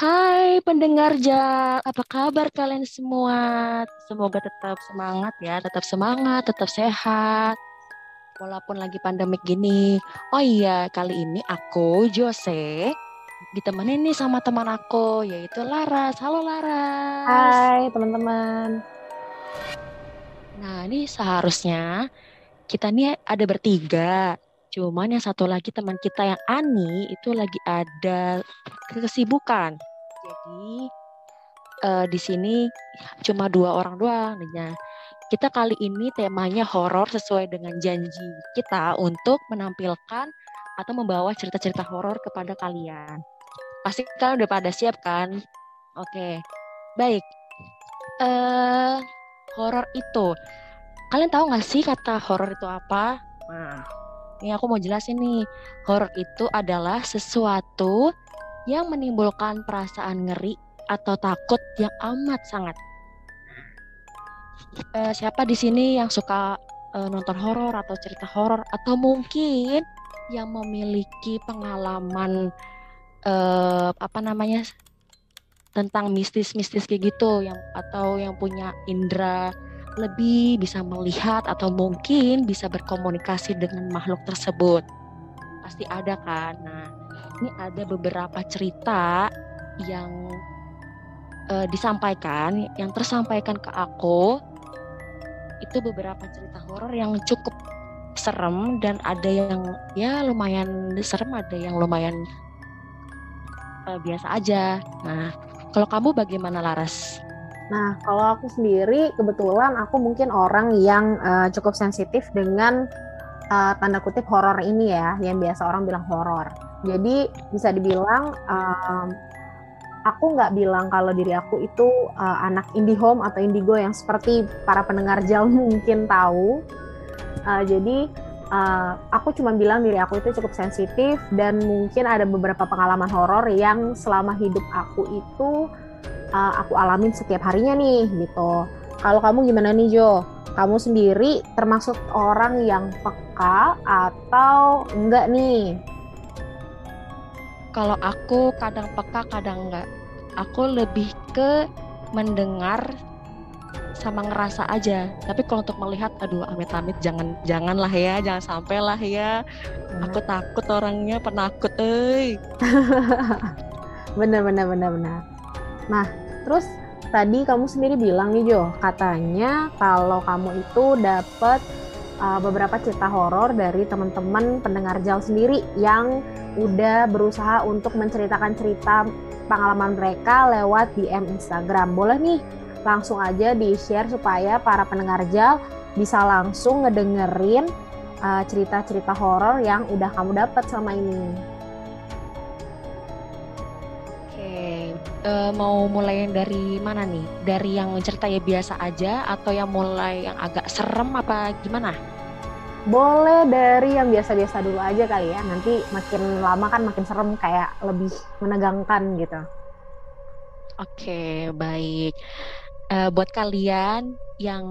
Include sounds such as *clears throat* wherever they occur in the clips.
Hai pendengar Jal, apa kabar kalian semua? Semoga tetap semangat ya, tetap semangat, tetap sehat. Walaupun lagi pandemik gini. Oh iya, kali ini aku, Jose, ditemenin nih sama teman aku, yaitu Laras. Halo Laras. Hai teman-teman. Nah, ini seharusnya kita nih ada bertiga. Cuman yang satu lagi teman kita yang Ani itu lagi ada kesibukan. Jadi uh, di sini cuma dua orang doang. Nah, kita kali ini temanya horor sesuai dengan janji kita untuk menampilkan atau membawa cerita-cerita horor kepada kalian. Pasti kalian udah pada siap kan? Oke, baik. Uh, horor itu, kalian tahu nggak sih kata horor itu apa? Nah, ini aku mau jelasin nih. Horor itu adalah sesuatu yang menimbulkan perasaan ngeri atau takut yang amat sangat. Uh, siapa di sini yang suka uh, nonton horor atau cerita horor? Atau mungkin yang memiliki pengalaman uh, apa namanya tentang mistis-mistis kayak gitu yang atau yang punya indera lebih bisa melihat atau mungkin bisa berkomunikasi dengan makhluk tersebut? Pasti ada kan? Nah ini ada beberapa cerita yang uh, disampaikan, yang tersampaikan ke aku itu beberapa cerita horor yang cukup serem dan ada yang ya lumayan serem, ada yang lumayan uh, biasa aja. Nah, kalau kamu bagaimana Laras? Nah, kalau aku sendiri kebetulan aku mungkin orang yang uh, cukup sensitif dengan uh, tanda kutip horor ini ya, yang biasa orang bilang horor. Jadi bisa dibilang um, aku nggak bilang kalau diri aku itu uh, anak indie home atau indigo yang seperti para pendengar jal *laughs* mungkin tahu. Uh, jadi uh, aku cuma bilang diri aku itu cukup sensitif dan mungkin ada beberapa pengalaman horor yang selama hidup aku itu uh, aku alamin setiap harinya nih gitu. Kalau kamu gimana nih Jo? Kamu sendiri termasuk orang yang peka atau enggak nih? Kalau aku kadang peka, kadang enggak. Aku lebih ke mendengar sama ngerasa aja. Tapi kalau untuk melihat, aduh amit-amit jangan janganlah ya, jangan sampai lah ya. Hmm. Aku takut orangnya penakut, eh. *laughs* bener bener bener bener. Nah, terus tadi kamu sendiri bilang nih Jo, katanya kalau kamu itu dapat uh, beberapa cerita horor dari teman-teman pendengar Jal sendiri yang udah berusaha untuk menceritakan cerita pengalaman mereka lewat DM Instagram. Boleh nih langsung aja di-share supaya para pendengar Jal bisa langsung ngedengerin uh, cerita-cerita horor yang udah kamu dapat selama ini. Uh, mau mulai dari mana nih? Dari yang cerita ya biasa aja atau yang mulai yang agak serem apa gimana? boleh dari yang biasa-biasa dulu aja kali ya. Nanti makin lama kan makin serem kayak lebih menegangkan gitu. Oke, baik. Uh, buat kalian yang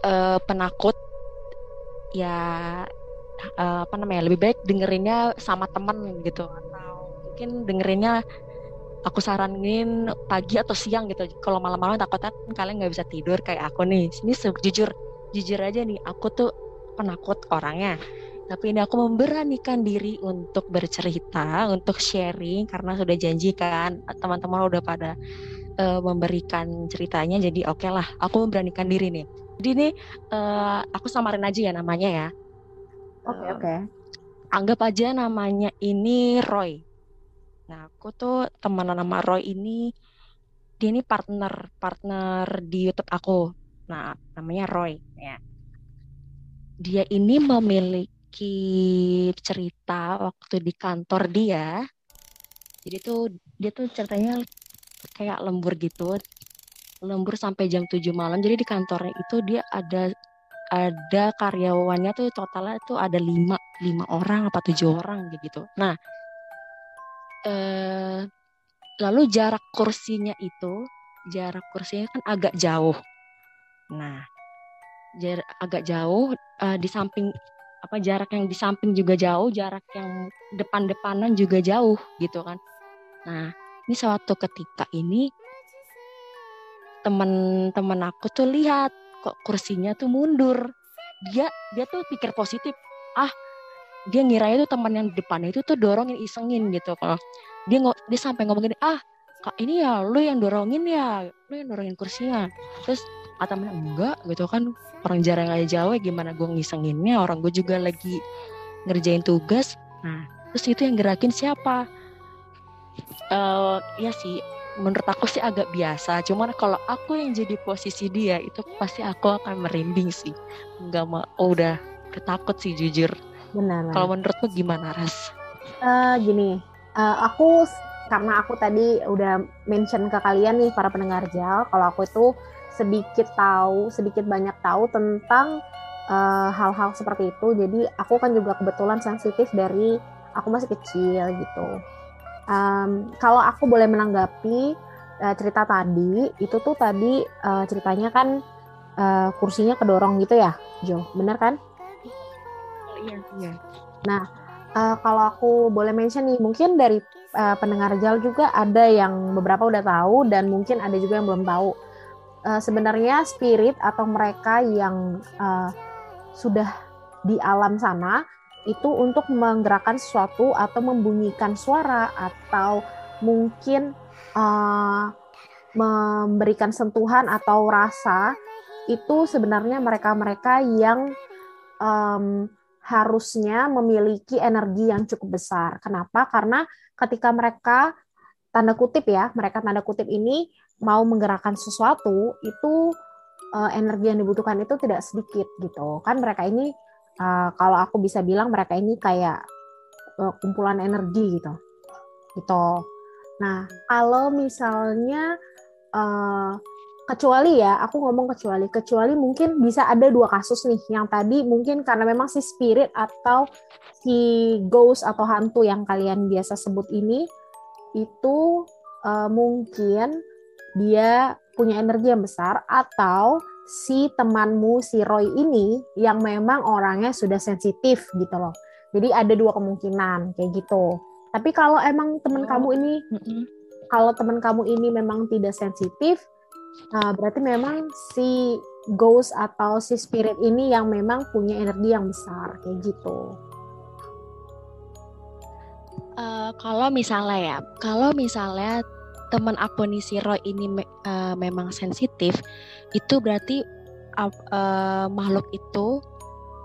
uh, penakut ya uh, apa namanya lebih baik dengerinnya sama temen gitu atau mungkin dengerinnya aku saranin pagi atau siang gitu kalau malam-malam takutnya kalian nggak bisa tidur kayak aku nih ini jujur jujur aja nih aku tuh penakut orangnya tapi ini aku memberanikan diri untuk bercerita, untuk sharing karena sudah janjikan teman-teman udah pada uh, memberikan ceritanya jadi oke okay lah aku memberanikan diri nih. Jadi ini uh, aku samarin aja ya namanya ya. Oke okay, oke. Okay. Anggap aja namanya ini Roy. Nah aku tuh teman nama Roy ini dia ini partner partner di YouTube aku. Nah namanya Roy ya dia ini memiliki cerita waktu di kantor dia. Jadi tuh dia tuh ceritanya kayak lembur gitu. Lembur sampai jam 7 malam. Jadi di kantornya itu dia ada ada karyawannya tuh totalnya tuh ada lima lima orang apa tujuh orang gitu. Nah, eh, lalu jarak kursinya itu jarak kursinya kan agak jauh. Nah, jarak agak jauh uh, di samping apa jarak yang di samping juga jauh, jarak yang depan-depanan juga jauh gitu kan. Nah, ini suatu ketika ini teman-teman aku tuh lihat kok kursinya tuh mundur dia dia tuh pikir positif ah dia ngira itu teman yang di depan itu tuh dorongin isengin gitu kalau dia nggak dia sampai ngomong gini ah kak ini ya lu yang dorongin ya lu yang dorongin kursinya. Terus kata mana enggak gitu kan orang jarang aja Jawa gimana gue ngisenginnya? Orang gue juga lagi ngerjain tugas. Nah terus itu yang gerakin siapa? Uh, ya sih menurut aku sih agak biasa cuman kalau aku yang jadi posisi dia itu pasti aku akan merinding sih. Nggak mau oh, udah ketakut sih jujur benar kalau menurutmu gimana ras? Uh, gini uh, aku karena aku tadi udah mention ke kalian nih para pendengar jal kalau aku itu sedikit tahu sedikit banyak tahu tentang hal-hal uh, seperti itu. Jadi aku kan juga kebetulan sensitif dari aku masih kecil gitu. Um, kalau aku boleh menanggapi uh, cerita tadi itu tuh tadi uh, ceritanya kan uh, kursinya kedorong gitu ya Jo? Bener kan iya. Iya. Nah uh, kalau aku boleh mention nih mungkin dari uh, pendengar Jal juga ada yang beberapa udah tahu dan mungkin ada juga yang belum tahu. Uh, sebenarnya spirit atau mereka yang uh, sudah di alam sana itu untuk menggerakkan sesuatu atau membunyikan suara atau mungkin uh, memberikan sentuhan atau rasa itu sebenarnya mereka-mereka yang um, harusnya memiliki energi yang cukup besar. Kenapa? Karena ketika mereka tanda kutip ya, mereka tanda kutip ini mau menggerakkan sesuatu itu uh, energi yang dibutuhkan itu tidak sedikit gitu. Kan mereka ini uh, kalau aku bisa bilang mereka ini kayak uh, kumpulan energi gitu gitu nah kalau misalnya uh, kecuali ya aku ngomong kecuali kecuali mungkin bisa ada dua kasus nih yang tadi mungkin karena memang si spirit atau si ghost atau hantu yang kalian biasa sebut ini itu uh, mungkin dia punya energi yang besar atau si temanmu si Roy ini yang memang orangnya sudah sensitif gitu loh. Jadi ada dua kemungkinan kayak gitu. Tapi kalau emang teman oh. kamu ini mm-hmm. kalau teman kamu ini memang tidak sensitif, uh, berarti memang si ghost atau si spirit ini yang memang punya energi yang besar kayak gitu. Uh, kalau misalnya ya, kalau misalnya teman si Roy ini me, uh, memang sensitif, itu berarti uh, makhluk itu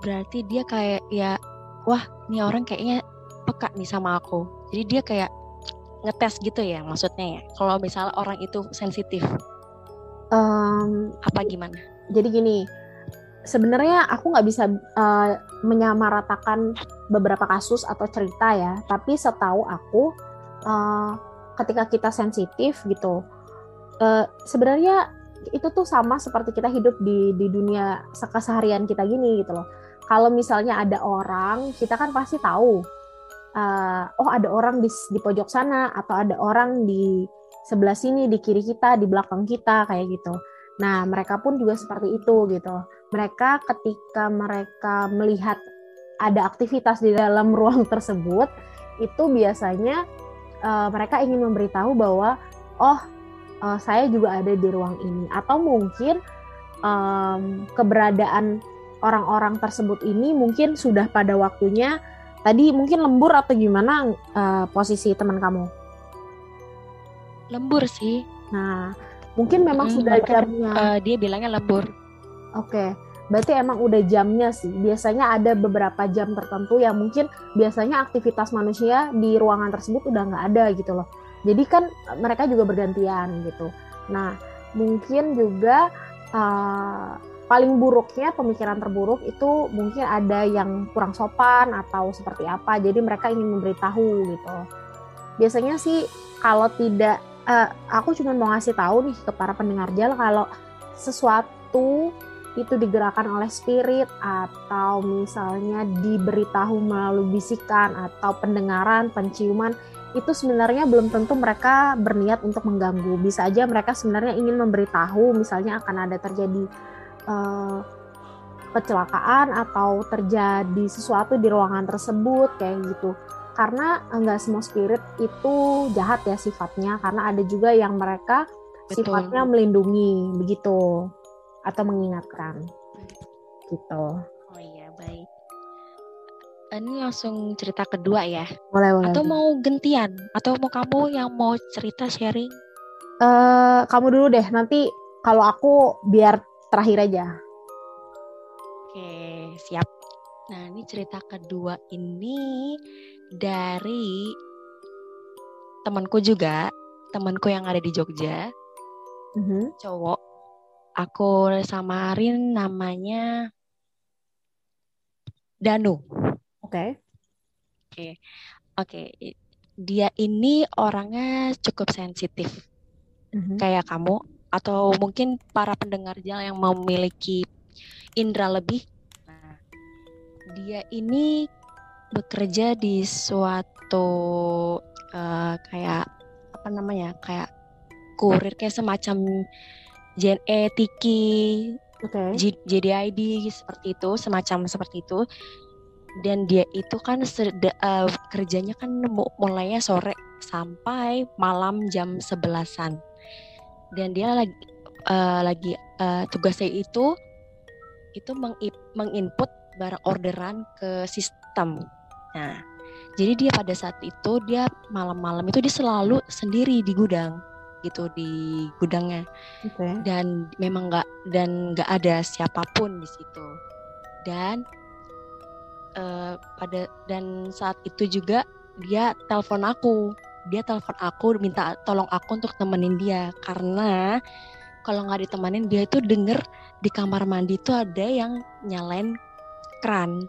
berarti dia kayak ya wah ini orang kayaknya peka nih sama aku. Jadi dia kayak ngetes gitu ya maksudnya ya. Kalau misalnya orang itu sensitif. Um, apa gimana? Jadi gini, sebenarnya aku nggak bisa uh, menyamaratakan beberapa kasus atau cerita ya, tapi setahu aku uh, ketika kita sensitif gitu uh, sebenarnya itu tuh sama seperti kita hidup di di dunia keseharian kita gini gitu loh kalau misalnya ada orang kita kan pasti tahu uh, oh ada orang di di pojok sana atau ada orang di sebelah sini di kiri kita di belakang kita kayak gitu. Nah mereka pun juga seperti itu gitu. Mereka ketika mereka melihat ada aktivitas di dalam *laughs* ruang tersebut itu biasanya uh, mereka ingin memberitahu bahwa oh uh, saya juga ada di ruang ini. Atau mungkin um, keberadaan orang-orang tersebut ini mungkin sudah pada waktunya tadi mungkin lembur atau gimana uh, posisi teman kamu lembur sih nah mungkin memang hmm, sudah jamnya uh, dia bilangnya lembur oke okay berarti emang udah jamnya sih. Biasanya ada beberapa jam tertentu yang mungkin biasanya aktivitas manusia di ruangan tersebut udah nggak ada gitu loh. Jadi kan mereka juga bergantian gitu. Nah mungkin juga uh, paling buruknya pemikiran terburuk itu mungkin ada yang kurang sopan atau seperti apa. Jadi mereka ingin memberitahu gitu. Biasanya sih kalau tidak, uh, aku cuma mau ngasih tahu nih ke para pendengar jal kalau sesuatu itu digerakkan oleh spirit atau misalnya diberitahu melalui bisikan atau pendengaran, penciuman itu sebenarnya belum tentu mereka berniat untuk mengganggu. Bisa aja mereka sebenarnya ingin memberitahu misalnya akan ada terjadi uh, kecelakaan atau terjadi sesuatu di ruangan tersebut kayak gitu. Karena nggak semua spirit itu jahat ya sifatnya karena ada juga yang mereka Betul. sifatnya melindungi begitu atau mengingatkan gitu Oh iya, baik. Ini langsung cerita kedua ya. boleh boleh Atau mau gantian? Atau mau kamu yang mau cerita sharing? Eh, kamu dulu deh nanti kalau aku biar terakhir aja Oke, siap. Nah, ini cerita kedua ini dari temanku juga, temanku yang ada di Jogja, Mhm. cowok. Aku samarin namanya Danu. oke Oke, i- dia ini orangnya cukup sensitif Mhm. kayak kamu atau mungkin para pendengar jal yang memiliki indera lebih. Nah, dia ini bekerja di suatu eh, kayak apa namanya? kayak kurir kayak semacam JNE, Tiki, J- JDID seperti itu, semacam seperti itu. Dan dia itu kan eh, kerjanya kan mu- mulainya sore sampai malam jam sebelasan. Dan dia lagi eh, lagi eh, tugasnya itu itu menginput barang orderan ke sistem. Nah, jadi dia pada saat itu dia malam-malam itu dia selalu sendiri di gudang gitu di gudangnya. Oke. Dan memang nggak dan nggak ada siapa pun di situ. Dan eh, pada dan saat itu juga dia telepon aku. Dia telepon aku minta tolong aku untuk temenin dia. Karena kalau nggak ditemenin dia itu denger di kamar mandi itu ada yang nyalain keran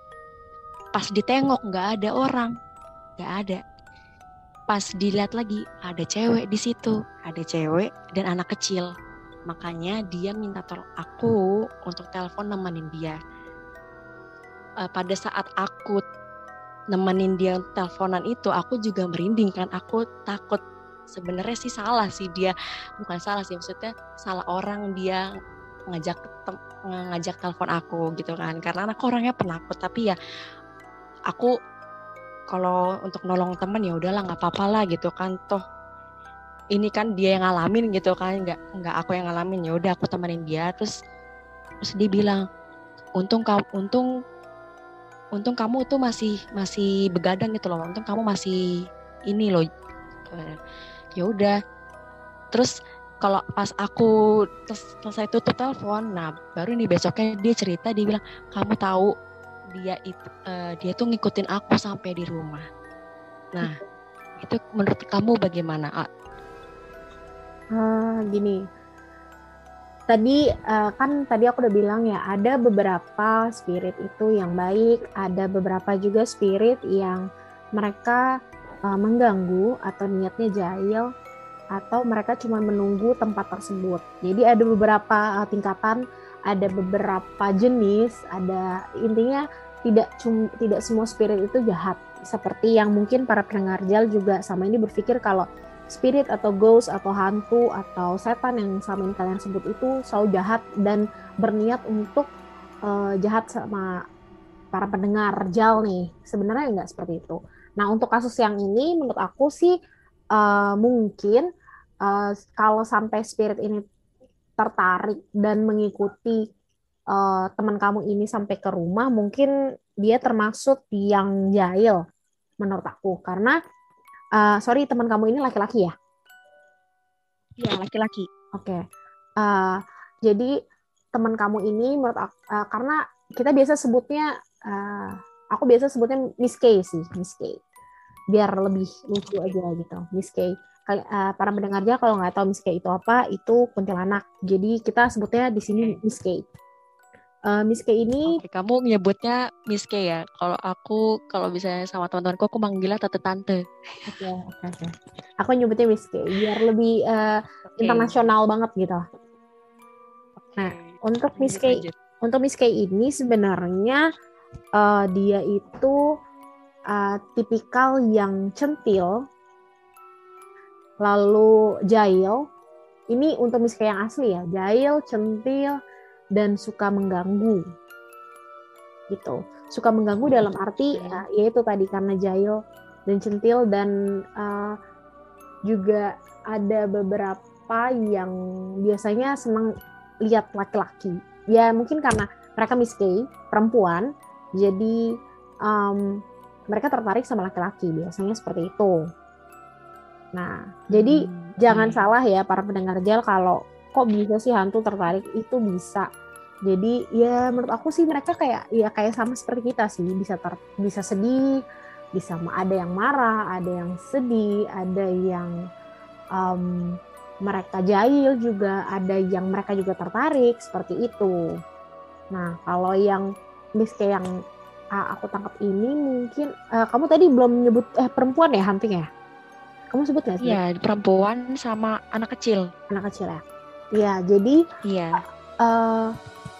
pas ditengok nggak ada orang. Nggak ada. Pas dilihat lagi ada cewek di situ. Ada cewek? Dan anak kecil. Makanya dia minta tolong aku untuk telepon nemenin dia. Eh, pada saat aku nemenin dia teleponan itu aku juga merinding kan. Aku takut sebenarnya sih salah sih dia. Bukan salah sih maksudnya salah orang dia ngajak ngajak telepon aku gitu kan. Karena aku orangnya penakut tapi ya aku kalau untuk nolong temen ya udahlah nggak apa-apa lah gitu kan. Toh ini kan dia yang ngalamin gitu kan nggak nggak aku yang ngalamin. Ya udah aku temenin dia. Terus terus dia bilang untung kamu untung untung kamu tuh masih masih begadang gitu loh untung kamu masih ini loh. Ya udah. Terus kalau pas aku selesai tutup telepon nah baru nih besoknya dia cerita dia bilang kamu tahu dia itu eh, dia tuh ngikutin aku sampai di rumah nah itu menurut kamu bagaimana Ah, Ah, gini. Tadi eh, kan tadi aku udah bilang ya ada beberapa spirit itu yang baik, ada beberapa juga spirit yang mereka eh, mengganggu atau niatnya jahil atau mereka cuma menunggu tempat tersebut. Jadi ada beberapa eh, tingkatan, ada beberapa jenis, ada intinya tidak cum, tidak semua spirit itu jahat. Seperti yang mungkin para pendengar jal juga sama ini berpikir kalau spirit atau ghost atau hantu atau setan yang sama ini kalian sebut itu selalu jahat dan berniat untuk eh, jahat sama para pendengar jal nih sebenarnya nggak seperti itu nah untuk kasus yang ini menurut aku sih eh, mungkin eh, kalau sampai spirit ini tertarik dan mengikuti eh, teman kamu ini sampai ke rumah mungkin dia termasuk yang jahil menurut aku karena eh, sorry teman kamu ini laki-laki ya ya laki-laki Oke, Eh, jadi teman kamu ini menurut aku, eh, karena kita biasa sebutnya, eh, aku biasa sebutnya Miss K sih, Miss K, biar lebih lucu aja gitu, Miss K. Kali- para pendengarnya kalau nggak tahu Miss K itu apa, itu kuntilanak. Jadi kita sebutnya di sini Miss K. Eh, Miss K ini, Oke, kamu menyebutnya Miss K ya. Kalau aku, kalau misalnya sama teman-temanku, aku manggilnya tante-tante. oke, oke, oke. Aku nyebutnya Miss K, biar lebih eh, Oke. internasional banget gitu. Nah, Oke. untuk Miss K lanjut. untuk Miss K ini sebenarnya eh, dia itu eh, tipikal yang centil, lalu jahil. Ini untuk Miss K yang asli ya, jahil, centil, dan suka mengganggu. Gitu. Suka mengganggu dalam arti Oke. eh, yaitu tadi karena jahil dan centil dan uh, juga ada beberapa yang biasanya senang lihat laki-laki ya mungkin karena mereka miski perempuan jadi um, mereka tertarik sama laki-laki biasanya seperti itu nah jadi hmm, jangan hmm. salah ya para pendengar gel kalau kok bisa sih hantu tertarik itu bisa jadi ya menurut aku sih mereka kayak ya kayak sama seperti kita sih bisa ter, bisa sedih bisa ada yang marah ada yang sedih ada yang um, mereka jahil juga ada yang mereka juga tertarik seperti itu nah kalau yang miske yang uh, aku tangkap ini mungkin uh, kamu tadi belum menyebut eh perempuan ya hunting ya kamu sebut nggak sih? Iya perempuan sama anak kecil. Anak kecil ya. Iya, jadi iya. Uh,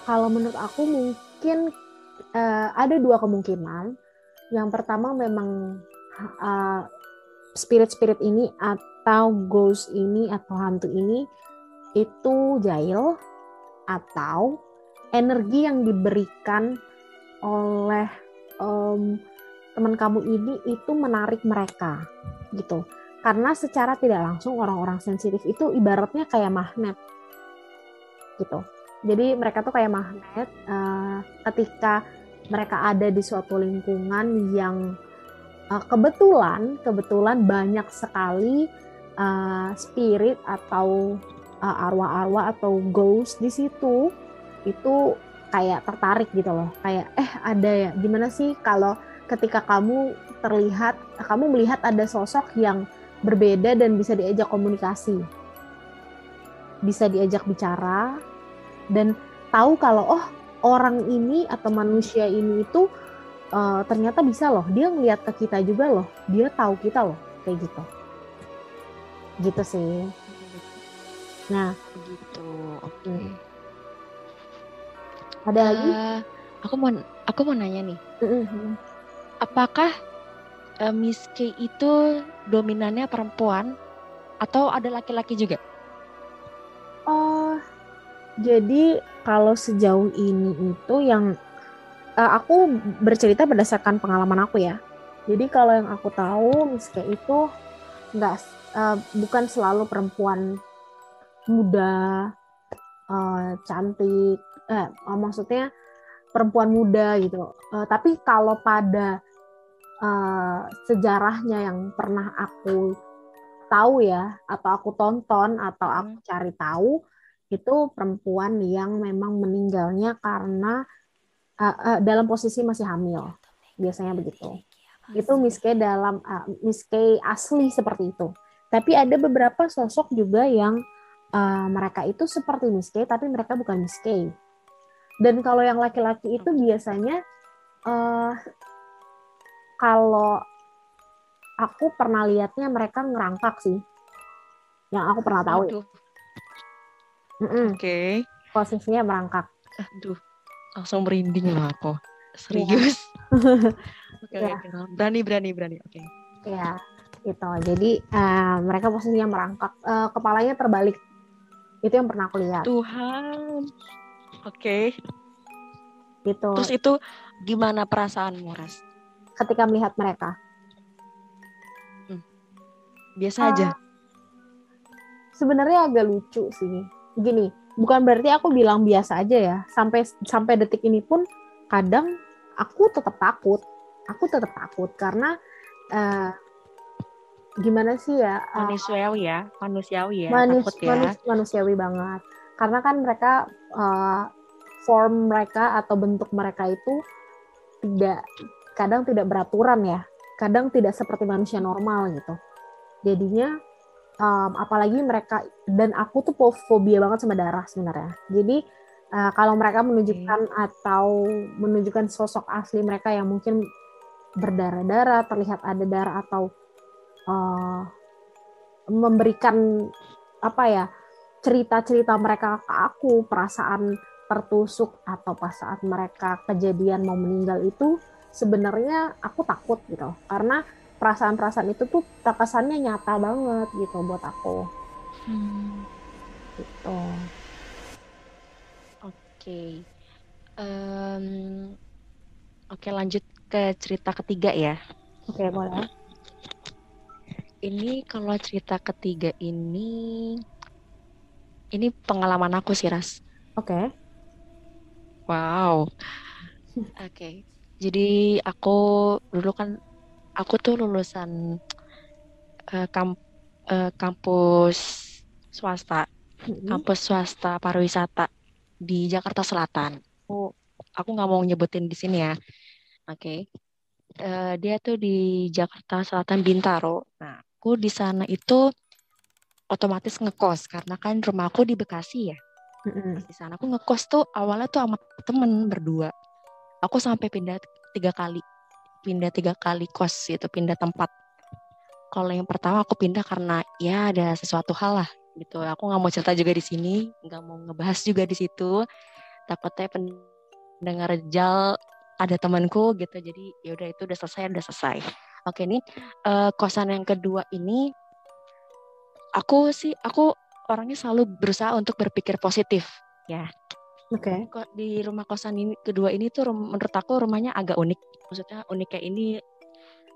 kalau menurut aku mungkin uh, ada dua kemungkinan. Yang pertama memang uh, spirit-spirit ini atau ghost ini atau hantu ini itu jahil atau energi yang diberikan oleh um, teman kamu ini itu menarik mereka gitu karena secara tidak langsung orang-orang sensitif itu ibaratnya kayak magnet gitu. Jadi mereka tuh kayak magnet uh, ketika mereka ada di suatu lingkungan yang uh, kebetulan kebetulan banyak sekali uh, spirit atau uh, arwah-arwah atau ghost di situ itu kayak tertarik gitu loh kayak eh ada ya gimana sih kalau ketika kamu terlihat kamu melihat ada sosok yang berbeda dan bisa diajak komunikasi bisa diajak bicara dan tahu kalau oh orang ini atau manusia ini itu uh, ternyata bisa loh dia ngeliat ke kita juga loh dia tahu kita loh kayak gitu gitu sih nah gitu oke okay. Hmm. ada uh, lagi aku mau aku mau nanya nih mm-hmm. apakah uh, Miss K itu dominannya perempuan atau ada laki-laki juga? Oh, jadi kalau sejauh ini itu yang uh, aku bercerita berdasarkan pengalaman aku ya. Jadi kalau yang aku tahu Miss K itu nggak uh, bukan selalu perempuan muda, uh, cantik, uh, maksudnya perempuan muda gitu. Uh, tapi kalau pada uh, sejarahnya yang pernah aku tahu ya atau aku tonton atau aku hmm. cari tahu itu perempuan yang memang meninggalnya karena uh, uh, dalam posisi masih hamil. Biasanya begitu. Itu miske dalam uh, miske asli seperti itu. Tapi ada beberapa sosok juga yang uh, mereka itu seperti miske tapi mereka bukan miske dan kalau yang laki-laki itu biasanya uh, kalau aku pernah lihatnya mereka ngerangkak sih. Yang aku pernah tahu. Oke. Okay. Posisinya merangkak. Aduh, langsung merinding loh aku. Serius. *laughs* Oke, okay, ya. okay. berani, berani, berani. Oke. Okay. Ya, gitu. Jadi uh, mereka posisinya merangkak, uh, kepalanya terbalik. Itu yang pernah aku lihat. Tuhan. Oke. Okay. Gitu. Terus itu gimana perasaanmu, Ras? ketika melihat mereka? Biasa uh, aja. Sebenarnya agak lucu sih. Gini, bukan berarti aku bilang biasa aja ya. Sampai sampai detik ini pun kadang aku tetap takut. Aku tetap takut karena uh, gimana sih ya? Uh, manusiawi ya, manusiawi ya, manus, takut ya. Manus, manusiawi banget. Karena kan mereka uh, form mereka atau bentuk mereka itu tidak kadang tidak beraturan ya, kadang tidak seperti manusia normal gitu. Jadinya um, apalagi mereka dan aku tuh fobia banget sama darah sebenarnya. Jadi uh, kalau mereka menunjukkan okay. atau menunjukkan sosok asli mereka yang mungkin berdarah-darah, terlihat ada darah atau uh, memberikan apa ya cerita-cerita mereka ke aku, perasaan tertusuk atau pas saat mereka kejadian mau meninggal itu sebenarnya aku takut gitu karena perasaan-perasaan itu tuh terkesannya nyata banget gitu buat aku hmm. gitu oke okay. um, oke okay, lanjut ke cerita ketiga ya oke okay, boleh ini kalau cerita ketiga ini ini pengalaman aku sih Ras. Oke. Okay. Wow. *laughs* Oke. Okay. Jadi aku dulu kan aku tuh lulusan uh, kamp, uh, kampus swasta, mm-hmm. kampus swasta pariwisata di Jakarta Selatan. Aku aku nggak mau nyebutin di sini ya. Oke. Okay. Uh, dia tuh di Jakarta Selatan Bintaro. Nah, aku di sana itu otomatis ngekos karena kan rumahku di Bekasi ya. Mm-hmm. Di sana aku ngekos tuh awalnya tuh sama temen berdua. Aku sampai pindah tiga kali, pindah tiga kali kos itu pindah tempat. Kalau yang pertama aku pindah karena ya ada sesuatu hal lah gitu. Aku nggak mau cerita juga di sini, nggak mau ngebahas juga di situ. Takutnya pendengar jal ada temanku gitu. Jadi ya udah itu udah selesai, udah selesai. Oke nih uh, kosan yang kedua ini aku sih aku orangnya selalu berusaha untuk berpikir positif ya. Oke. Okay. Di rumah kosan ini kedua ini tuh menurut aku rumahnya agak unik. Maksudnya unik kayak ini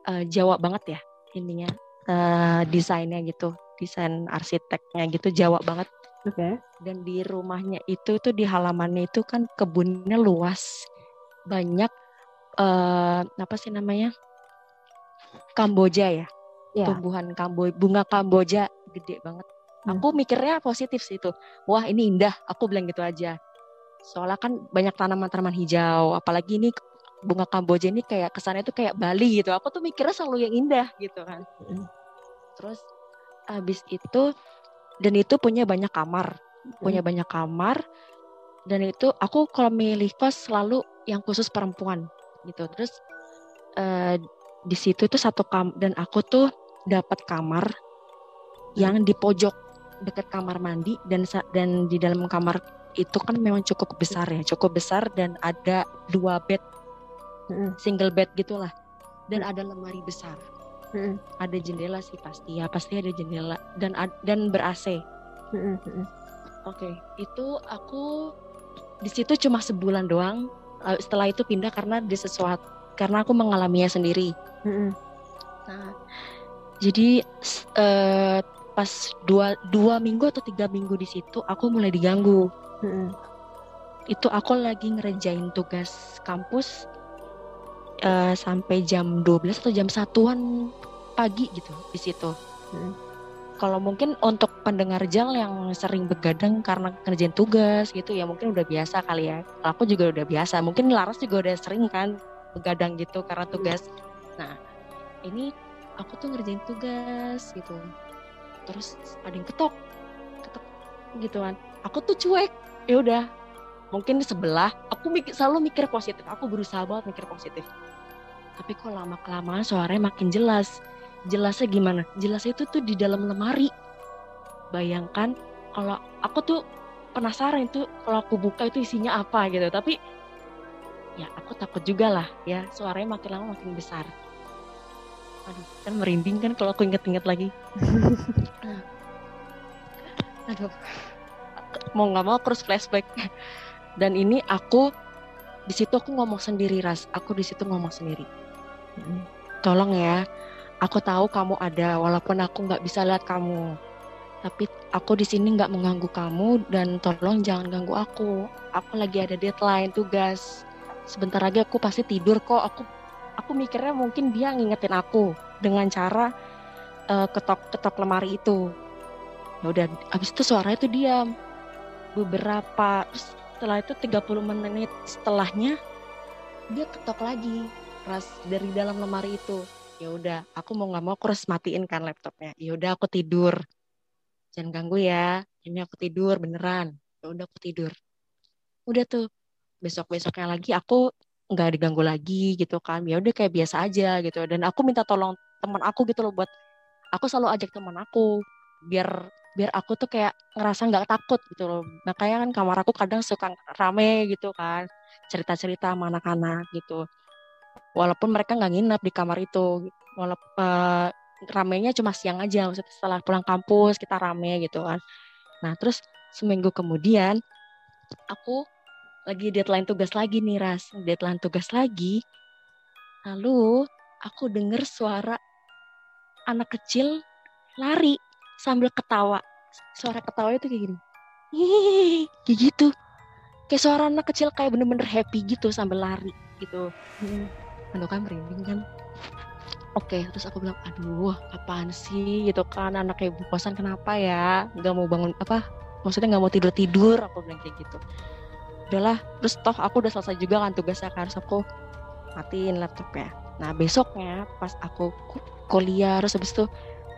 uh, Jawa banget ya ininya uh, desainnya gitu, desain arsiteknya gitu Jawa banget. Oke. Okay. Dan di rumahnya itu tuh di halamannya itu kan kebunnya luas, banyak uh, apa sih namanya Kamboja ya, yeah. tumbuhan kambo bunga Kamboja gede banget. Hmm. Aku mikirnya positif sih itu. Wah ini indah, aku bilang gitu aja. Soalnya kan banyak tanaman-tanaman hijau, apalagi ini bunga Kamboja ini kayak kesannya tuh kayak Bali gitu. Aku tuh mikirnya selalu yang indah gitu kan. Terus habis itu dan itu punya banyak kamar, punya banyak kamar dan itu aku kalau milih kos selalu yang khusus perempuan gitu. Terus uh, di situ tuh satu kam dan aku tuh dapat kamar yang di pojok dekat kamar mandi dan dan di dalam kamar itu kan memang cukup besar ya, cukup besar dan ada dua bed, single bed gitulah, dan ada lemari besar, ada jendela sih pasti ya, pasti ada jendela. Dan dan ber AC. Oke, okay, itu aku di situ cuma sebulan doang. Setelah itu pindah karena di sesuatu karena aku mengalaminya sendiri. Nah, jadi uh, pas dua dua minggu atau tiga minggu di situ aku mulai diganggu hmm. itu aku lagi ngerjain tugas kampus uh, sampai jam 12 atau jam satuan pagi gitu di situ. Hmm. kalau mungkin untuk pendengar jal yang sering begadang karena ngerjain tugas gitu ya mungkin udah biasa kali ya. Aku juga udah biasa mungkin Laras juga udah sering kan begadang gitu karena tugas. Nah ini aku tuh ngerjain tugas gitu. Terus ada yang ketok ketok gitu kan aku tuh cuek. Ya udah mungkin di sebelah aku mikir, selalu mikir positif. Aku berusaha banget mikir positif. Tapi kok lama kelamaan suaranya makin jelas. Jelasnya gimana? Jelasnya itu tuh di dalam lemari. Bayangkan kalau aku tuh penasaran itu kalau aku buka itu isinya apa gitu. Tapi ya aku takut juga lah ya. Suaranya makin lama makin besar. Aduh kan merinding kan kalau aku inget-inget lagi. *laughs* Aduh mau nggak mau terus flashback. *laughs* Dan ini aku di situ aku ngomong sendiri ras. Aku di situ ngomong sendiri. Tolong ya aku tahu kamu ada walaupun aku nggak bisa lihat kamu. Tapi aku di sini nggak mengganggu kamu dan tolong jangan ganggu aku. Aku lagi ada deadline tugas. Sebentar lagi aku pasti tidur kok. Aku aku mikirnya mungkin dia ngingetin aku dengan cara uh, ketok ketok lemari itu. Ya udah abis itu suaranya itu diam beberapa terus setelah itu 30 menit setelahnya dia ketok lagi ras dari dalam lemari itu. Ya udah aku mau nggak mau aku harus matiin kan laptopnya. Ya udah aku tidur. Jangan ganggu ya ini aku tidur beneran. Ya udah aku tidur. Udah tuh besok besoknya lagi aku nggak diganggu lagi gitu kan. Ya udah kayak biasa aja gitu. Dan aku minta tolong teman aku gitu loh buat aku selalu ajak teman aku biar biar aku tuh kayak ngerasa nggak takut gitu loh. Makanya kan kamar aku kadang suka rame gitu kan cerita-cerita sama anak-anak gitu. Walaupun mereka nggak nginep di kamar itu walaupun uh, ramenya cuma siang aja maksudnya setelah pulang kampus kita rame gitu kan. Nah terus seminggu kemudian aku lagi deadline tugas lagi nih Ras, deadline tugas lagi. Lalu aku denger suara anak kecil lari sambil ketawa. Suara ketawa itu kayak gini. Hihihi, kayak gitu. Kayak suara anak kecil kayak bener-bener happy gitu sambil lari gitu. Hmm. kan merinding kan? Oke terus aku bilang aduh apaan sih? Gitu kan anak ibu kosan kenapa ya? Nggak mau bangun apa maksudnya nggak mau tidur tidur aku bilang kayak gitu. Udahlah terus toh aku udah selesai juga kan tugasnya kan harus aku matiin laptopnya. Nah besoknya pas aku kuliah terus habis itu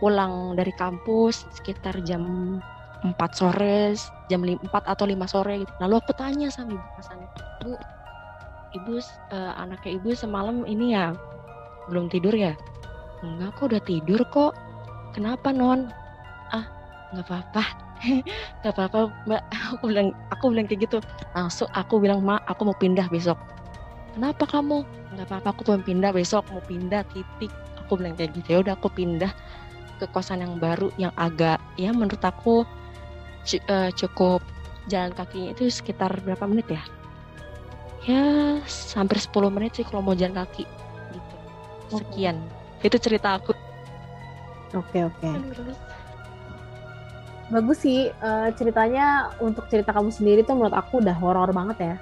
pulang dari kampus sekitar jam 4 sore jam 4 atau 5 sore gitu. Lalu aku tanya sama ibu kosannya bu ibu uh, anaknya ibu semalam ini ya belum tidur ya? Enggak kok udah tidur kok. Kenapa non? Ah nggak apa-apa. *laughs* Nggak apa-apa mbak. *laughs* Aku bilang aku bilang kayak gitu. Langsung aku bilang mak aku mau pindah besok. Kenapa kamu? Nggak apa-apa aku mau pindah besok mau pindah titik. Aku bilang kayak gitu ya udah aku pindah ke kosan yang baru yang agak ya menurut aku uh, cukup jalan kakinya itu sekitar berapa menit ya? Ya hampir 10 menit sih kalau mau jalan kaki gitu. Sekian. Itu cerita aku. Oke oke. Bagus sih uh, ceritanya untuk cerita kamu sendiri tuh menurut aku udah horor banget ya.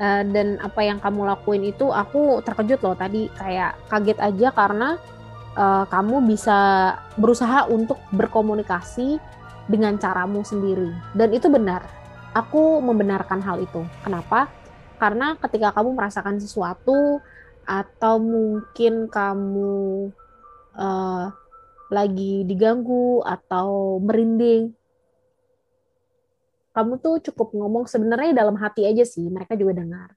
Uh, dan apa yang kamu lakuin itu aku terkejut loh tadi. Kayak kaget aja karena uh, kamu bisa berusaha untuk berkomunikasi dengan caramu sendiri. Dan itu benar. Aku membenarkan hal itu. Kenapa? Karena ketika kamu merasakan sesuatu atau mungkin kamu uh, lagi diganggu atau merinding kamu tuh cukup ngomong sebenarnya dalam hati aja sih. Mereka juga dengar.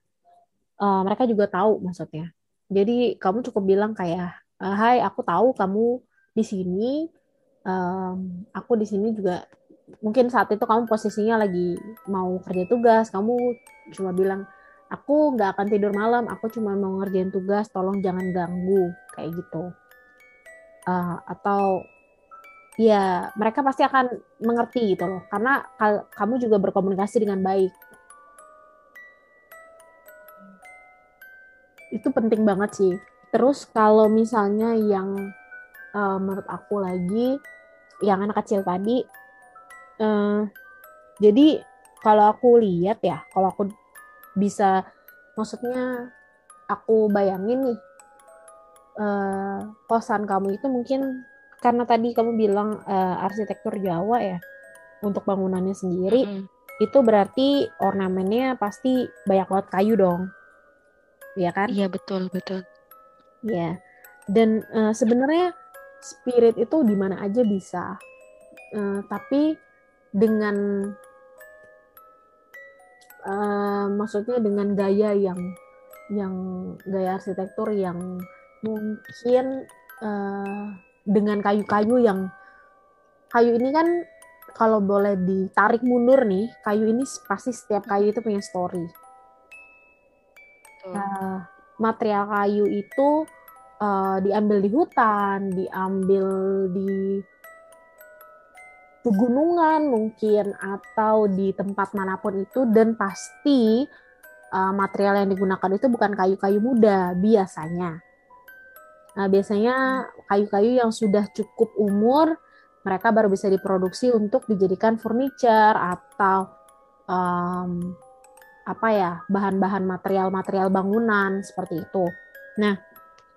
Uh, mereka juga tahu maksudnya. Jadi kamu cukup bilang kayak Hai aku tahu kamu di sini. Um, aku di sini juga mungkin saat itu kamu posisinya lagi mau kerja tugas. Kamu cuma bilang aku nggak akan tidur malam aku cuma mau ngerjain tugas tolong jangan ganggu kayak gitu. Uh, atau ya mereka pasti akan mengerti gitu loh. Karena kamu juga berkomunikasi dengan baik. Itu penting banget sih terus kalau misalnya yang uh, menurut aku lagi yang anak kecil tadi uh, jadi kalau aku lihat ya kalau aku bisa maksudnya aku bayangin nih uh, kosan kamu itu mungkin karena tadi kamu bilang uh, arsitektur Jawa ya untuk bangunannya sendiri mm -hmm. itu berarti ornamennya pasti banyak banget kayu dong. Ya kan? Iya betul betul ya dan uh, sebenarnya spirit itu di mana aja bisa. Uh, tapi dengan uh, maksudnya dengan gaya yang yang gaya arsitektur yang mungkin uh, dengan kayu-kayu yang kayu ini kan kalau boleh ditarik mundur nih kayu ini pasti setiap kayu itu punya story. Uh, material kayu itu uh, diambil di hutan diambil di pegunungan mungkin atau di tempat mana pun itu dan pasti uh, material yang digunakan itu bukan kayu-kayu muda biasanya. Nah, biasanya kayu-kayu yang sudah cukup umur mereka baru bisa diproduksi untuk dijadikan furniture atau um, apa ya bahan-bahan material-material bangunan seperti itu. Nah,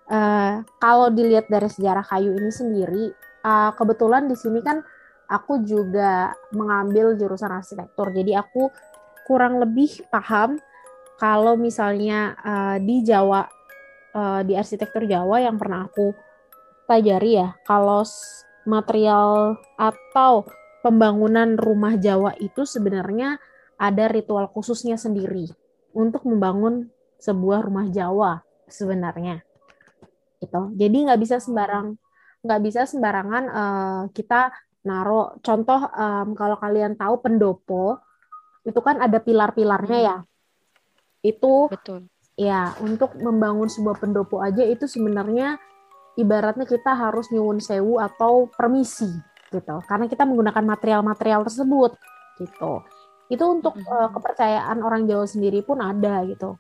uh, kalau dilihat dari sejarah kayu ini sendiri, uh, kebetulan di sini kan aku juga mengambil jurusan arsitektur. Jadi aku kurang lebih paham kalau misalnya uh, di Jawa uh, di arsitektur Jawa yang pernah aku pelajari ya, kalau material atau pembangunan rumah Jawa itu sebenarnya ada ritual khususnya sendiri untuk membangun sebuah rumah Jawa sebenarnya. Gitu. Jadi nggak bisa sembarang nggak bisa sembarangan uh, kita Naro contoh um, kalau kalian tahu pendopo itu kan ada pilar-pilarnya ya. Itu Betul. Ya, untuk membangun sebuah pendopo aja itu sebenarnya ibaratnya kita harus nyuwun sewu atau permisi gitu. Karena kita menggunakan material-material tersebut gitu. Itu untuk uh, kepercayaan orang Jawa sendiri pun ada gitu.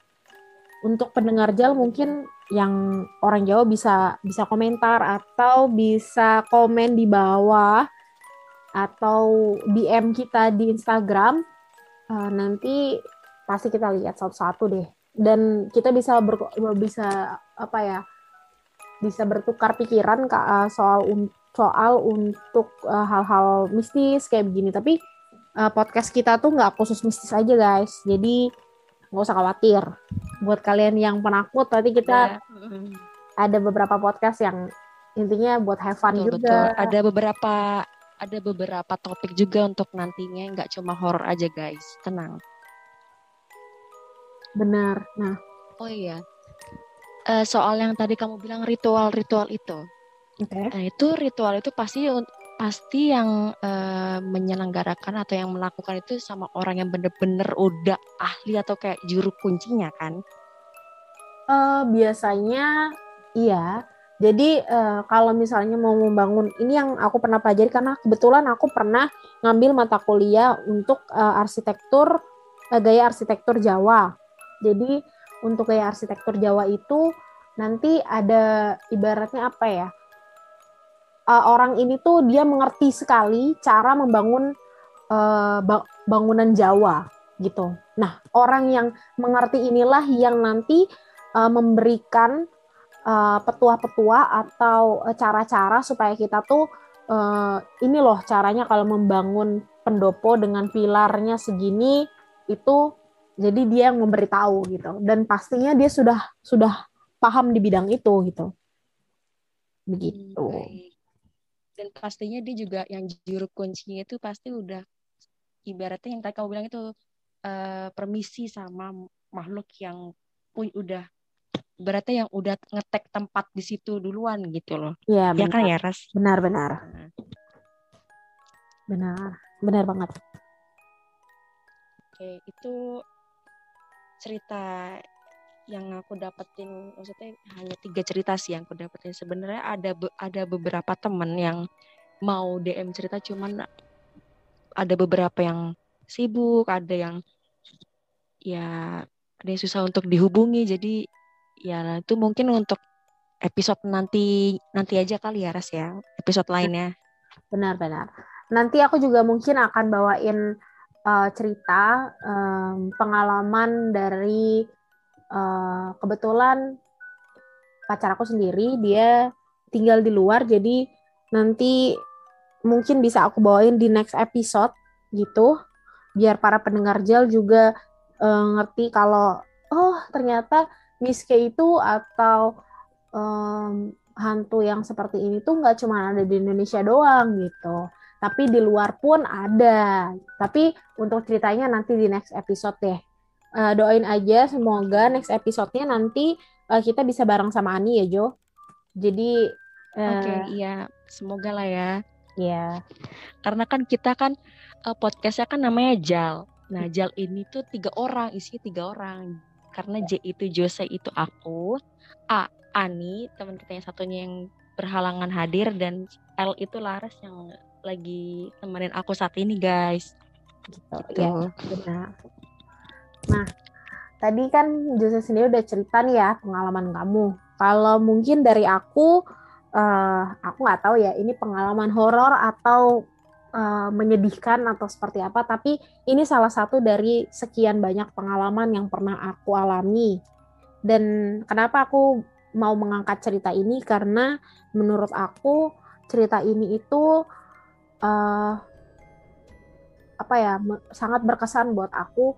untuk pendengar Jal mungkin yang orang Jawa bisa bisa komentar atau bisa komen di bawah atau DM kita di Instagram. Uh, nanti pasti kita lihat satu-satu deh. Dan kita bisa ber, bisa apa ya bisa bertukar pikiran uh, soal soal untuk uh, hal-hal mistis kayak begini. Tapi uh, podcast kita tuh nggak khusus mistis aja guys. Jadi nggak usah khawatir. Buat kalian yang penakut tadi kita yeah. ada beberapa podcast yang intinya buat have fun betul, juga. betul. ada beberapa ada beberapa topik juga untuk nantinya. Nggak cuma horror aja guys. Tenang. Benar. Nah. Oh iya. Uh, soal yang tadi kamu bilang ritual-ritual itu. Okay. Nah itu ritual itu pasti pasti yang uh, menyelenggarakan atau yang melakukan itu sama orang yang bener-bener udah ahli atau kayak juru kuncinya kan? Uh, biasanya iya. Jadi uh, kalau misalnya mau membangun ini yang aku pernah pelajari karena kebetulan aku pernah ngambil mata kuliah untuk uh, arsitektur uh, gaya arsitektur Jawa. Jadi untuk gaya arsitektur Jawa itu nanti ada ibaratnya apa ya? Uh, orang ini tuh dia mengerti sekali cara membangun uh, bangunan Jawa gitu. Nah, orang yang mengerti inilah yang nanti uh, memberikan petua-petua uh, atau cara-cara supaya kita tuh uh, ini loh caranya kalau membangun pendopo dengan pilarnya segini itu jadi dia yang memberitahu gitu dan pastinya dia sudah sudah paham di bidang itu gitu begitu. Hmm, dan pastinya dia juga yang juru kuncinya itu pasti udah ibaratnya yang tadi kamu bilang itu uh, permisi sama makhluk yang pun udah berarti yang udah ngetek tempat di situ duluan gitu loh. Iya, ya kan ya Ras? Benar benar. Nah. Benar, benar banget. Oke, itu cerita yang aku dapetin maksudnya hanya tiga cerita sih yang aku dapetin. Sebenarnya ada be, ada beberapa temen yang mau DM cerita cuman ada beberapa yang sibuk ada yang ya ada yang susah untuk dihubungi. Jadi ya itu mungkin untuk episode nanti nanti aja kali ya Ras ya episode lainnya. Benar-benar nanti aku juga mungkin akan bawain uh, cerita um, pengalaman dari uh, kebetulan pacar aku sendiri dia tinggal di luar jadi nanti mungkin bisa aku bawain di next episode gitu biar para pendengar gel juga uh, ngerti kalau oh ternyata Miss K itu atau um, hantu yang seperti ini tuh nggak cuma ada di Indonesia doang gitu tapi di luar pun ada. Tapi untuk ceritanya nanti di next episode deh uh, doain aja semoga next episode-nya nanti uh, kita bisa bareng sama Ani ya Jo. Jadi uh, Oke, okay, iya, semoga lah ya. Iya. Karena kan kita kan uh, podcastnya kan namanya Jal. Nah, Jal ini tuh tiga orang, isinya tiga orang. Karena J itu Jose itu aku, A Ani, teman kita yang satunya yang berhalangan hadir dan L itu Laras yang lagi temenin aku saat ini, guys. Gitu. gitu. Ya, benar. Nah, tadi kan Jose sendiri udah cerita nih ya pengalaman kamu. Kalau mungkin dari aku, uh, aku nggak tahu ya ini pengalaman horor atau uh, menyedihkan atau seperti apa. Tapi ini salah satu dari sekian banyak pengalaman yang pernah aku alami. Dan kenapa aku mau mengangkat cerita ini karena menurut aku cerita ini itu uh, apa ya sangat berkesan buat aku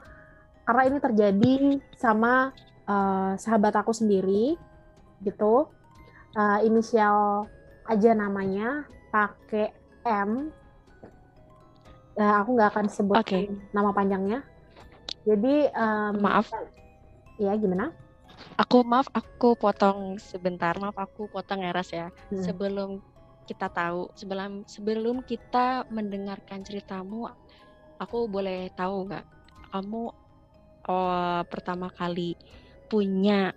karena ini terjadi sama uh, sahabat aku sendiri gitu. Uh, inisial aja namanya pakai M. Uh, aku nggak akan sebut okay. nama panjangnya. Jadi um, maaf. Ya gimana? Aku maaf aku potong sebentar. Maaf aku potong eras ya. Hmm. sebelum kita tahu sebelum sebelum kita mendengarkan ceritamu aku boleh tahu nggak? Kamu oh, pertama kali punya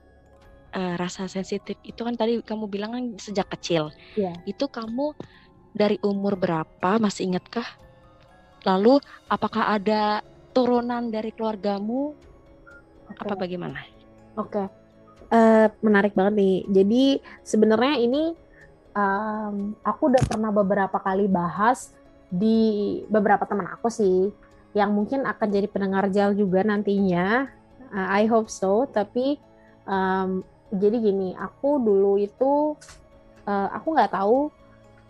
uh, rasa sensitif itu kan tadi kamu bilang kan sejak kecil. Yeah. Itu kamu dari umur berapa masih ingatkah? Lalu apakah ada turunan dari keluargamu? Okay. Apa bagaimana? Oke, uh, menarik banget nih. Jadi sebenarnya ini um, aku udah pernah beberapa kali bahas di beberapa teman aku sih, yang mungkin akan jadi pendengar jal juga nantinya. Uh, I hope so. Tapi um, jadi gini, aku dulu itu uh, aku nggak tahu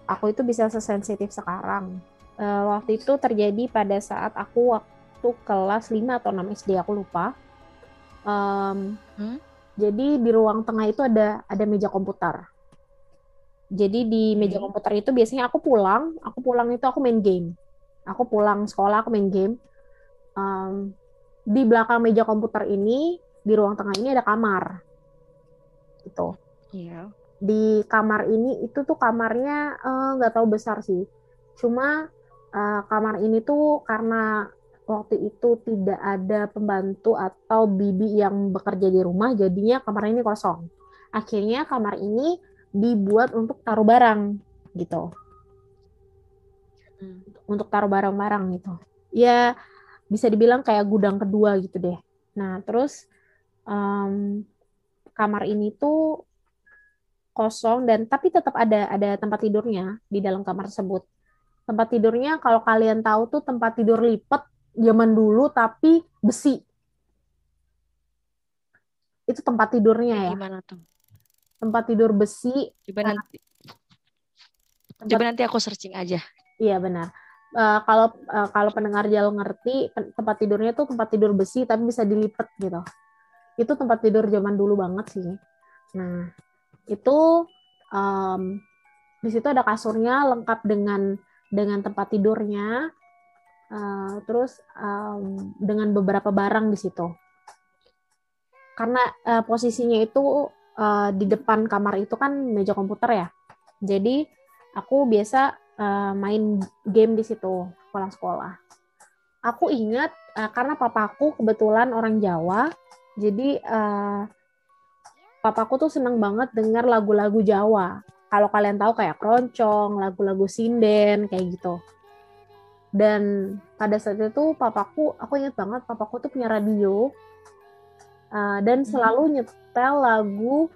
aku itu bisa sesensitif sekarang. Uh, waktu itu terjadi pada saat aku waktu kelas 5 atau 6 SD aku lupa Um, hmm? Jadi di ruang tengah itu ada ada meja komputer. Jadi di meja hmm. komputer itu biasanya aku pulang, aku pulang itu aku main game. Aku pulang sekolah aku main game. Um, di belakang meja komputer ini di ruang tengah ini ada kamar. Itu. Iya. Di kamar ini itu tuh kamarnya eh, nggak uh, tahu besar sih. Cuma uh, kamar ini tuh karena waktu itu tidak ada pembantu atau bibi yang bekerja di rumah, jadinya kamar ini kosong. Akhirnya kamar ini dibuat untuk taruh barang gitu. Hmm. Untuk taruh barang-barang gitu. Ya bisa dibilang kayak gudang kedua gitu deh. Nah terus um, kamar ini tuh kosong dan tapi tetap ada ada tempat tidurnya di dalam kamar tersebut. Tempat tidurnya kalau kalian tahu tuh tempat tidur lipat zaman dulu tapi besi. Itu tempat tidurnya ya. Gimana tuh? Tempat tidur besi. Coba nah, nanti. Tempat... Coba nanti aku searching aja. Iya benar. Uh, kalau uh, kalau pendengar jalan ngerti tempat tidurnya tuh tempat tidur besi tapi bisa dilipat gitu. Itu tempat tidur zaman dulu banget sih. Nah itu um, di situ ada kasurnya lengkap dengan dengan tempat tidurnya uh, terus um, dengan beberapa barang di situ. Karena uh, posisinya itu uh, di depan kamar itu kan meja komputer ya, jadi aku biasa uh, main game di situ pulang sekolah. Aku ingat uh, karena papaku kebetulan orang Jawa, jadi uh, papaku tuh seneng banget dengar lagu-lagu Jawa. Kalau kalian tahu kayak keroncong, lagu-lagu sinden kayak gitu dan pada saat itu papaku aku ingat banget papaku tuh punya radio uh, dan hmm. selalu nyetel lagu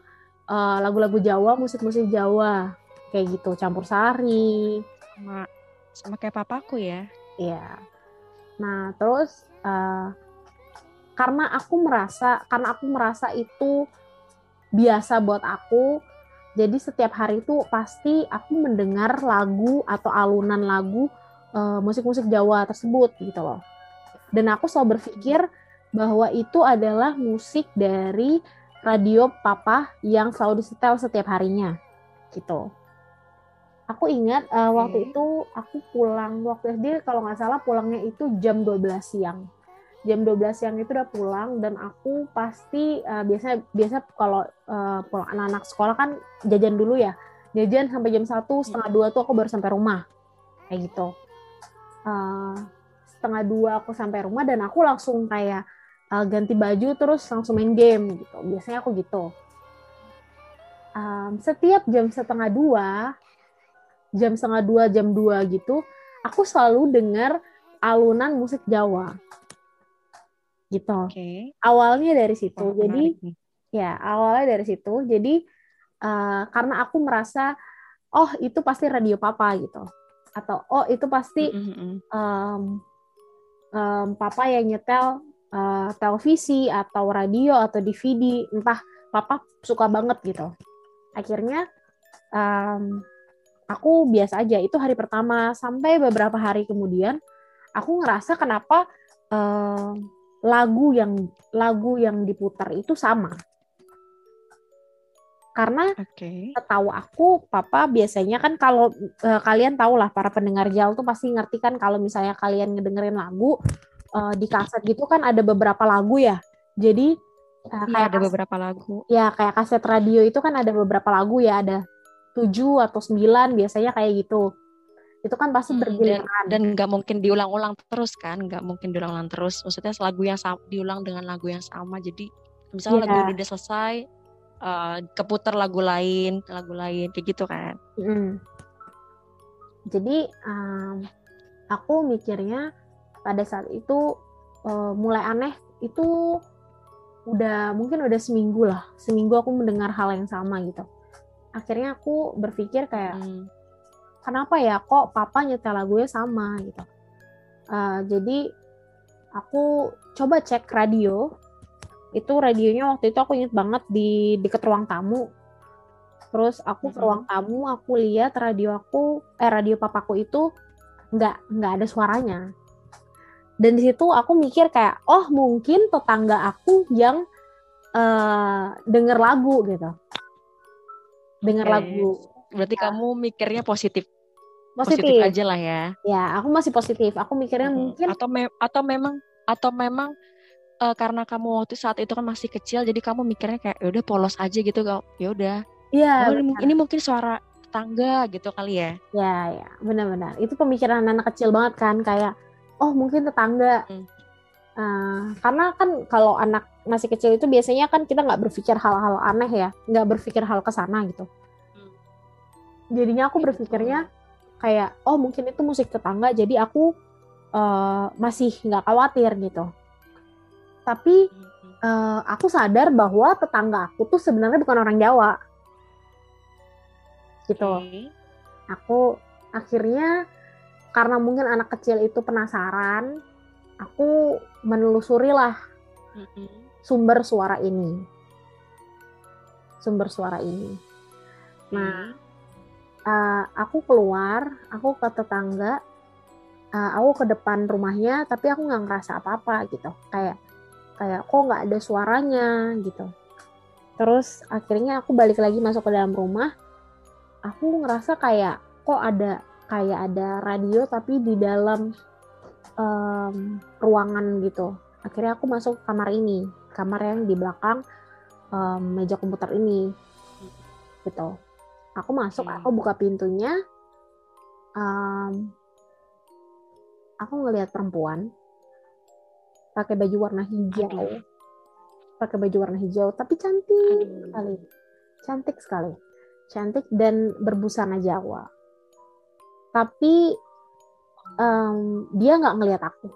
uh, lagu-lagu Jawa musik-musik Jawa kayak gitu campur sari sama sama kayak papaku ya iya nah terus uh, karena aku merasa karena aku merasa itu biasa buat aku jadi setiap hari itu pasti aku mendengar lagu atau alunan lagu eh, musik-musik Jawa tersebut gitu loh. Dan aku selalu berpikir bahwa itu adalah musik dari radio papa yang selalu disetel setiap harinya gitu. Aku ingat uh, waktu itu aku pulang waktu SD kalau nggak salah pulangnya itu jam 12 siang. Jam 12 siang itu udah pulang dan aku pasti uh, biasanya biasa kalau uh, pulang anak-anak sekolah kan jajan dulu ya. Jajan sampai jam satu setengah dua tuh aku baru sampai rumah. Kayak gitu. Uh, setengah dua aku sampai rumah dan aku langsung kayak uh, ganti baju terus langsung main game gitu. Biasanya aku gitu. Um, setiap jam setengah dua jam setengah dua jam dua gitu aku selalu dengar alunan musik Jawa. Gitu. Okay. awalnya dari situ. Oh, jadi ya awalnya dari situ. Jadi uh, karena aku merasa oh itu pasti radio papa gitu. Atau oh itu pasti um, um, papa yang nyetel uh, televisi atau radio atau DVD entah papa suka banget gitu. Akhirnya um, aku biasa aja itu hari pertama. Sampai beberapa hari kemudian aku ngerasa kenapa uh, lagu yang lagu yang diputar itu sama. Karena okay. tahu aku papa biasanya kan kalau uh, kalian tahu lah para pendengar jauh tuh pasti ngerti kan kalau misalnya kalian ngedengerin lagu uh, di kaset gitu kan ada beberapa lagu ya. Jadi uh, kayak ada beberapa lagu. Ya kayak kaset radio itu kan ada beberapa lagu ya. Ada tujuh atau sembilan biasanya kayak gitu. Itu kan pasti hmm, bergiliran. dan nggak mungkin diulang-ulang terus kan nggak mungkin diulang-ulang terus. Maksudnya lagu yang sama, diulang dengan lagu yang sama. Jadi misalnya yeah. lagu udah selesai uh, keputar lagu lain lagu lain kayak gitu kan. Mm. jadi um, aku mikirnya pada saat itu uh, mulai aneh itu udah mungkin udah seminggu lah. Seminggu aku mendengar hal yang sama gitu akhirnya aku berpikir kayak Hmm. kenapa ya kok papa nyetel lagunya sama? Gitu. Uh, jadi aku coba cek radio. Itu radionya waktu itu aku inget banget di deket ruang tamu. Terus aku ke Mhm. ruang tamu aku lihat radio aku eh radio papaku itu nggak nggak ada suaranya. Dan di situ aku mikir kayak oh mungkin tetangga aku yang eh denger lagu gitu denger Oke. lagu Berarti kamu mikirnya positif, positif, positif aja lah ya. ya aku masih positif aku mikirnya Mm-mm. mungkin atau me- atau memang atau memang eh, karena kamu waktu saat itu kan masih kecil jadi kamu mikirnya kayak ya udah polos aja gitu ya udah ya oh, ini, ini mungkin suara tetangga gitu kali ya Ya, ya, benar-benar. Itu pemikiran anak kecil banget kan, kayak oh mungkin tetangga. Hmm. Eh, karena kan kalau anak masih kecil itu biasanya kan kita nggak berpikir hal-hal aneh ya, nggak berpikir hal ke sana gitu. Hmm. Jadinya aku Iya, berpikirnya kayak oh mungkin itu musik tetangga, jadi aku eh, masih nggak khawatir gitu. Tapi eh, aku sadar bahwa tetangga aku tuh sebenarnya bukan orang Jawa. Gitu aku akhirnya karena mungkin anak kecil itu penasaran, aku menelusuri lah Mm-mm. Sumber suara ini. Sumber suara ini. Nah, eh, aku keluar, aku ke tetangga, eh, aku ke depan rumahnya, tapi aku nggak ngerasa apa-apa gitu. Kayak kayak kok nggak ada suaranya gitu. Terus akhirnya aku balik lagi masuk ke dalam rumah, aku ngerasa kayak kok ada kayak ada radio tapi di dalam em, ruangan gitu. Akhirnya aku masuk ke kamar ini, kamar yang di belakang em, meja komputer ini, gitu. Aku masuk, Oke. aku buka pintunya, em, aku ngelihat perempuan pakai baju warna hijau, Aduh. pakai baju warna hijau, tapi cantik Aduh. sekali, cantik sekali, cantik dan berbusana Jawa. Tapi em, dia nggak ngelihat aku.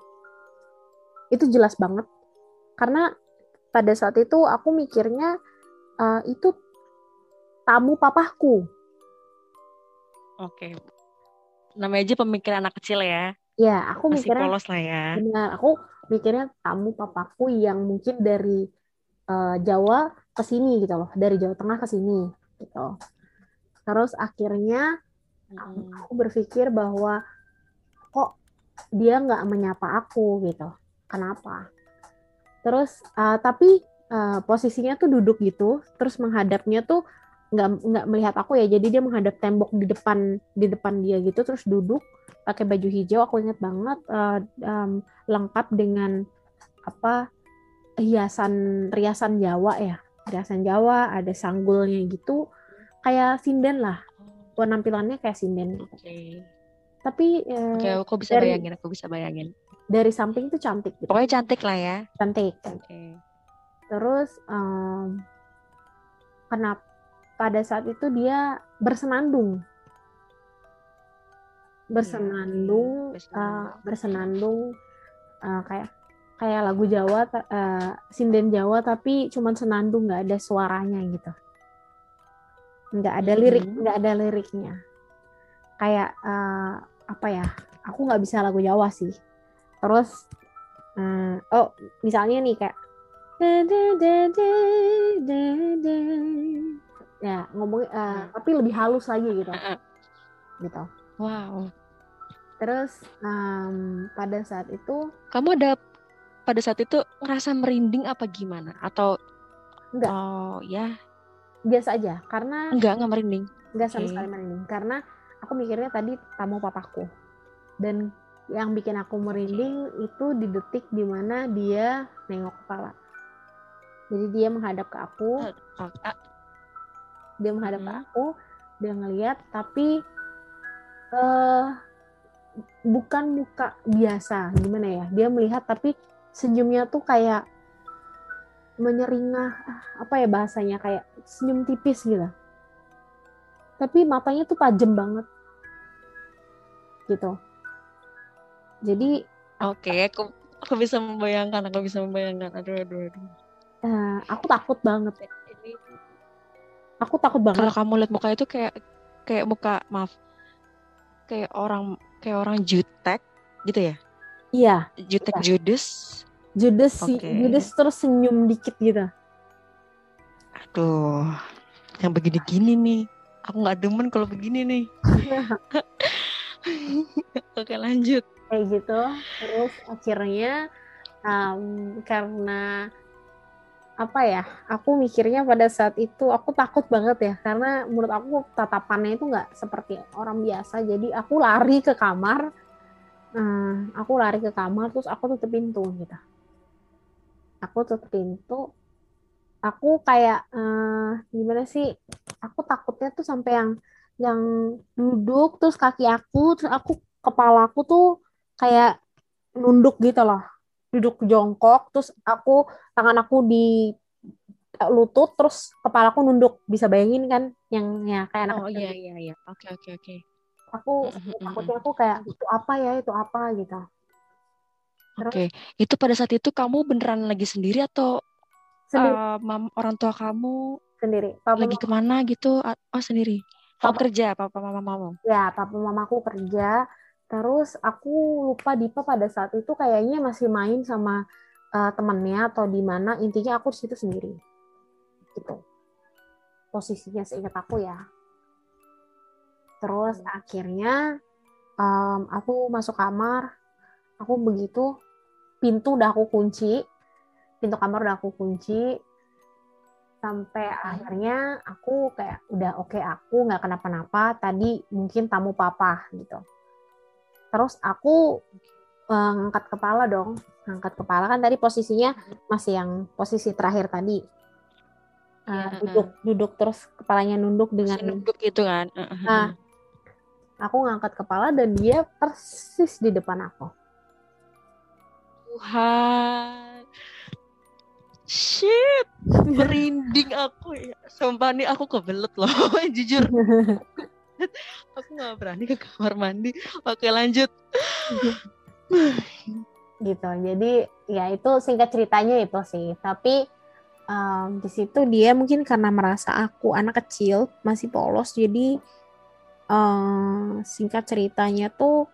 Itu jelas banget. Karena pada saat itu aku mikirnya eh, itu tamu papahku. Oke. Namanya aja pemikiran anak kecil ya. Ya, aku Masih mikirnya polos lah ya. benar. Aku mikirnya tamu papaku yang mungkin dari eh, Jawa ke sini gitu loh, dari Jawa Tengah ke sini gitu. Terus akhirnya Mm-mm. aku berpikir bahwa kok dia nggak menyapa aku gitu kenapa terus uh, tapi uh, posisinya tuh duduk gitu terus menghadapnya tuh nggak nggak melihat aku ya. Jadi dia menghadap tembok di depan di depan dia gitu terus duduk pakai baju hijau. Aku ingat banget uh, um, lengkap dengan apa hiasan riasan Jawa ya. Riasan Jawa ada sanggulnya gitu. Kayak sinden lah. Penampilannya kayak sinden. Oke. tapi eh, Oke, aku bisa dari- bayangin, aku bisa bayangin. Dari samping tuh cantik gitu Pokoknya cantik lah ya. cantik Oke. terus em, kenapa pada saat itu dia bersenandung bersenandung Iya, eh, bersenandung. eh, kayak kayak lagu Jawa eh, sinden Jawa tapi cuman senandung nggak ada suaranya gitu nggak ada lirik Mhm. nggak ada liriknya kayak eh, apa ya aku nggak bisa lagu Jawa sih terus eh, oh misalnya nih kayak ya ngomong eh, Hmm. tapi lebih halus lagi gitu gitu Wow. terus em, pada saat itu Kamu ada pada saat itu ngerasa merinding apa gimana? Atau Enggak. Oh, ya, biasa aja karena enggak enggak merinding. nggak sama Oke. sekali merinding karena aku mikirnya tadi tamu papaku dan yang bikin aku merinding itu di detik di mana dia nengok kepala. Jadi dia menghadap ke aku. Oh, ah, dia menghadap ke Mhm. aku dia ngeliat tapi eh bukan muka biasa gimana ya? Dia melihat tapi senyumnya tuh kayak menyeringah ah, apa ya bahasanya? Kayak senyum tipis gitu. Tapi matanya tuh tajam banget. Gitu jadi Oke, aku aku bisa membayangkan, aku bisa membayangkan. Aduh, aduh, aduh. uh, aku takut banget ini aku takut banget. kalau kamu lihat muka itu kayak kayak muka maaf kayak orang kayak orang jutek gitu ya? Iya. Jutek iya. judes? Judes sih Oke. judes terus senyum dikit gitu. Aduh yang begini-gini nih. Aku nggak demen kalau begini nih. *laughs* *laughs* Oke lanjut kayak gitu. Terus akhirnya um, karena apa ya aku mikirnya pada saat itu aku takut banget ya karena menurut aku tatapannya itu nggak seperti orang biasa. Jadi aku lari ke kamar uh, aku lari ke kamar terus aku tutup pintu gitu. Aku tutup pintu aku kayak uh, gimana sih aku takutnya tuh sampai yang yang duduk terus kaki aku terus aku kepala aku tuh kayak nunduk gitu loh. Duduk jongkok terus aku tangan aku di eh, lutut terus kepala aku nunduk. Bisa bayangin kan yang ya kayak anak oh kecil. iya iya iya. Oke oke oke. Aku takutnya aku kayak itu apa ya? Itu apa? gitu. Oke. Itu pada saat itu kamu beneran lagi sendiri atau sendiri. uh, mam- orang tua kamu sendiri. Papa lagi ke mana gitu? Oh sendiri. Kamu Papa- kerja papa mama mama ya papa mamaku kerja terus aku lupa Dipa pada saat itu kayaknya masih main sama uh, temennya atau di mana intinya aku di situ sendiri. Gitu. Posisinya seingat aku ya. Terus akhirnya um, aku masuk kamar. Aku begitu pintu udah aku kunci. Pintu kamar udah aku kunci. Sampai akhirnya aku kayak udah oke aku nggak kenapa-napa. Tadi mungkin tamu papa gitu terus aku uh, ngangkat kepala dong. Ngangkat kepala kan tadi posisinya masih yang posisi terakhir tadi. Uh, Iya, duduk duduk terus kepalanya nunduk dengan Masih nunduk gitu kan? Nah, aku ngangkat kepala dan dia persis di depan aku. Tuhan. Shit. Merinding aku ya. Sumpah nih aku kebelet loh *laughs* jujur *laughs* *laughs* aku nggak berani ke kamar mandi. Oke lanjut. *laughs* Gitu. Jadi ya itu singkat ceritanya itu sih. Tapi um, di situ dia mungkin karena merasa aku anak kecil masih polos jadi um, singkat ceritanya tuh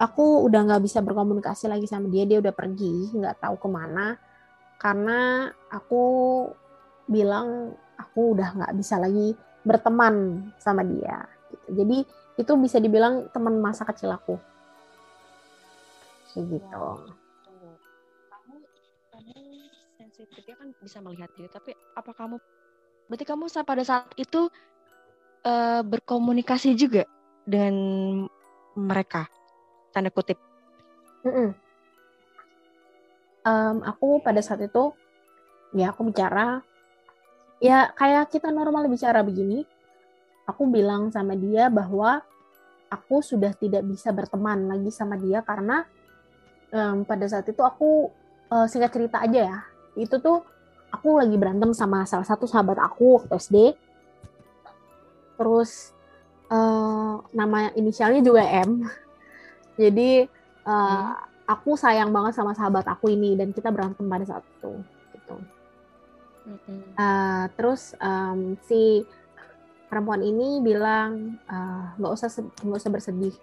aku udah nggak bisa berkomunikasi lagi sama dia. Dia udah pergi nggak tahu ke mana. Karena aku bilang aku udah nggak bisa lagi berteman sama dia gitu. jadi itu bisa dibilang teman masa kecil aku kayak gitu Tunggu. kamu kamu sensitifnya kan bisa melihat dia tapi apa kamu berarti kamu pada saat itu eh, berkomunikasi juga dengan mereka tanda kutip Mm-mm. Em, aku pada saat itu ya aku bicara ya kayak kita normal bicara begini aku bilang sama dia bahwa aku sudah tidak bisa berteman lagi sama dia karena em, pada saat itu aku eh, singkat cerita aja ya. Itu tuh aku lagi berantem sama salah satu sahabat aku waktu SD terus eh, nama inisialnya juga M. *laughs* Jadi eh, aku sayang banget sama sahabat aku ini dan kita berantem pada saat itu Eh, terus em, si perempuan ini bilang eh, nggak usah sed- nggak usah bersedih.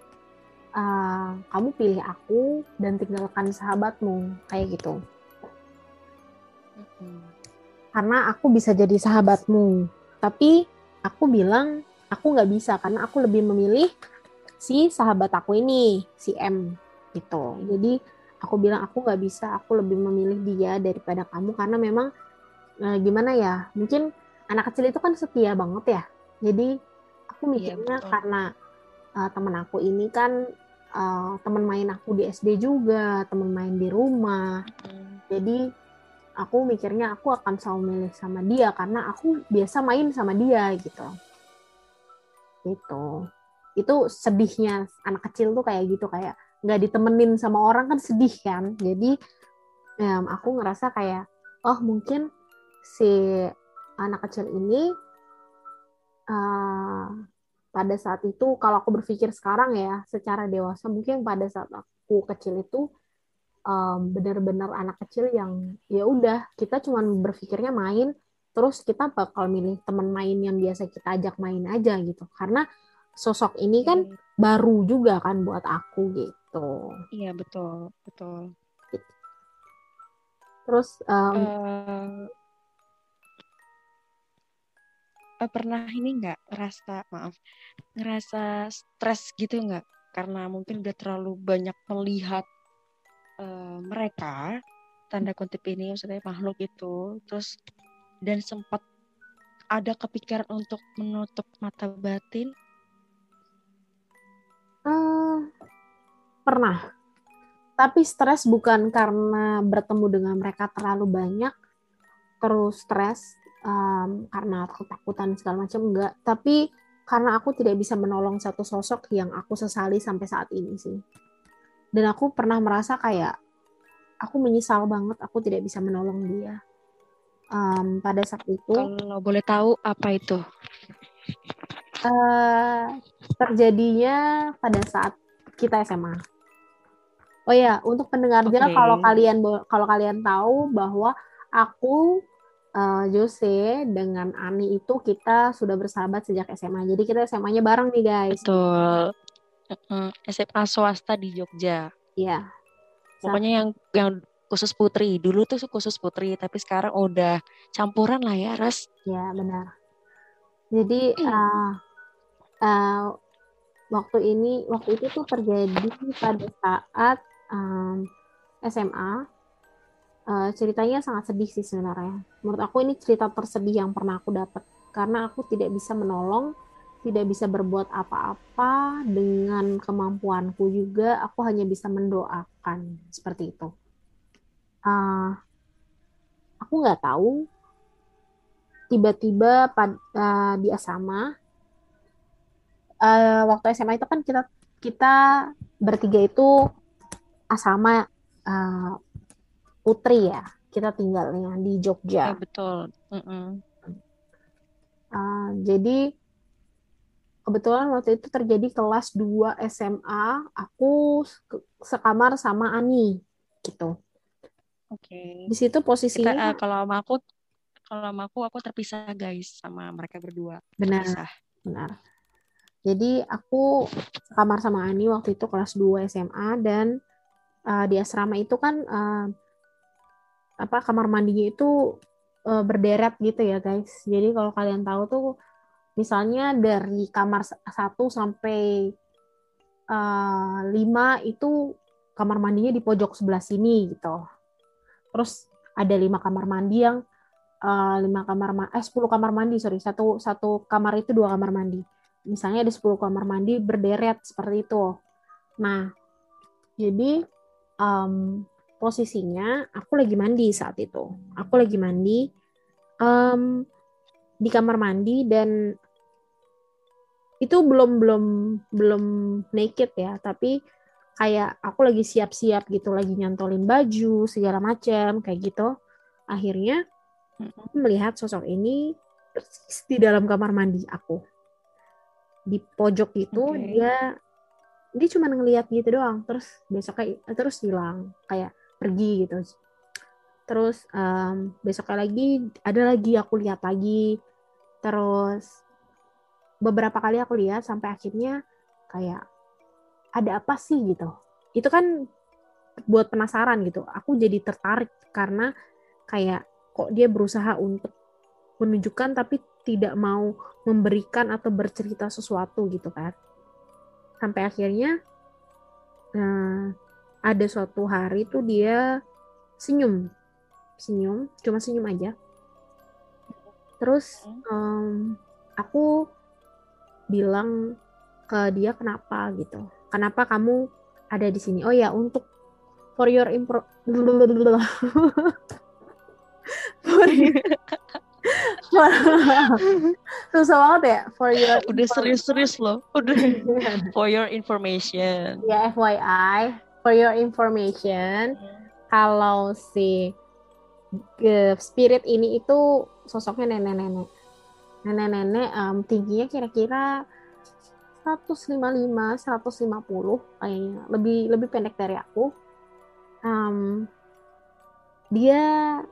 Eh, kamu pilih aku dan tinggalkan sahabatmu. Kayak gitu. Karena aku bisa jadi sahabatmu. Tapi aku bilang aku nggak bisa karena aku lebih memilih si sahabat aku ini si M gitu. Jadi aku bilang aku nggak bisa aku lebih memilih dia daripada kamu karena memang eh, gimana ya? Mungkin anak kecil itu kan setia banget ya. Jadi aku Iya, mikirnya betul. karena eh, teman aku ini kan eh, teman main aku di SD juga teman main di rumah. Jadi aku mikirnya aku akan selalu milih sama dia karena aku biasa main sama dia gitu. Gitu. Itu sedihnya anak kecil tuh kayak gitu kayak nggak ditemenin sama orang kan sedih kan. Jadi em, aku ngerasa kayak oh mungkin si anak kecil ini eh, pada saat itu kalau aku berpikir sekarang ya secara dewasa mungkin pada saat aku kecil itu um, benar-benar anak kecil yang ya udah kita cuma berpikirnya main terus kita bakal milih teman main yang biasa kita ajak main aja gitu. Karena sosok ini kan hmm. baru juga kan buat aku gitu. Iya betul betul. Terus um, uh, uh, pernah ini nggak ngerasa maaf ngerasa stres gitu nggak? Karena mungkin udah terlalu banyak melihat uh, mereka tanda kutip ini maksudnya makhluk itu terus dan sempat ada kepikiran untuk menutup mata batin? Uh, pernah. Tapi stres bukan karena bertemu dengan mereka terlalu banyak terus stres um, karena ketakutan segala macam enggak. Tapi karena aku tidak bisa menolong satu sosok yang aku sesali sampai saat ini sih. Dan aku pernah merasa kayak aku menyesal banget aku tidak bisa menolong dia. Um, pada saat itu kalau boleh tahu apa itu? Uh, terjadinya pada saat kita SMA oh ya untuk pendengarnya okay. kalau kalian kalau kalian tahu bahwa aku uh, Jose dengan Ani itu kita sudah bersahabat sejak SMA. Jadi kita SMA-nya bareng nih guys. Betul. SMA swasta di Jogja. Iya. Pokoknya yang yang khusus putri. Dulu tuh khusus putri, tapi sekarang udah campuran lah ya, Ras. Iya, benar. Jadi uh, uh, waktu ini waktu itu tuh terjadi pada saat um, SMA uh, ceritanya sangat sedih sih sebenarnya. Menurut aku ini cerita tersedih yang pernah aku dapat karena aku tidak bisa menolong, tidak bisa berbuat apa-apa dengan kemampuanku juga. Aku hanya bisa mendoakan seperti itu. Uh, aku nggak tahu tiba-tiba pada uh, di asrama uh, waktu SMA itu kan kita kita bertiga itu asrama uh, Putri ya kita tinggalnya di Jogja. Ya, betul. Mm -mm. Uh, jadi kebetulan waktu itu terjadi kelas 2 SMA, aku sekamar sama Ani gitu. Oke. Okay. Di situ posisinya Kita, uh, kalau sama aku kalau sama aku aku terpisah guys sama mereka berdua. Benar. Terpisah. Benar. Jadi aku sekamar sama Ani waktu itu kelas 2 SMA dan uh, di asrama itu kan uh, apa kamar mandinya itu uh, berderet gitu ya guys. Jadi kalau kalian tahu tuh misalnya dari kamar 1 sampai uh, 5 itu kamar mandinya di pojok sebelah sini gitu. Terus ada lima kamar mandi yang uh, lima kamar eh 10 kamar mandi sorry satu satu kamar itu dua kamar mandi. Misalnya ada 10 kamar mandi berderet seperti itu. Nah, jadi um, posisinya aku lagi mandi saat itu. Aku lagi mandi um, di kamar mandi dan itu belum belum belum naked ya, tapi kayak aku lagi siap-siap gitu, lagi nyantolin baju segala macam kayak gitu. Akhirnya aku melihat sosok ini di dalam kamar mandi aku. Di pojok itu okay. dia dia cuma ngeliat gitu doang terus besoknya terus hilang kayak pergi gitu. Terus um, besoknya lagi ada lagi aku lihat lagi. Terus beberapa kali aku lihat sampai akhirnya kayak ada apa sih? gitu. Itu kan buat penasaran gitu. Aku jadi tertarik karena kayak kok dia berusaha untuk menunjukkan tapi tidak mau memberikan atau bercerita sesuatu gitu kan. Sampai akhirnya nah, ada suatu hari tuh dia senyum. Senyum cuma senyum aja. Terus um, aku bilang ke dia kenapa? gitu. Kenapa kamu ada di sini? Oh ya untuk for your impro *laughs* for *laughs* Susah banget ya for your Udah serius-serius loh. Udah. *laughs* For your information. Ya FYI, for your information, kalau si uh, spirit ini itu sosoknya nenek-nenek. Nenek-nenek um, tingginya kira-kira 155, 150 kayaknya. Lebih lebih pendek dari aku. um, dia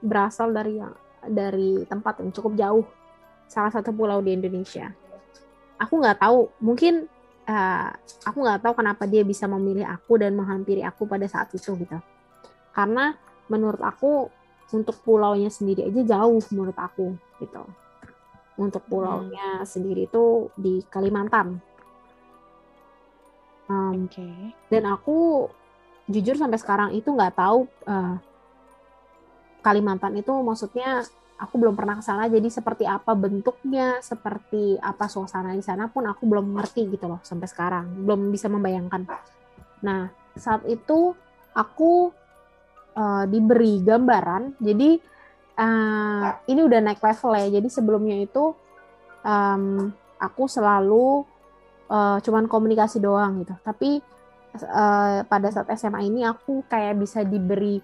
berasal dari dari tempat yang cukup jauh, salah satu pulau di Indonesia. Aku nggak tahu, mungkin uh, aku nggak tahu kenapa dia bisa memilih aku dan menghampiri aku pada saat itu gitu. Karena menurut aku untuk pulaunya sendiri aja jauh menurut aku gitu. Untuk pulaunya hmm. sendiri itu di Kalimantan. Um, okay. Dan aku jujur sampai sekarang itu nggak tahu uh, Kalimantan itu maksudnya aku belum pernah ke sana jadi seperti apa bentuknya seperti apa suasana di sana pun aku belum ngerti gitu loh sampai sekarang belum bisa membayangkan. Nah saat itu aku uh, diberi gambaran jadi uh, ini udah naik level ya jadi sebelumnya itu um, aku selalu uh, cuman komunikasi doang gitu. Tapi uh, pada saat SMA ini aku kayak bisa diberi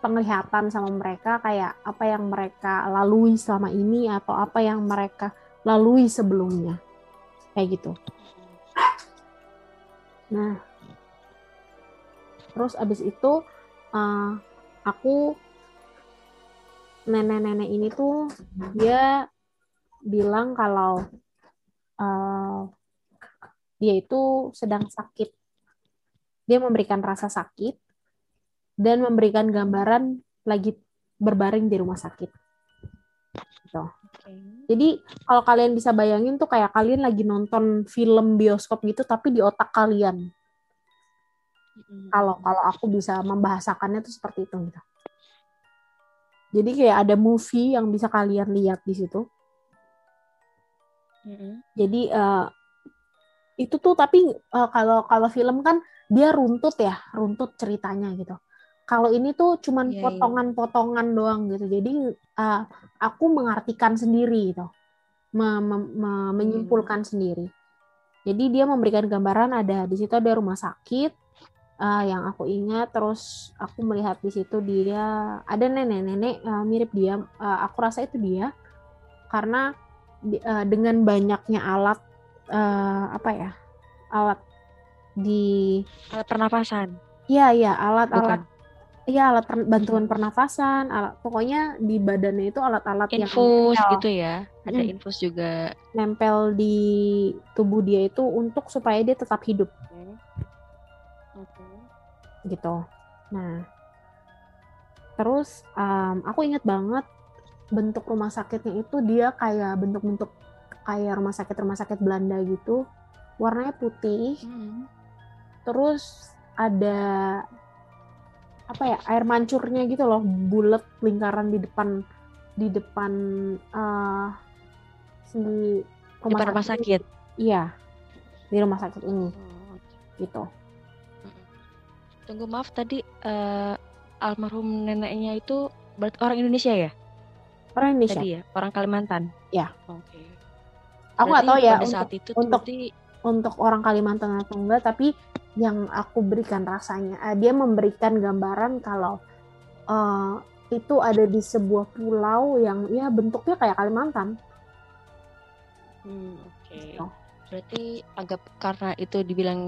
penglihatan sama mereka kayak apa yang mereka lalui selama ini atau apa yang mereka lalui sebelumnya. Kayak gitu. Nah terus abis itu uh, aku nenek-nenek ini tuh dia bilang kalau uh, dia itu sedang sakit. Dia memberikan rasa sakit dan memberikan gambaran lagi berbaring di rumah sakit. Gitu. Okay. Jadi kalau kalian bisa bayangin tuh kayak kalian lagi nonton film bioskop gitu tapi di otak kalian. Kalau mm kalau aku bisa membahasakannya tuh seperti itu gitu. Jadi kayak ada movie yang bisa kalian lihat di situ. Mm-hmm. Jadi uh, itu tuh tapi uh, kalau kalau film kan dia runtut ya, runtut ceritanya gitu. Kalau ini tuh cuman yeah, iya. potongan-potongan yeah. doang gitu. Jadi uh, aku mengartikan sendiri gitu. Me me me menyimpulkan hmm. sendiri. Jadi dia memberikan gambaran ada di situ ada rumah sakit uh, yang aku ingat terus aku melihat di situ dia ada nenek-nenek uh, mirip dia uh, aku rasa itu dia karena uh, dengan banyaknya alat uh, apa ya alat di alat pernafasan. Iya iya alat-alat Iya alat per, bantuan pernafasan, alat pokoknya di badannya itu alat-alat yang infus gitu ya. Ada hmm. infus juga nempel di tubuh dia itu untuk supaya dia tetap hidup. Oke. Okay. Gitu. Nah, terus um, aku ingat banget bentuk rumah sakitnya itu dia kayak bentuk-bentuk kayak rumah sakit rumah sakit Belanda gitu, warnanya putih. Hmm terus ada apa ya air mancurnya gitu loh bulat lingkaran di depan di depan uh, si rumah, di rumah sakit. iya di rumah sakit ini. Oh, gitu. Tunggu maaf tadi uh, almarhum neneknya itu orang Indonesia ya? Orang Indonesia. Tadi ya orang Kalimantan? Ya oke. Okay. aku nggak tahu ya pada untuk, saat itu untuk berarti... untuk orang Kalimantan atau enggak tapi yang aku berikan rasanya. Uh, dia memberikan gambaran kalau uh, itu ada di sebuah pulau yang ya bentuknya kayak Kalimantan. Hmm, Oke. Okay. Gitu. Berarti agak karena itu dibilang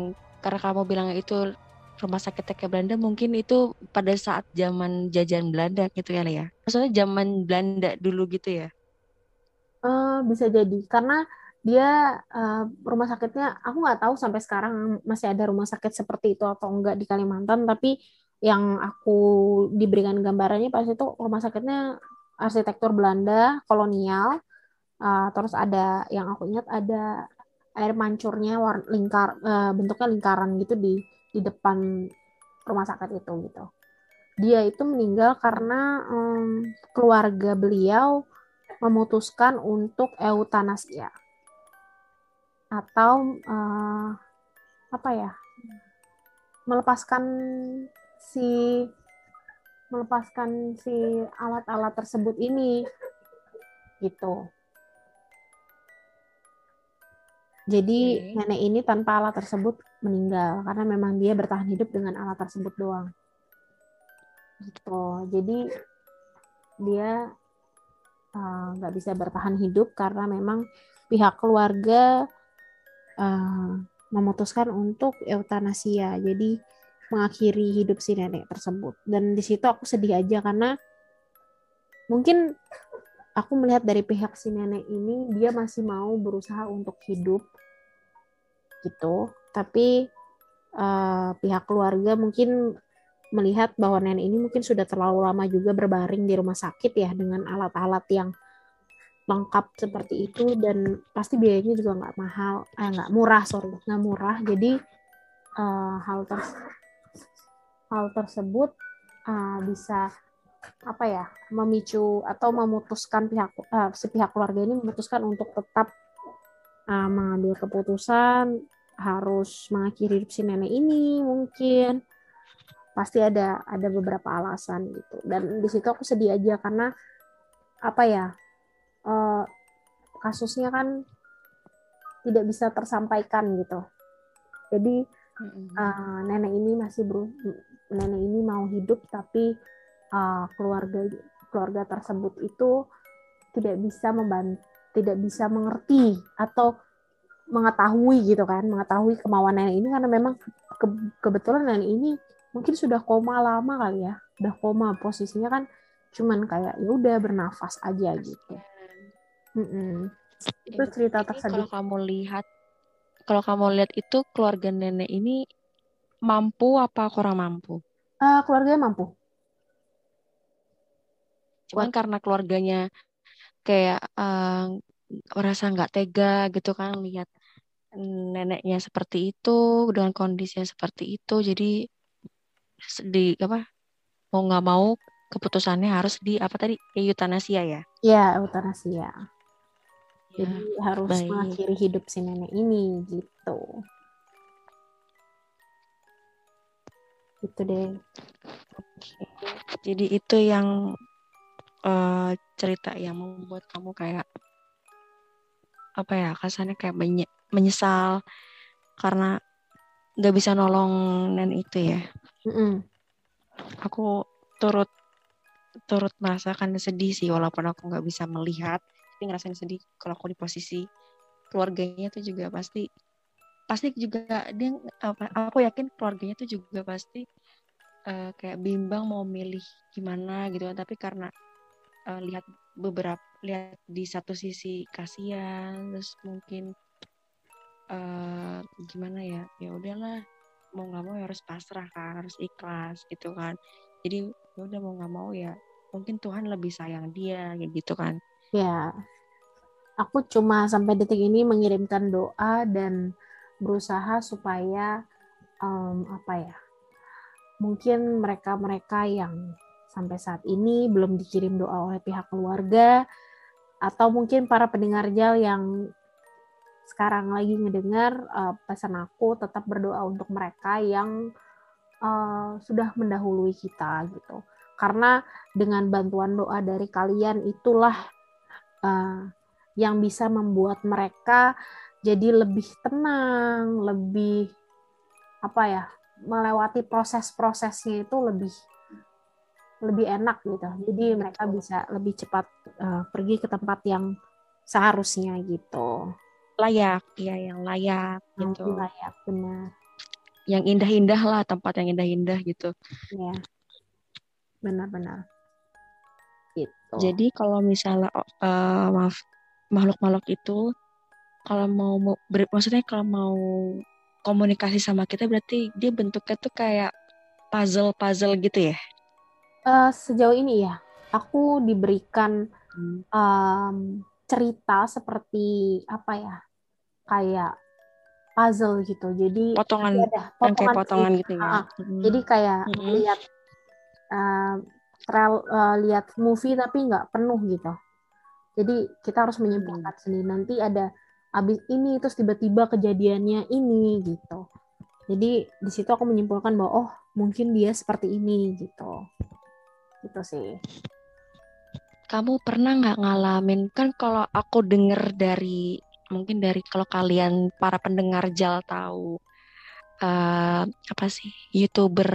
karena kamu bilang itu rumah sakit TK Belanda mungkin itu pada saat zaman jajan Belanda gitu ya ya. Maksudnya zaman Belanda dulu gitu ya? Uh, bisa jadi karena dia uh, rumah sakitnya aku nggak tahu sampai sekarang masih ada rumah sakit seperti itu atau enggak di Kalimantan tapi yang aku diberikan gambarannya pas itu rumah sakitnya arsitektur Belanda kolonial. Uh, terus ada yang aku ingat ada air mancurnya war, lingkar uh, bentuknya lingkaran gitu di di depan rumah sakit itu gitu. Dia itu meninggal karena um, keluarga beliau memutuskan untuk eutanasia atau uh, apa ya melepaskan si melepaskan si alat-alat tersebut ini gitu. Jadi okay. nenek ini tanpa alat tersebut meninggal karena memang dia bertahan hidup dengan alat tersebut doang. Gitu. Jadi dia eh, nggak uh, bisa bertahan hidup karena memang pihak keluarga uh, memutuskan untuk eutanasia. Jadi mengakhiri hidup si nenek tersebut dan di situ aku sedih aja karena mungkin aku melihat dari pihak si nenek ini dia masih mau berusaha untuk hidup gitu tapi uh, pihak keluarga mungkin melihat bahwa nenek ini mungkin sudah terlalu lama juga berbaring di rumah sakit ya dengan alat-alat yang lengkap seperti itu dan pasti biayanya juga nggak mahal. Eh nggak murah sorry nggak murah. Jadi uh, hal ter hal tersebut uh, bisa apa ya memicu atau memutuskan pihak uh, si pihak keluarga ini memutuskan untuk tetap uh, mengambil keputusan harus mengakhiri hidup si nenek ini mungkin. Pasti ada ada beberapa alasan gitu. Dan di situ aku sedih aja karena apa ya uh, kasusnya kan tidak bisa tersampaikan gitu. Jadi uh, nenek ini masih ber nenek ini mau hidup tapi uh, keluarga keluarga tersebut itu tidak bisa membantu tidak bisa mengerti atau mengetahui gitu kan mengetahui kemauan nenek ini karena memang ke, kebetulan nenek ini mungkin sudah koma lama kali ya udah koma posisinya kan cuman kayak ya udah bernafas aja gitu mm itu cerita tersedih kalau kamu lihat kalau kamu lihat itu keluarga nenek ini mampu apa kurang mampu uh, keluarganya mampu cuman What? karena keluarganya kayak uh, merasa nggak tega gitu kan lihat neneknya seperti itu dengan kondisinya seperti itu jadi di apa mau nggak mau keputusannya harus di apa tadi eutanasia ya? Iya eutanasia. Ya, Jadi harus baik. mengakhiri hidup si nenek ini gitu. Gitu deh. Oke. Jadi itu yang uh, cerita yang membuat kamu kayak apa ya kasarnya kayak menyesal karena nggak bisa nolong nenek itu ya. Mm-mm. Aku turut turut merasakan sedih sih walaupun aku nggak bisa melihat tapi ngerasain sedih kalau aku di posisi keluarganya tuh juga pasti pasti juga dia apa aku yakin keluarganya tuh juga pasti uh, kayak bimbang mau milih gimana gitu kan. Tapi karena uh, lihat beberapa lihat di satu sisi kasihan terus mungkin uh, gimana ya ya udahlah mau nggak mau ya harus pasrah kan harus ikhlas gitu kan. Jadi ya udah mau nggak mau ya mungkin Tuhan lebih sayang dia gitu kan ya aku cuma sampai detik ini mengirimkan doa dan berusaha supaya um, apa ya mungkin mereka-mereka yang sampai saat ini belum dikirim doa oleh pihak keluarga atau mungkin para pendengar jal yang sekarang lagi ngedengar uh, pesan aku tetap berdoa untuk mereka yang uh, sudah mendahului kita gitu. Karena dengan bantuan doa dari kalian itulah uh, yang bisa membuat mereka jadi lebih tenang lebih apa ya melewati proses-prosesnya itu lebih lebih enak gitu. Jadi mereka bisa lebih cepat uh, pergi ke tempat yang seharusnya gitu. Layak ya yang layak yang gitu. layak benar. Yang indah-indah lah tempat yang indah-indah gitu. Ya benar-benar gitu jadi kalau misalnya uh, maaf makhluk-makhluk itu kalau mau ber, maksudnya kalau mau komunikasi sama kita berarti dia bentuknya tuh kayak puzzle-puzzle gitu ya uh, sejauh ini ya aku diberikan hmm. um, cerita seperti apa ya kayak puzzle gitu. Jadi potongan ada potongan, kayak potongan gitu ya. Uh, hmm. Jadi kayak hmm. lihat uh, trail uh, lihat movie tapi nggak penuh gitu. Jadi kita harus menyimpulkan hmm. sendiri. Nanti ada abis ini terus tiba-tiba kejadiannya ini gitu. Jadi di situ aku menyimpulkan bahwa oh mungkin dia seperti ini gitu. Gitu sih. Kamu pernah nggak ngalamin kan kalau aku denger dari mungkin dari kalau kalian para pendengar Jal tahu uh, apa sih youtuber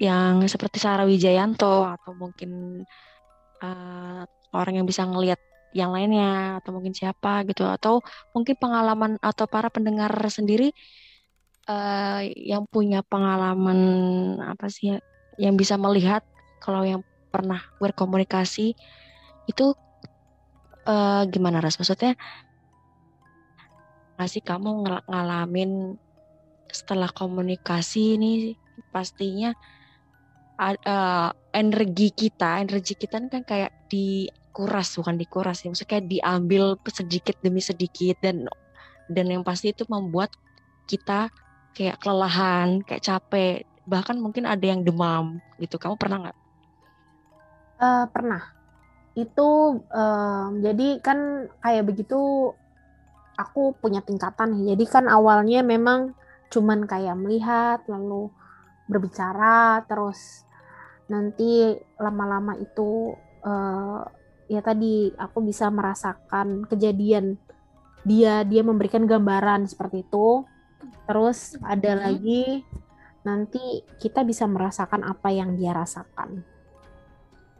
yang seperti Sarah Wijayanto atau mungkin uh, orang yang bisa ngelihat yang lainnya atau mungkin siapa gitu. Atau mungkin pengalaman atau para pendengar sendiri uh, yang punya pengalaman apa sih ya, yang bisa melihat kalau yang pernah berkomunikasi itu uh, gimana ras? Maksudnya ngasih kamu ng ngalamin setelah komunikasi ini pastinya uh, energi kita energi kita kan kayak dikuras bukan dikuras ya maksudnya kayak diambil sedikit demi sedikit dan dan yang pasti itu membuat kita kayak kelelahan kayak capek bahkan mungkin ada yang demam gitu. Kamu pernah nggak? Uh, pernah. Itu uh, jadi kan kayak begitu aku punya tingkatan jadi kan awalnya memang cuman kayak melihat lalu berbicara terus nanti lama-lama itu uh, ya tadi aku bisa merasakan kejadian dia dia memberikan gambaran seperti itu terus ada hmm. lagi nanti kita bisa merasakan apa yang dia rasakan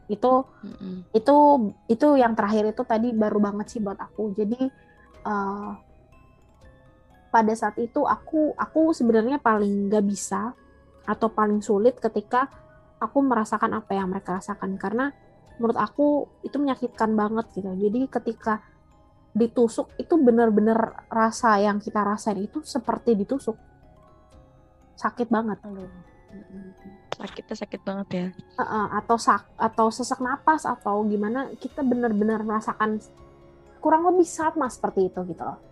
itu hmm. itu itu yang terakhir itu tadi baru banget sih buat aku jadi uh, pada saat itu aku aku sebenarnya paling gak bisa atau paling sulit ketika aku merasakan apa yang mereka rasakan karena menurut aku itu menyakitkan banget gitu. Jadi ketika ditusuk itu benar-benar rasa yang kita rasain itu seperti ditusuk. Sakit banget. Sakitnya sakit banget ya. atau sak atau sesak napas atau gimana kita benar-benar merasakan kurang lebih sama seperti itu gitu loh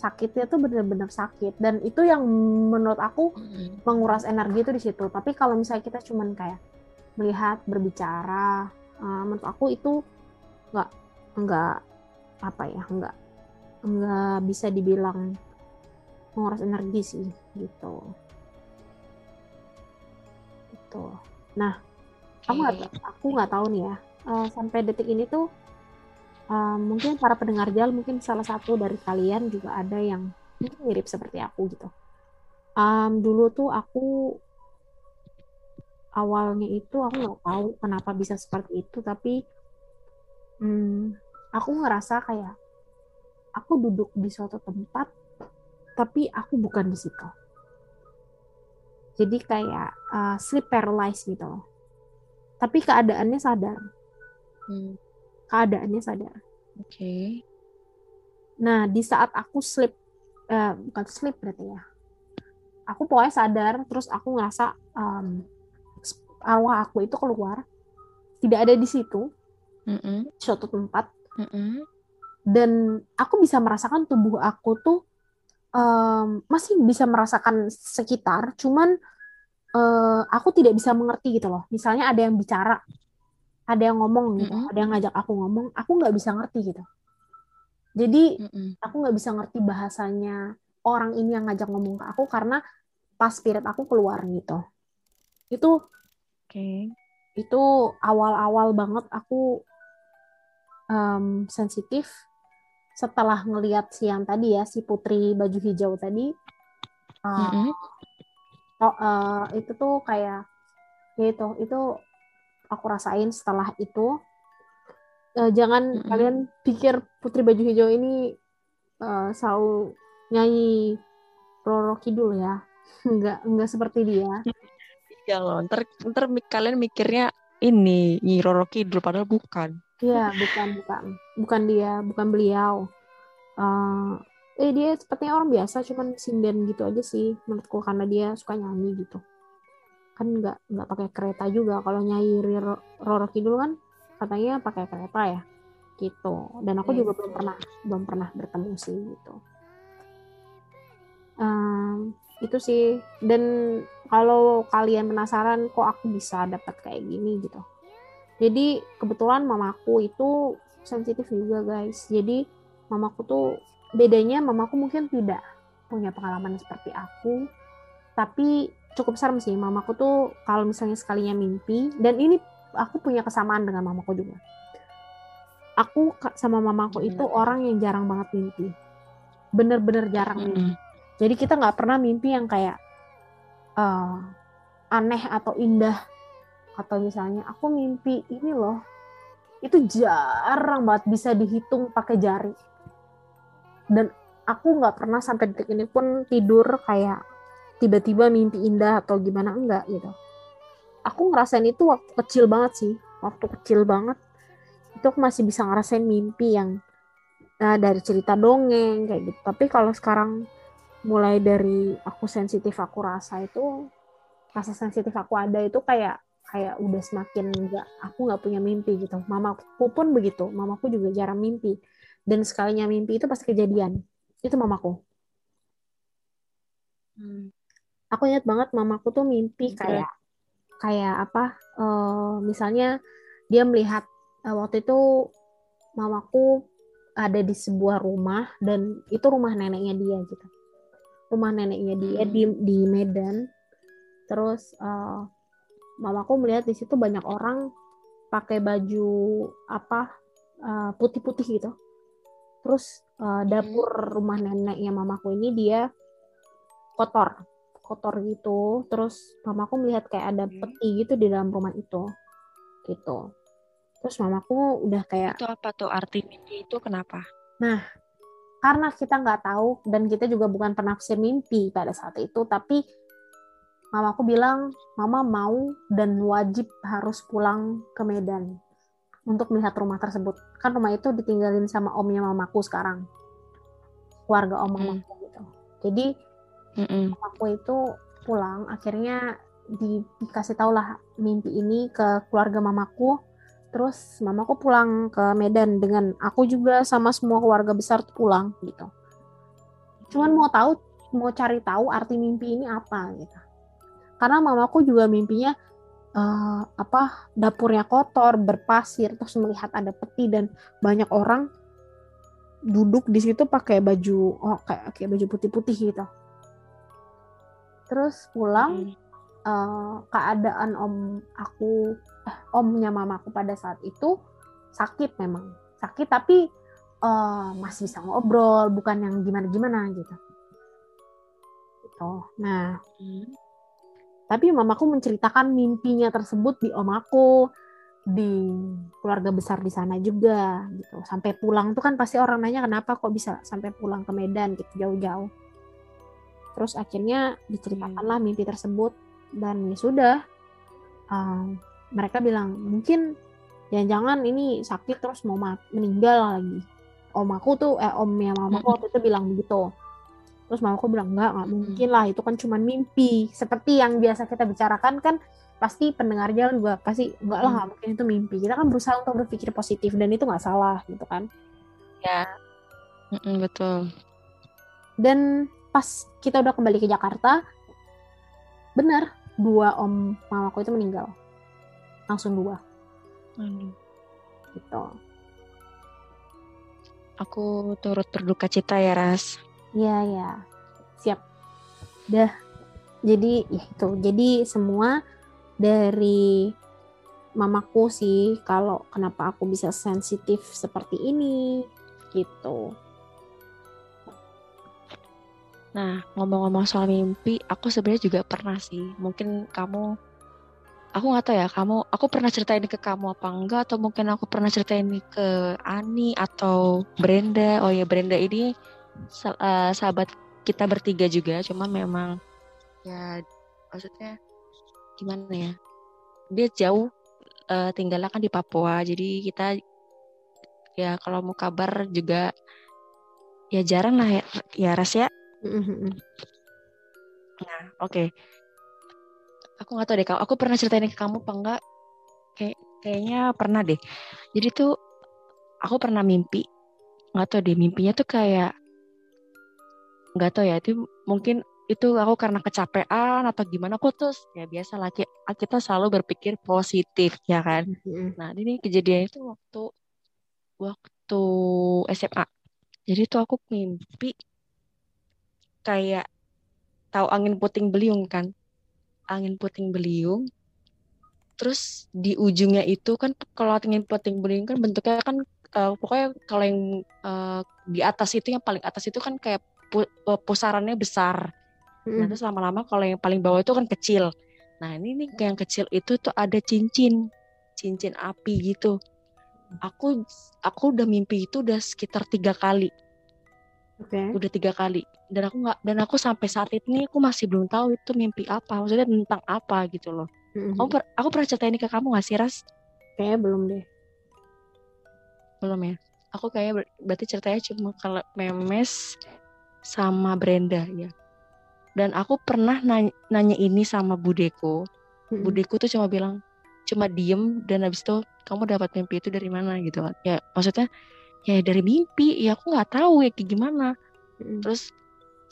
sakitnya tuh bener-bener sakit. Dan itu yang menurut aku menguras energi itu di situ. Tapi kalau misalnya kita cuman kayak melihat berbicara uh, menurut aku itu nggak nggak apa ya nggak nggak bisa dibilang menguras energi sih gitu. Itu nah aku nggak aku nggak tahu nih ya uh, sampai detik ini tuh mungkin para pendengar jal mungkin salah satu dari kalian juga ada yang mirip seperti aku gitu. Um, dulu tuh aku awalnya itu aku nggak tahu kenapa bisa seperti itu tapi um, aku ngerasa kayak aku duduk di suatu tempat tapi aku bukan di situ. Jadi kayak uh, sleep paralysis gitu loh. Tapi keadaannya sadar. Hmm keadaannya sadar. Oke. Okay. Nah, di saat aku sleep, uh, bukan sleep berarti ya. Aku pokoknya sadar, terus aku ngerasa um, arwah aku itu keluar, tidak ada di situ, mm -mm. suatu tempat, mm -mm. dan aku bisa merasakan tubuh aku tuh um, masih bisa merasakan sekitar, cuman uh, aku tidak bisa mengerti gitu loh. Misalnya ada yang bicara, ada yang ngomong gitu, mm -hmm. ada yang ngajak aku ngomong, aku nggak bisa ngerti gitu. Jadi mm -hmm. aku nggak bisa ngerti bahasanya orang ini yang ngajak ngomong ke aku karena pas spirit aku keluar gitu. Itu oke. Okay. Itu awal-awal banget aku um, sensitif setelah ngelihat si yang tadi ya si putri baju hijau tadi. Uh, mm -hmm. oh, uh, itu tuh kayak ya itu itu aku rasain setelah itu. Uh, jangan mm -hmm. kalian pikir Putri Baju Hijau ini uh, selalu nyanyi Roro Kidul ya. *laughs* Enggak enggak seperti dia. Iya loh ntar ntar kalian mikirnya ini Nyi Roro Kidul padahal bukan. Iya bukan bukan. Bukan dia bukan beliau. Uh, eh dia sepertinya orang biasa cuman sinden gitu aja sih menurutku karena dia suka nyanyi gitu kan nggak nggak pakai kereta juga. Kalau nyai Roro Kidul kan katanya pakai kereta ya gitu. Dan aku juga belum pernah belum pernah bertemu sih gitu. Um, itu sih. Dan kalau kalian penasaran kok aku bisa dapat kayak gini gitu. Jadi kebetulan mamaku itu sensitif juga guys. Jadi mamaku tuh bedanya mamaku mungkin tidak punya pengalaman seperti aku. Tapi cukup serem sih. Mamaku tuh kalau misalnya sekalinya mimpi dan ini aku punya kesamaan dengan mamaku juga. Aku sama mamaku itu orang yang jarang banget mimpi. Bener-bener jarang mimpi. Jadi kita nggak pernah mimpi yang kayak uh, aneh atau indah. Atau misalnya aku mimpi ini loh. Itu jarang banget bisa dihitung pakai jari. Dan aku nggak pernah sampai detik ini pun tidur kayak tiba-tiba mimpi indah atau gimana enggak gitu. Aku ngerasain itu waktu kecil banget sih waktu kecil banget. Itu aku masih bisa ngerasain mimpi yang uh, dari cerita dongeng kayak gitu. Tapi kalau sekarang mulai dari aku sensitif aku rasa itu rasa sensitif aku ada itu kayak kayak udah semakin enggak aku nggak punya mimpi gitu. Mamaku pun begitu mamaku juga jarang mimpi. Dan sekalinya mimpi itu pasti kejadian itu mamaku. Hmm. Aku ingat banget mamaku tuh mimpi kayak kayak apa uh, misalnya dia melihat uh, waktu itu mamaku ada di sebuah rumah dan itu rumah neneknya dia gitu. Rumah neneknya dia di hmm. di Medan. Terus uh, mamaku melihat di situ banyak orang pakai baju apa uh, putih-putih gitu. Terus uh, dapur rumah neneknya mamaku ini dia kotor kotor gitu terus mamaku melihat kayak ada peti gitu di dalam rumah itu gitu. Terus mamaku udah kayak itu apa tuh arti mimpi itu kenapa? Nah karena kita nggak tahu dan kita juga bukan penafsir mimpi pada saat itu tapi mamaku bilang mama mau dan wajib harus pulang ke Medan untuk melihat rumah tersebut. Kan rumah itu ditinggalin sama omnya mamaku sekarang keluarga om mamaku mm. gitu. Jadi mm -mm. mamaku itu pulang akhirnya di, dikasih tau lah mimpi ini ke keluarga mamaku. Terus mamaku pulang ke Medan dengan aku juga sama semua keluarga besar pulang gitu. Cuman mau tahu mau cari tahu arti mimpi ini apa gitu. Karena mamaku juga mimpinya uh, apa dapurnya kotor berpasir terus melihat ada peti dan banyak orang duduk di situ pakai baju oh kayak kayak baju putih-putih gitu terus pulang hmm uh, keadaan om aku eh, omnya mamaku pada saat itu sakit memang. Sakit tapi uh, masih bisa ngobrol bukan yang gimana gimana gitu. Gitu. Nah hmm. tapi mamaku menceritakan mimpinya tersebut di om aku di keluarga besar di sana juga gitu. Sampai pulang tuh kan pasti orang nanya kenapa kok bisa sampai pulang ke Medan? gitu jauh-jauh terus akhirnya diceritakanlah hmm. mimpi tersebut. Dan ya sudah um, mereka bilang mungkin jangan-jangan ini sakit terus mau meninggal lagi. Om aku tuh eh omnya mamaku waktu itu bilang begitu. Terus mamaku bilang enggak nggak mungkin lah itu kan cuma mimpi. Seperti yang biasa kita bicarakan kan pasti pendengar jalan juga pasti enggak lah nggak mungkin itu mimpi. Kita kan berusaha untuk berpikir positif dan itu nggak salah gitu kan. Ya betul. Dan pas kita udah kembali ke Jakarta benar dua om mamaku itu meninggal. Langsung dua. Aduh. gitu. Aku turut berduka cita ya ras. Iya ya siap. Dah. Jadi ya itu. Jadi semua dari mamaku sih kalau kenapa aku bisa sensitif seperti ini gitu Nah, ngomong-ngomong soal mimpi, aku sebenarnya juga pernah sih. Mungkin kamu, aku nggak tahu ya, kamu, aku pernah cerita ini ke kamu apa enggak, atau mungkin aku pernah cerita ini ke Ani atau Brenda. Oh ya, Brenda ini uh, sahabat kita bertiga juga, cuma memang ya maksudnya gimana ya? Dia jauh uh, tinggalnya kan di Papua, jadi kita ya kalau mau kabar juga ya jarang lah ya, ya Ras ya Nah, oke. Okay. Aku nggak tahu deh, kalau aku pernah ceritain ke kamu apa enggak? Kayak kayaknya pernah deh. Jadi tuh aku pernah mimpi, nggak tahu deh mimpinya tuh kayak nggak tahu ya itu mungkin itu aku karena kecapean atau gimana aku tuh ya biasa lah kita selalu berpikir positif ya kan nah ini kejadian itu waktu waktu SMA jadi tuh aku mimpi kayak tahu angin puting beliung kan? Angin puting beliung. Terus di ujungnya itu kan kalau angin puting beliung kan bentuknya kan uh, pokoknya kalau yang uh, di atas itu yang paling atas itu kan kayak pu uh, pusarannya besar. Mm. nah terus lama-lama kalau yang paling bawah itu kan kecil. Nah ini nih yang kecil itu tuh ada cincin cincin api gitu. Aku aku udah mimpi itu udah sekitar tiga kali Oke. udah tiga kali. Dan aku nggak dan aku sampai saat ini aku masih belum tahu itu mimpi apa. Maksudnya tentang apa gitu loh. Mhm. Kamu per- aku pernah cerita ini ke kamu gak sih Ras? Kayaknya belum deh. belum ya? Aku kayaknya ber- berarti ceritanya cuma kalau memes sama Brenda ya. Dan aku pernah nanya, nanya ini sama Budeko Mhm. Budeku tuh cuma bilang cuma diem dan habis itu kamu dapat mimpi itu dari mana? gitu kan. Ya maksudnya ya dari mimpi. Ya aku nggak tahu ya kayak gimana. Mhm. terus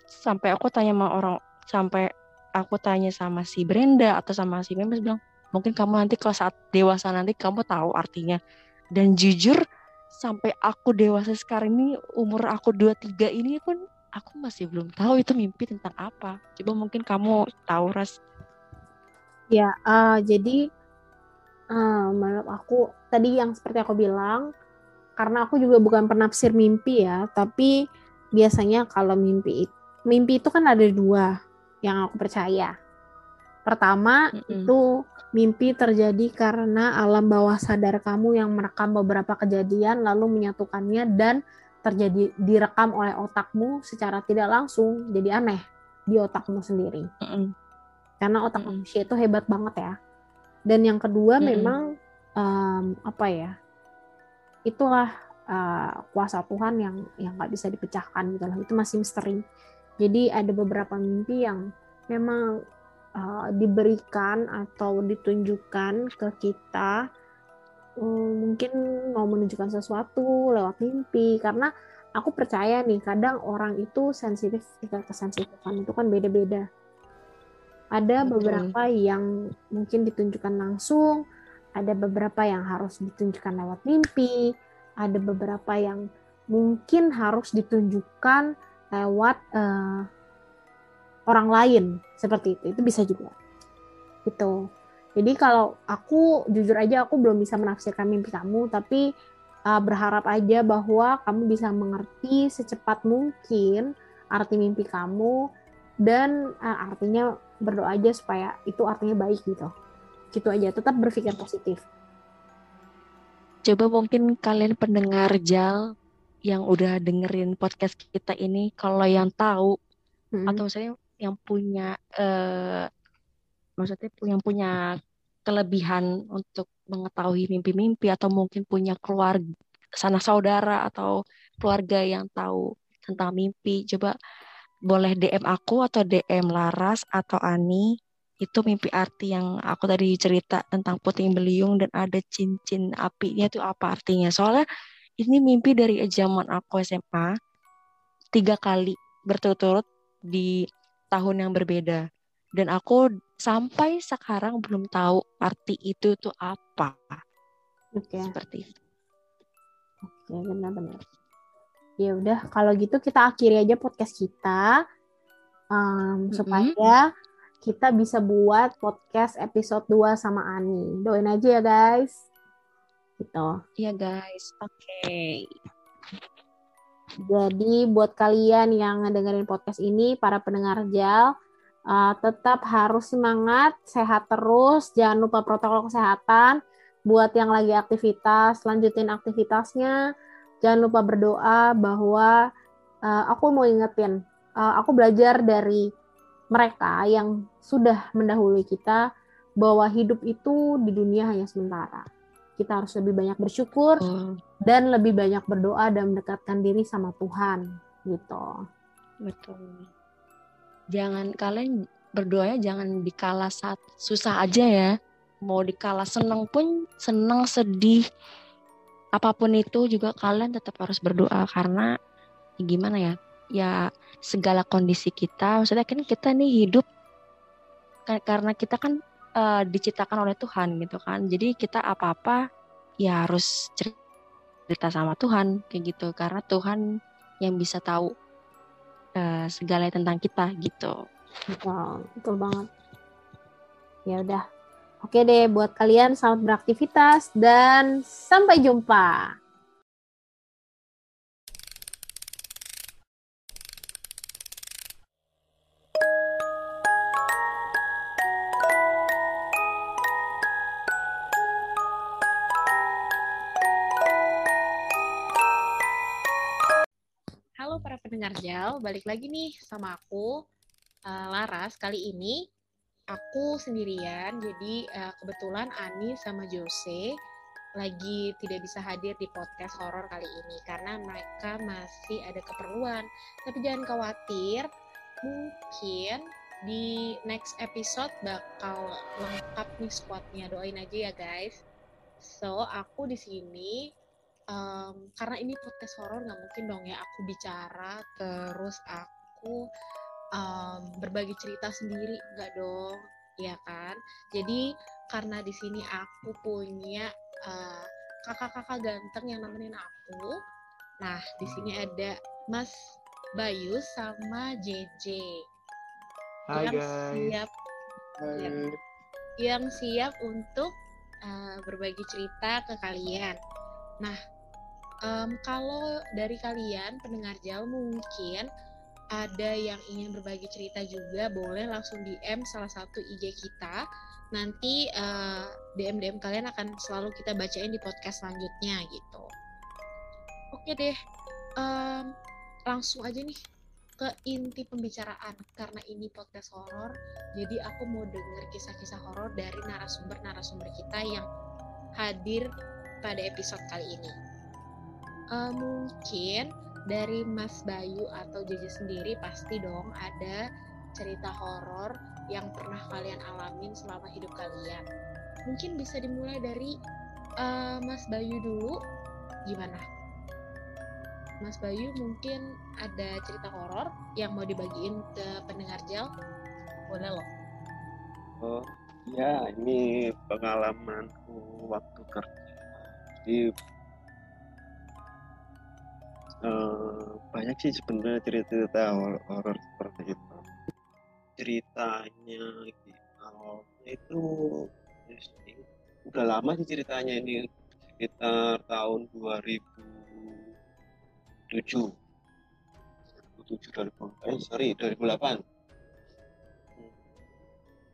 sampai aku tanya sama orang sampai aku tanya sama si Brenda atau sama si Memes bilang mungkin kamu nanti kalau saat dewasa nanti kamu tahu artinya. Dan jujur sampai aku dewasa sekarang ini umur aku 23 ini pun aku masih belum tahu itu mimpi tentang apa. Coba mungkin kamu tahu ras. Ya, eh, jadi eh, menurut aku tadi yang seperti aku bilang, karena aku juga bukan penafsir mimpi ya, tapi biasanya kalau mimpi mimpi itu kan ada dua yang aku percaya. Pertama Mm-mm. itu mimpi terjadi karena alam bawah sadar kamu yang merekam beberapa kejadian lalu menyatukannya dan terjadi direkam oleh otakmu secara tidak langsung jadi aneh di otakmu sendiri Mm-mm. karena otak manusia itu hebat banget ya. Dan yang kedua Mm-mm. memang em, apa ya? Itulah eh, kuasa Tuhan yang yang nggak bisa dipecahkan gitu loh. Itu masih misteri. Jadi ada beberapa mimpi yang memang eh, diberikan atau ditunjukkan ke kita eh, mungkin mau menunjukkan sesuatu lewat mimpi karena aku percaya nih kadang orang itu sensitif tingkat kesensitifan itu kan beda-beda ada Betul. beberapa yang mungkin ditunjukkan langsung, ada beberapa yang harus ditunjukkan lewat mimpi, ada beberapa yang mungkin harus ditunjukkan lewat eh, orang lain seperti itu. Itu bisa juga. Gitu. Jadi kalau aku jujur aja aku belum bisa menafsirkan mimpi kamu, tapi eh, berharap aja bahwa kamu bisa mengerti secepat mungkin arti mimpi kamu dan eh, artinya berdoa aja supaya itu artinya baik gitu gitu aja tetap berpikir positif Coba mungkin kalian pendengar JAL yang udah dengerin podcast kita ini, kalau yang tahu Mm-mm. atau misalnya yang punya eh maksudnya yang punya kelebihan untuk mengetahui mimpi-mimpi atau mungkin punya keluarga sanak saudara atau keluarga yang tahu tentang mimpi, coba boleh DM aku atau DM Laras atau Ani itu mimpi arti yang aku tadi cerita tentang puting beliung dan ada cincin apinya itu apa artinya. Soalnya ini mimpi dari zaman aku SMA tiga kali berturut-turut di tahun yang berbeda. Dan aku sampai sekarang belum tahu arti itu tuh apa. Oke. Seperti itu. oke benar-benar ya udah kalau gitu kita akhiri aja podcast kita em, Mm-mm. supaya kita bisa buat podcast episode 2 sama Ani doain aja ya guys gitu Iya guys, oke. Jadi buat kalian yang ngedengerin podcast ini, para pendengar JAL, uh, tetap harus semangat, sehat terus, jangan lupa protokol kesehatan. Buat yang lagi aktivitas, lanjutin aktivitasnya. Jangan lupa berdoa bahwa uh, aku mau ingetin, uh, aku belajar dari mereka yang sudah mendahului kita bahwa hidup itu di dunia hanya sementara. Kita harus lebih banyak bersyukur, Oh, dan lebih banyak berdoa dan mendekatkan diri sama Tuhan gitu. betul. Jangan kalian berdoanya jangan dikala saat susah aja ya. Mau dikala seneng pun seneng sedih apa pun itu juga kalian tetap harus berdoa karena ya gimana ya? Ya segala kondisi kita, maksudnya kan kita nih hidup ka- karena kita kan eh, diciptakan oleh Tuhan gitu kan. Jadi kita apa-apa ya harus cerita sama Tuhan kayak gitu karena Tuhan yang bisa tahu eh, segalanya tentang kita gitu. Betul, betul banget. Ya udah. Oke deh buat kalian selamat beraktivitas dan sampai jumpa. Jal, balik lagi nih sama aku, uh, Laras. Kali ini aku sendirian, jadi uh, kebetulan Ani sama Jose lagi tidak bisa hadir di podcast horor kali ini karena mereka masih ada keperluan. Tapi jangan khawatir, mungkin di next episode bakal lengkap nih squadnya. Doain aja ya guys. So aku di sini um, karena ini podcast horor nggak mungkin dong ya aku bicara terus aku um, berbagi cerita sendiri nggak dong ya kan jadi karena di sini aku punya kakak kakak-kakak ganteng yang nemenin aku nah di sini ada Mas Bayu sama JJ Hai yang guys. siap Hai. yang, yang siap untuk uh, berbagi cerita ke kalian. Nah, Um, kalau dari kalian pendengar Jal mungkin ada yang ingin berbagi cerita juga boleh langsung DM salah satu IG kita. Nanti uh, DM DM kalian akan selalu kita bacain di podcast selanjutnya gitu. Oke deh, um, langsung aja nih ke inti pembicaraan karena ini podcast horor. Jadi aku mau denger kisah-kisah horor dari narasumber-narasumber kita yang hadir pada episode kali ini uh, mungkin dari Mas Bayu atau Jeje sendiri pasti dong ada cerita horor yang pernah kalian alamin selama hidup kalian. Mungkin bisa dimulai dari uh, Mas Bayu dulu. Gimana? Mas Bayu mungkin ada cerita horor yang mau dibagiin ke pendengar Jal? Boleh loh. Oh, ya ini pengalamanku waktu kerja. Jadi uh, banyak sih sebenarnya cerita-cerita horor seperti itu. Ceritanya itu udah lama sih ceritanya ini sekitar tahun 2007 2007 2000 eh sorry 2008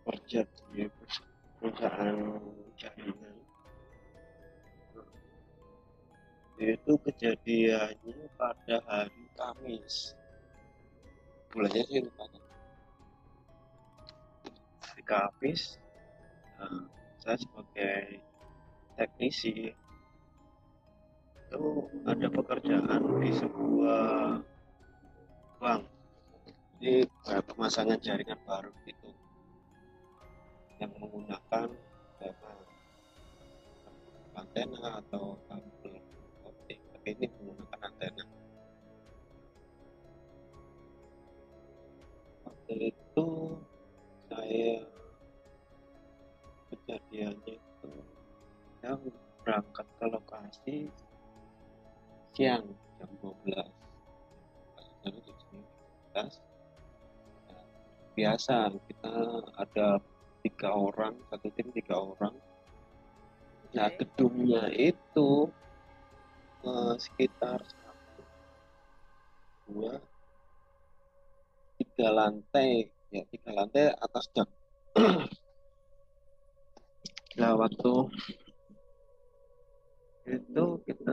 kerja di perusahaan jaringan itu kejadiannya pada hari Kamis. Bulannya sih lupa hari Kamis nah, saya sebagai teknisi itu ada pekerjaan di sebuah bank. Kayak pemasangan jaringan baru itu yang menggunakan antena atau kabel ini menggunakan antena. Waktu itu saya kejadiannya itu saya berangkat ke lokasi siang jam 12 jadi di sini biasa kita ada tiga orang satu tim tiga orang. Nah gedungnya itu sekitar satu dua tiga lantai ya tiga lantai atas dak *clears throat* nah waktu itu kita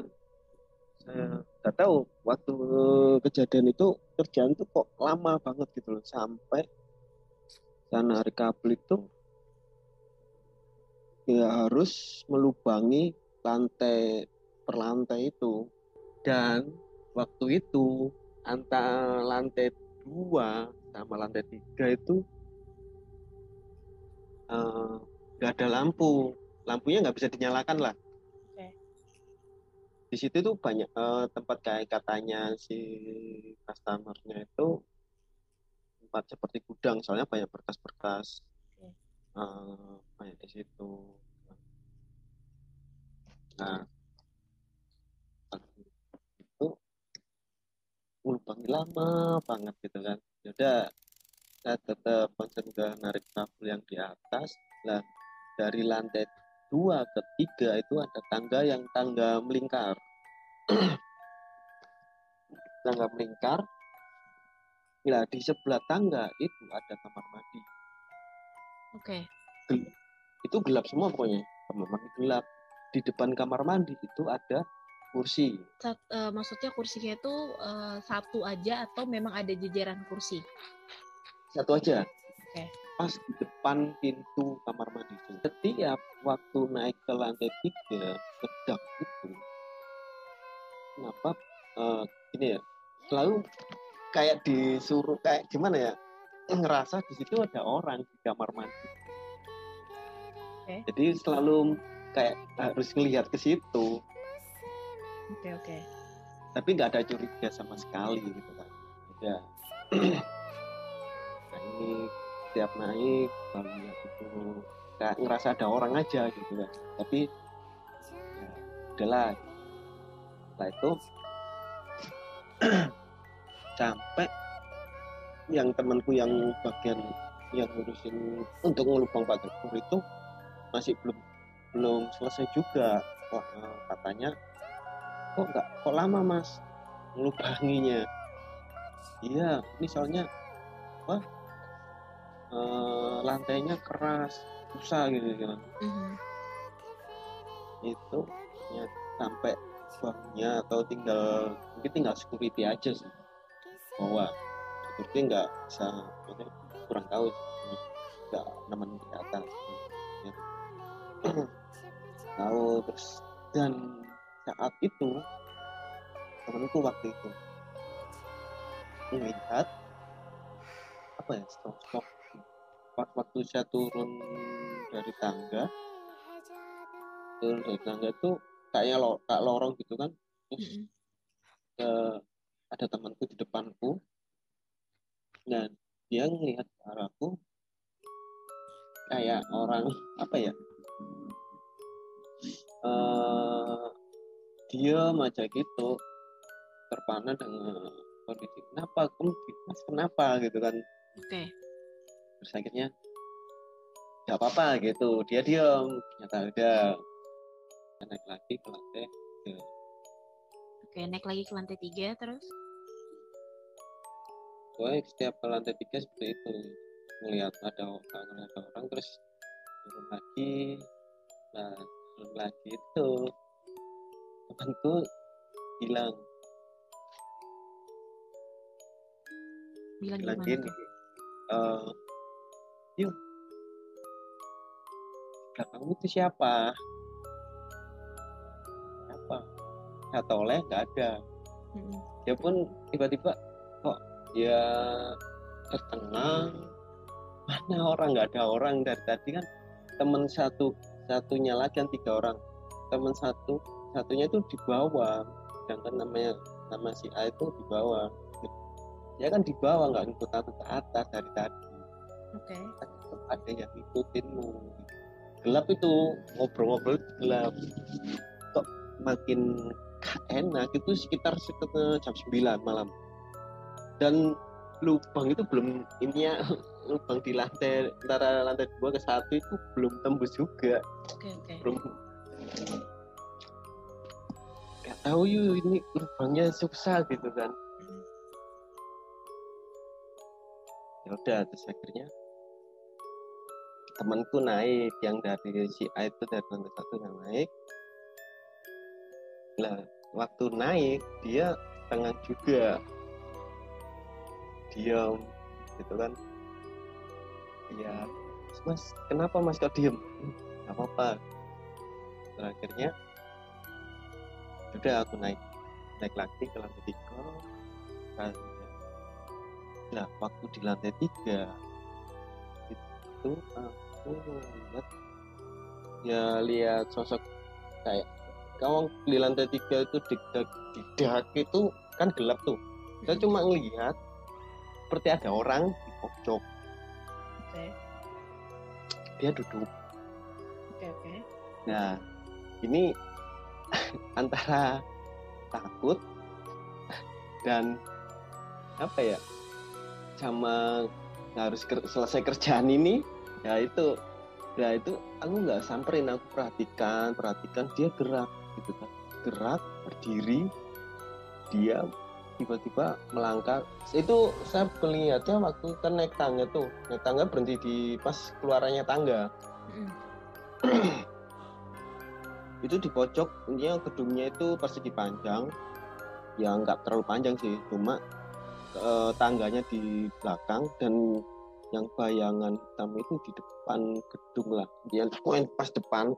saya nggak tahu waktu kejadian itu kerjaan itu kok lama banget gitu loh sampai saya narik kabel itu ya harus melubangi lantai per lantai itu. Dan waktu itu antara lantai dua sama lantai tiga itu nggak uh, ada lampu. Lampunya nggak bisa dinyalakan lah. Okay. di situ tuh banyak uh, tempat kayak katanya si customernya itu tempat seperti gudang. Soalnya banyak berkas-berkas okay. uh, banyak di situ. Nah itu lubang lama banget gitu kan yaudah saya tetap konsen ke narik kabel yang di atas lah dari lantai dua ke tiga itu ada tangga yang tangga melingkar *clears throat* tangga melingkar Bila di sebelah tangga itu ada kamar mandi. Oke. Okay. Itu gelap semua pokoknya. Kamar mandi gelap. Di depan kamar mandi itu ada kursi Sat- eh, maksudnya kursinya itu eh, satu aja atau memang ada jajaran kursi? satu aja Oke. pas di depan pintu kamar mandi setiap waktu naik ke lantai tiga ke dak itu kenapa eh, gini ya selalu kayak disuruh kayak gimana ya ngerasa di situ ada orang di kamar mandi Oke. jadi selalu kayak harus ngelihat ke situ Oke oke. tapi nggak ada curiga sama sekali gitu kan. Ya *clears throat* naik tiap naik lihat itu kayak ngerasa ada orang aja gitu kan. Tapi ya udahlah. Setelah itu *clears throat* sampai yang temanku yang bagian yang ngurusin untuk ngelubang Pak Dapur itu masih belum belum selesai juga. Katanya kok nggak kok lama mas? Ngelubanginya. Iya ini soalnya apa eh, lantainya keras susah gitu kan Mhm. itu ya sampai bangunnya atau tinggal mungkin tinggal security aja sih. Bahwa security nggak bisa kurang tahu nggak nemenin di atas ya. *clears throat* tahu terus dan saat itu temanku waktu itu melihat apa ya stop stop Wak- waktu saya turun dari tangga turun dari tangga tuh kayaknya lo, kayak lorong gitu kan terus Mhm. ke ada temanku di depanku dan dia ngelihat ke arahku kayak orang apa ya eh diam aja gitu. Terpana dengan kondisi kenapa? Kamu mas kenapa? Gitu kan. Oke. terus akhirnya nggak apa-apa gitu. Dia diam ternyata udah Dia naik lagi ke lantai Oke, naik lagi ke lantai tiga terus. gue setiap ke lantai tiga seperti itu. Ngelihat ada orang ada orang terus turun lagi. Nah turun lagi itu temanku bilang. Bilang bilang gimana? gini tuh? eh yuk. Belakangmu itu siapa? Siapa? Kata oleh nggak ada. Mhm. dia pun tiba-tiba kok dia tertenang mana orang? Nggak ada orang. Dari tadi kan teman satu satunya lagi kan tiga orang. Teman satu satunya itu di bawah sedangkan namanya nama si A itu di bawah. Dia kan di bawah nggak ngikut aku ke atas dari tadi. Oke. Tetap ada yang ngikutinmu. Gelap itu ngobrol-ngobrol gelap. Kok makin enak itu sekitar sekitar jam 9 malam. Dan lubang itu belum ini ya *laughs* lubang di lantai antara lantai dua ke satu itu belum tembus juga. Oke oke. belum tahu yuk ini lubangnya susah gitu kan. Ya udah terus akhirnya temanku naik yang dari si A itu dari lantai satu yang naik. Lah waktu naik dia tengah juga. Diam gitu kan. Ya mas kenapa mas kok diem? Apa-apa. Terakhirnya udah aku naik naik lagi ke lantai tiga kan nah waktu di lantai tiga itu aku lihat ya lihat sosok kayak kawang di lantai tiga itu di, di dak itu kan gelap tuh saya Mhm. cuma ngelihat seperti ada orang di pojok Oke. dia duduk Oke oke. Nah, ini *laughs* antara takut dan apa ya, sama harus ker- selesai kerjaan ini, ya itu, ya itu aku nggak samperin, aku perhatikan, perhatikan dia gerak gitu kan, gerak berdiri, dia tiba-tiba melangkah. Itu saya melihatnya waktu kan naik tangga tuh, naik tangga berhenti di pas keluarannya tangga. *clears throat* itu di pojok intinya gedungnya itu persegi panjang ya nggak terlalu panjang sih cuma eh, tangganya di belakang dan yang bayangan hitam itu di depan gedung lah dia poin pas depan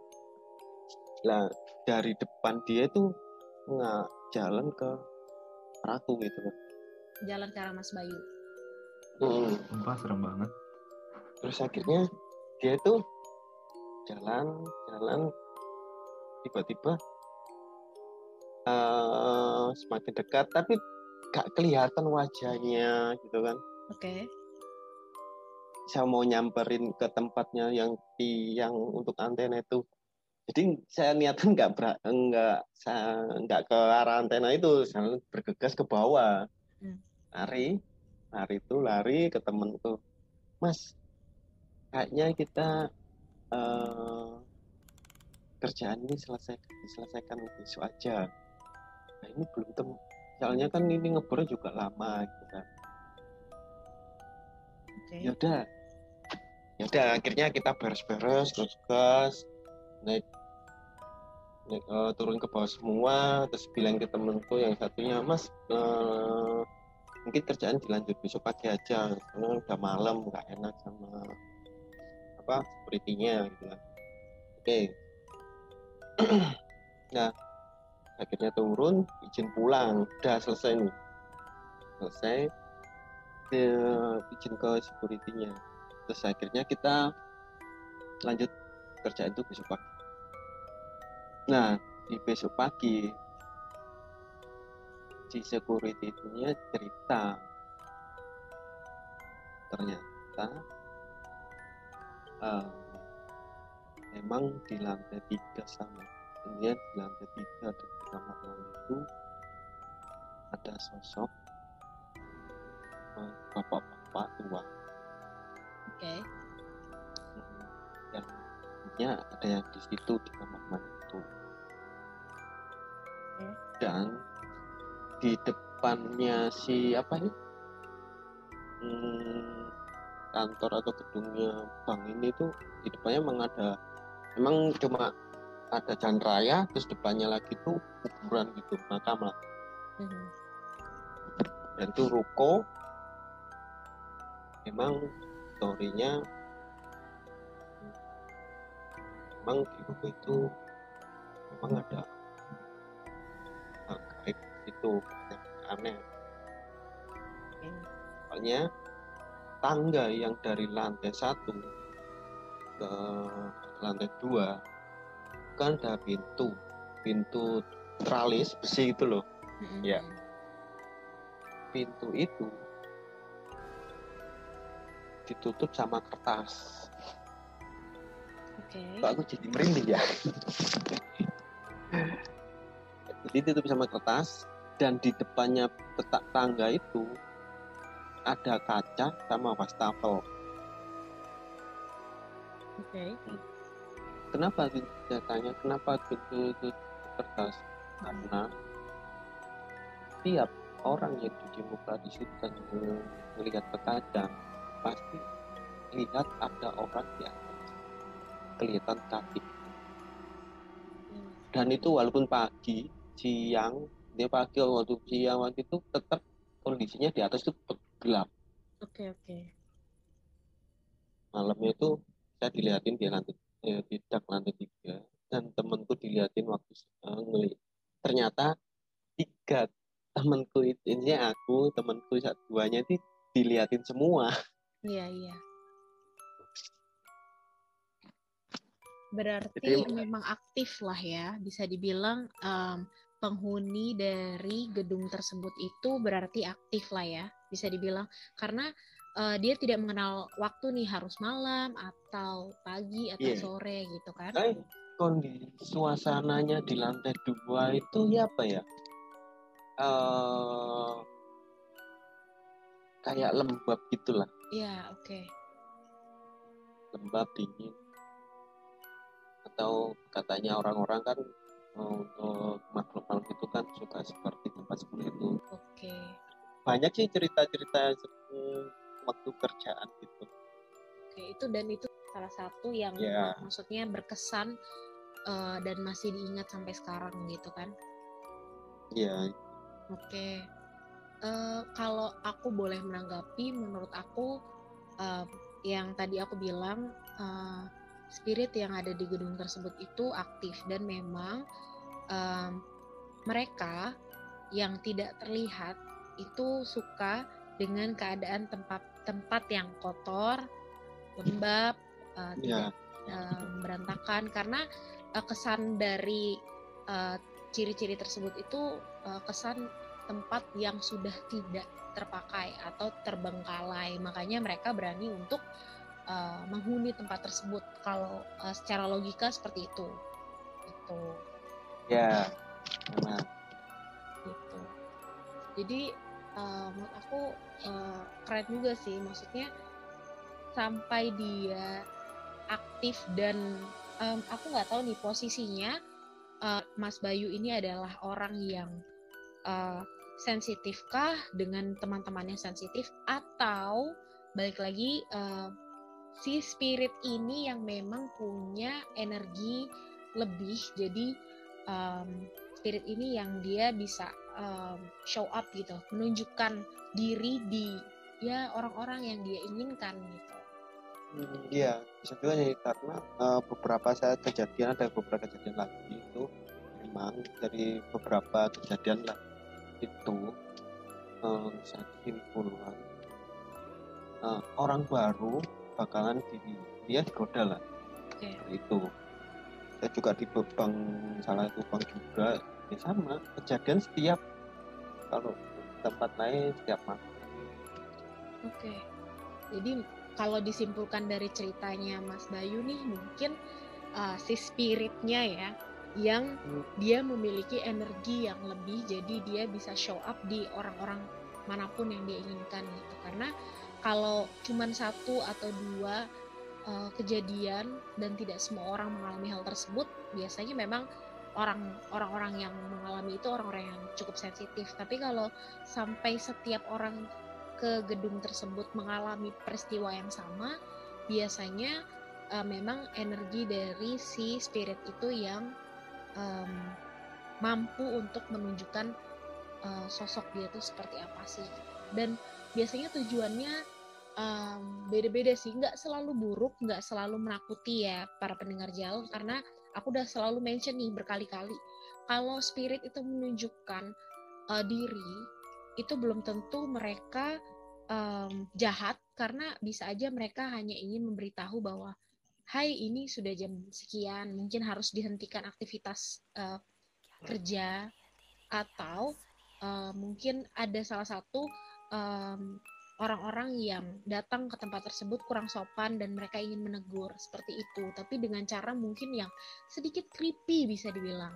lah dari depan dia itu nggak jalan ke ratu gitu kan Jalan ke arah Mas Bayu. Hmm. Sumpah serem banget. terus akhirnya dia itu jalan jalan tiba-tiba eh, semakin dekat tapi gak kelihatan wajahnya gitu kan. Oke. saya mau nyamperin ke tempatnya yang di yang untuk antena itu. Jadi saya niatan nggak nggak saya nggak ke arah antena itu. Saya bergegas ke bawah. Hmm. lari lari itu lari ke temenku mas kayaknya kita eh, kerjaan ini selesai diselesaikan besok aja. Nah ini belum tem soalnya kan ini ngebornya juga lama gitu kan. Oke. ya udah. Ya udah akhirnya kita beres-beres terus gas naik naik eh, turun ke bawah semua terus bilang ke temenku yang satunya mas eh, mungkin kerjaan dilanjut besok pagi aja karena udah malam nggak enak sama apa security-nya gitu kan. Oke nah akhirnya turun izin pulang. Udah selesai nih. Selesai eh, izin ke security-nya. Terus akhirnya kita lanjut kerja itu besok pagi. Nah di besok pagi si security itunya cerita. Ternyata eh, memang di lantai tiga sama kemudian di lantai tiga dan di kamar itu ada sosok eh, bapak-bapak tua Oke. Mm, yang intinya ada yang di situ di kamar mandi itu Oke. dan di depannya si apa ini Hmm, kantor atau gedungnya bank ini tuh di depannya memang ada memang cuma ada jalan raya terus depannya lagi tuh kuburan gitu makam lah Mhm. dan itu ruko. Memang storynya memang di ruko itu memang ada gaib itu yang aneh soalnya tangga yang dari lantai satu ke lantai dua kan ada pintu pintu tralis besi itu loh Mhm. Ya. pintu itu ditutup sama kertas Oke. kok aku jadi merinding ya jadi ditutup sama kertas dan di depannya petak tangga itu ada kaca sama wastafel Oke. Kenapa saya tanya kenapa pintu itu kertas? Karena tiap orang yang cuci muka di situ melihat kaca pasti lihat ada orang di atas. Kelihatan kaki Hmm. dan itu walaupun pagi siang dia pagi waktu siang waktu itu tetap kondisinya di atas itu gelap. Oke oke. malamnya itu saya dilihatin di lantai eh, di dak lantai tiga dan temanku dilihatin waktu eh, ngeli ternyata tiga temanku itu ini aku temanku satu duanya itu dilihatin semua. Iya iya. Berarti Jadi- memang aktif lah ya, bisa dibilang em, penghuni dari gedung tersebut itu berarti aktif lah ya, bisa dibilang. Karena eh, dia tidak mengenal waktu nih harus malam atau pagi atau Iya. sore gitu kan? Eh, kondisi suasananya di lantai dua itu ya apa ya eh kayak lembab gitulah Iya oke. lembab dingin atau katanya orang-orang kan eh, untuk makhluk-makhluk itu kan suka seperti tempat seperti itu Oke. banyak sih cerita-cerita waktu kerjaan gitu Oke, itu dan itu salah satu yang Ya. maksudnya berkesan uh, dan masih diingat sampai sekarang gitu kan? Iya. Oke. Uh, kalau aku boleh menanggapi, menurut aku uh, yang tadi aku bilang uh, spirit yang ada di gedung tersebut itu aktif dan memang um, mereka yang tidak terlihat itu suka dengan keadaan tempat-tempat yang kotor, lembab, uh, tidak uh, berantakan karena uh, kesan dari uh, ciri-ciri tersebut itu uh, kesan tempat yang sudah tidak terpakai atau terbengkalai. Makanya mereka berani untuk uh, menghuni tempat tersebut. Kalau uh, secara logika seperti itu. Itu. Ya, memang. Gitu. Jadi uh, menurut aku uh, keren juga sih. Maksudnya sampai dia aktif dan um, aku nggak tahu nih posisinya uh, Mas Bayu ini adalah orang yang uh, sensitifkah dengan teman-temannya sensitif atau balik lagi uh, si spirit ini yang memang punya energi lebih jadi um, spirit ini yang dia bisa um, show up gitu menunjukkan diri di ya orang-orang yang dia inginkan gitu. Hmm, iya bisa juga nih karena uh, beberapa saat kejadian ada beberapa kejadian lagi itu memang dari beberapa kejadian lah itu um, saya simpulkan uh, orang baru bakalan di dia digoda lah. Okay. itu. Saya juga di bank salah satu bank juga ya sama kejadian setiap kalau tempat lain setiap malam oke okay. jadi kalau disimpulkan dari ceritanya Mas Bayu nih mungkin uh, si spiritnya ya yang hmm. dia memiliki energi yang lebih jadi dia bisa show up di orang-orang mana pun yang dia inginkan gitu karena kalau cuman satu atau dua uh, kejadian dan tidak semua orang mengalami hal tersebut biasanya memang orang orang-orang yang mengalami itu orang-orang yang cukup sensitif. Tapi kalau sampai setiap orang ke gedung tersebut mengalami peristiwa yang sama biasanya uh, memang energi dari si spirit itu yang um, mampu untuk menunjukkan uh, sosok dia itu seperti apa sih. Dan biasanya tujuannya um, beda-beda sih. Nggak selalu buruk nggak selalu menakuti ya para pendengar jauh karena aku udah selalu mention nih berkali-kali kalau spirit itu menunjukkan uh, diri itu belum tentu mereka um, jahat karena bisa aja mereka hanya ingin memberitahu bahwa Hai ini sudah jam sekian mungkin harus dihentikan aktivitas uh, kerja atau uh, mungkin ada salah satu um, orang-orang yang datang ke tempat tersebut kurang sopan dan mereka ingin menegur seperti itu. Tapi dengan cara mungkin yang sedikit creepy bisa dibilang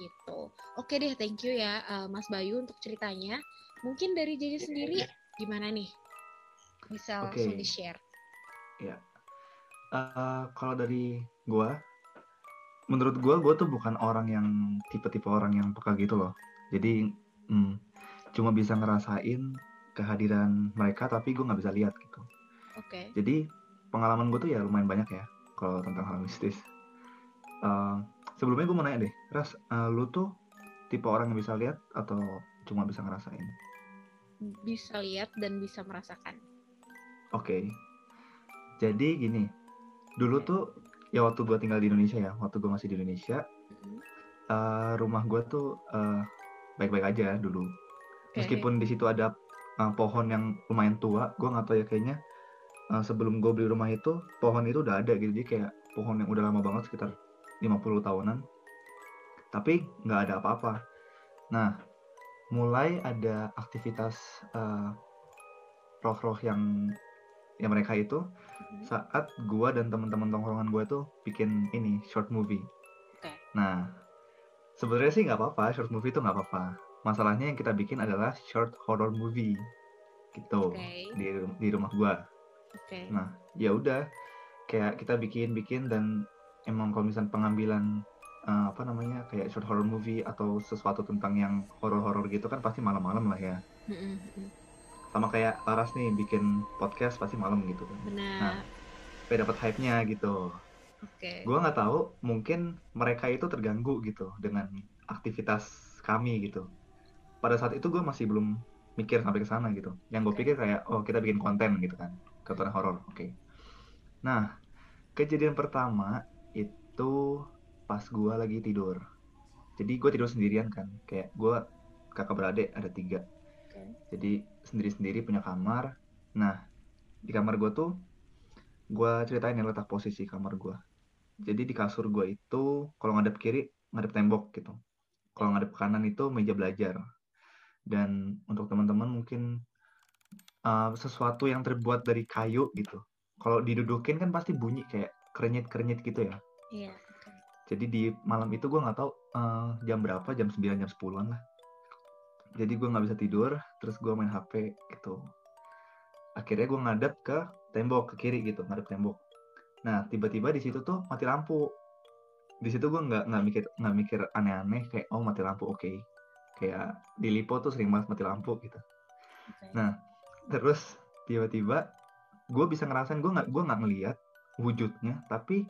gitu. Oke deh thank you ya uh, Mas Bayu untuk ceritanya. Mungkin dari Jaja sendiri gimana nih? Bisa okay. langsung di share ya uh, kalau dari gua menurut gua gua tuh bukan orang yang tipe-tipe orang yang peka gitu loh. Jadi hmm, cuma bisa ngerasain kehadiran mereka tapi gue nggak bisa lihat gitu. Oke. Okay. Jadi pengalaman gue tuh ya lumayan banyak ya kalau tentang hal mistis. Uh, sebelumnya gue mau nanya deh, Ras, uh, lu tuh tipe orang yang bisa lihat atau cuma bisa ngerasain? Bisa lihat dan bisa merasakan. Oke. Okay. Jadi gini, dulu tuh ya waktu gue tinggal di Indonesia ya, waktu gue masih di Indonesia, uh, rumah gue tuh baik-baik uh, aja dulu. Okay. Meskipun di situ ada uh, pohon yang lumayan tua gue nggak tahu ya kayaknya uh, sebelum gue beli rumah itu pohon itu udah ada gitu jadi kayak pohon yang udah lama banget sekitar 50 tahunan tapi nggak ada apa-apa nah mulai ada aktivitas uh, roh-roh yang yang mereka itu mm-hmm. saat gue dan teman-teman tongkrongan gue tuh bikin ini short movie. Okay. Nah, sebenarnya sih nggak apa-apa, short movie itu nggak apa-apa masalahnya yang kita bikin adalah short horror movie gitu okay. di di rumah gua okay. nah ya udah kayak kita bikin bikin dan emang kalau misalnya pengambilan uh, apa namanya kayak short horror movie atau sesuatu tentang yang horror-horror gitu kan pasti malam-malam lah ya mm-hmm. sama kayak Laras nih bikin podcast pasti malam gitu kan Benar. nah supaya dapat hype-nya gitu Oke. gue nggak tahu mungkin mereka itu terganggu gitu dengan aktivitas kami gitu pada saat itu gue masih belum mikir sampai ke sana gitu. Yang gue pikir kayak oh kita bikin konten gitu kan konten horor oke. Nah kejadian pertama itu pas gue lagi tidur. Jadi gue tidur sendirian kan kayak gue kakak beradik ada tiga. Oke. jadi sendiri-sendiri punya kamar. Nah di kamar gue tuh gue ceritain ya letak posisi kamar gue jadi di kasur gue itu kalau ngadep kiri ngadep tembok gitu. Kalau ngadep kanan itu meja belajar dan untuk teman-teman mungkin uh, sesuatu yang terbuat dari kayu gitu. Kalau didudukin kan pasti bunyi kayak kerenyit-kerenyit gitu ya. Iya. jadi di malam itu gue nggak tahu uh, jam berapa jam 9 jam 10-an lah. Jadi gue nggak bisa tidur terus gue main HP gitu. Akhirnya gue ngadep ke tembok ke kiri gitu ngadep tembok. Nah tiba-tiba di situ tuh mati lampu. Di situ gue nggak nggak mikir nggak mikir aneh-aneh kayak oh mati lampu oke kayak di Lipo tuh sering banget mati lampu gitu Oke. Nah, terus tiba-tiba gue bisa ngerasain gue nggak gue nggak ngeliat wujudnya, tapi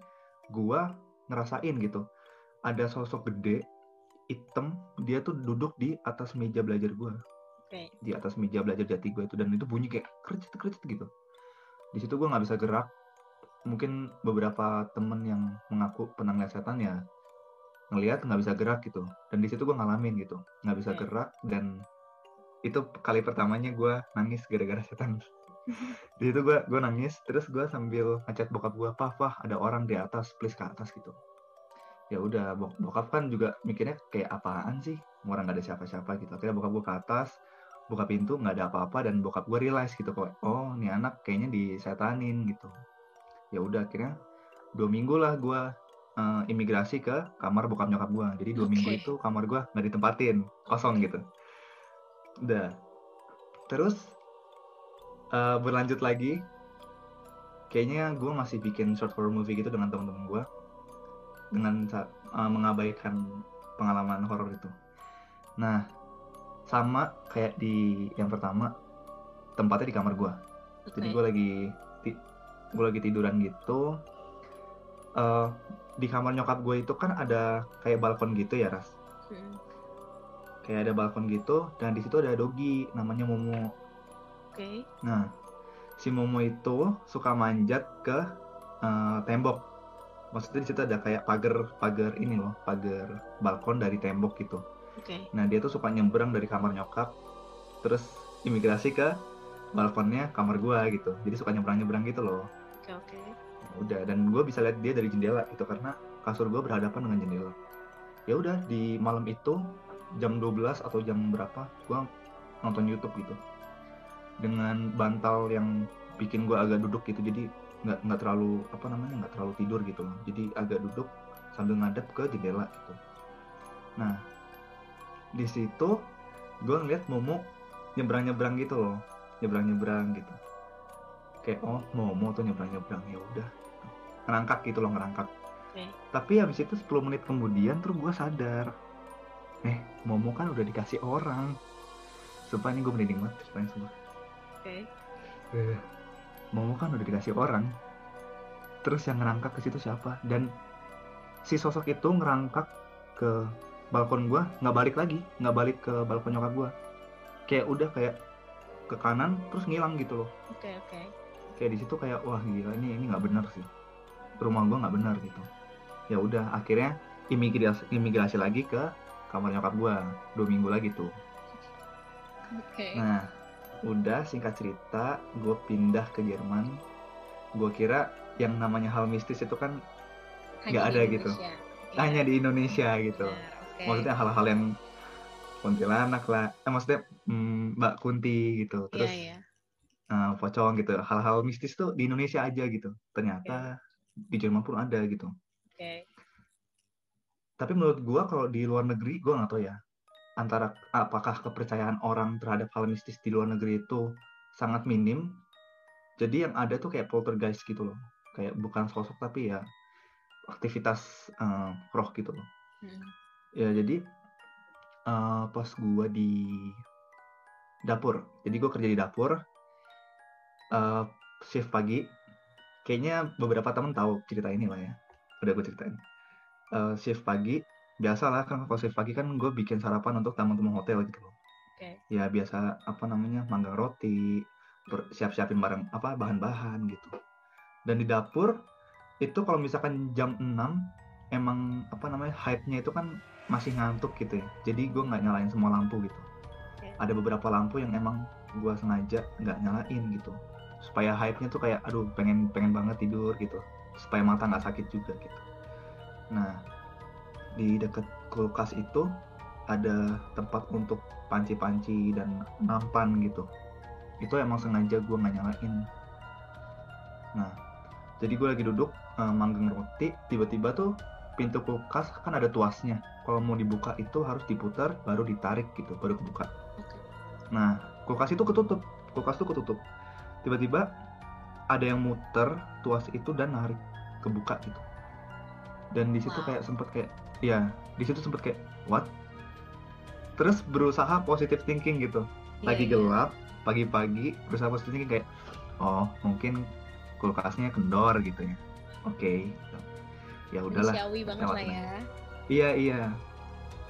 gue ngerasain gitu. Ada sosok gede, hitam, dia tuh duduk di atas meja belajar gue, Oke. di atas meja belajar jati gue itu dan itu bunyi kayak kericit kericit gitu. Di situ gue nggak bisa gerak. Mungkin beberapa temen yang mengaku pernah ngeliat setan ya ngelihat nggak bisa gerak gitu. Dan di situ gue ngalamin gitu, nggak bisa Oke. gerak dan itu kali pertamanya gue nangis gara-gara setan. *laughs* Di situ gue gue nangis terus gue sambil ngechat bokap gue pah pah ada orang di atas please ke atas gitu. Ya udah bok- bokap kan juga mikirnya kayak apaan sih? Orang nggak ada siapa-siapa gitu. Akhirnya bokap gue ke atas buka pintu nggak ada apa-apa dan bokap gue realize gitu kok oh nih anak kayaknya disetanin gitu. Ya udah akhirnya dua minggu lah gue eh, imigrasi ke kamar bokap nyokap gue jadi dua minggu Oke. itu kamar gue nggak ditempatin kosong gitu. Udah. Terus eh, berlanjut lagi. Kayaknya gue masih bikin short horror movie gitu dengan teman-teman gue dengan eh, mengabaikan pengalaman horor itu. Nah sama kayak di yang pertama tempatnya di kamar gue jadi Oke. gue lagi gue lagi tiduran gitu. Eh, di kamar nyokap gue itu kan ada kayak balkon gitu ya ras Mm, kayak ada balkon gitu dan di situ ada dogi namanya Momo Oke. nah si Momo itu suka manjat ke eh, tembok maksudnya di situ ada kayak pagar pagar ini loh pagar balkon dari tembok gitu Oke. nah dia tuh suka nyebrang dari kamar nyokap terus imigrasi ke balkonnya kamar gua gitu jadi suka nyebrang nyebrang gitu loh Oke. Oke. Udah dan gue bisa lihat dia dari jendela gitu karena kasur gue berhadapan dengan jendela. Ya udah di malam itu jam 12 atau jam berapa gue nonton YouTube gitu. Dengan bantal yang bikin gue agak duduk gitu jadi nggak nggak terlalu apa namanya nggak terlalu tidur gitu loh. Jadi agak duduk sambil ngadep ke jendela gitu. Nah di situ gue ngeliat Momo nyebrang nyebrang gitu loh. Nyebrang nyebrang gitu. Kayak oh Momo tuh nyebrang nyebrang ya udah ngerangkak gitu loh ngerangkak Oke. tapi habis itu 10 menit kemudian terus gue sadar eh Momo kan udah dikasih orang sumpah ini gue merinding banget ceritanya sumpah Oke. Eh, Momo kan udah dikasih orang terus yang ngerangkak ke situ siapa dan si sosok itu ngerangkak ke balkon gua nggak balik lagi nggak balik ke balkon nyokap gua kayak udah kayak ke kanan terus ngilang gitu loh Oke. Oke. kayak di situ kayak wah gila ini ini nggak benar sih rumah gua nggak benar gitu ya udah akhirnya imigrasi imigrasi lagi ke kamar nyokap gua dua minggu lagi tuh Oke. Nah, udah singkat cerita, gue pindah ke Jerman. Gue kira yang namanya hal mistis itu kan nggak ada gitu. Iya, hanya di Indonesia gitu. benar, Oke. Maksudnya hal-hal yang kuntilanak lah, eh, maksudnya mm, Mbak Kunti gitu, Iya. terus Iya. eh, pocong gitu. Hal-hal mistis tuh di Indonesia aja gitu. Ternyata di Jerman pun ada gitu. Oke. Tapi menurut gue kalau di luar negeri, gue nggak tahu ya. Antara apakah kepercayaan orang terhadap hal mistis di luar negeri itu sangat minim. Jadi yang ada tuh kayak poltergeist gitu loh. Kayak bukan sosok tapi ya aktivitas eh, roh gitu loh. Mm, Ya jadi eh, pas gue di dapur. Jadi gue kerja di dapur. eh, shift pagi. Kayaknya beberapa temen tahu cerita ini lah ya. udah gue ceritain uh, shift pagi biasa lah kan kalau shift pagi kan gue bikin sarapan untuk tamu-tamu hotel gitu loh Oke. ya biasa apa namanya manggang roti siap-siapin barang apa bahan-bahan gitu dan di dapur itu kalau misalkan jam 6 emang apa namanya hype-nya itu kan masih ngantuk gitu ya jadi gue nggak nyalain semua lampu gitu Oke. ada beberapa lampu yang emang gue sengaja nggak nyalain gitu supaya hype-nya tuh kayak aduh pengen pengen banget tidur gitu. Supaya mata nggak sakit juga gitu. Nah di deket kulkas itu ada tempat untuk panci-panci dan nampan gitu. Itu emang sengaja gue nggak nyalain. Nah jadi gue lagi duduk eh, manggang roti tiba-tiba tuh pintu kulkas kan ada tuasnya. Kalau mau dibuka itu harus diputar baru ditarik gitu baru kebuka. Nah kulkas itu ketutup. Kulkas itu ketutup tiba-tiba ada yang muter tuas itu dan narik kebuka gitu dan di situ Wow. kayak sempet kayak ya di situ sempet kayak what terus berusaha positive thinking gitu Iya, lagi iya. gelap pagi-pagi berusaha positive thinking kayak oh mungkin kulkasnya kendor gitu ya oke gitu. ya udahlah Manusiawi banget lah ya. Iya iya.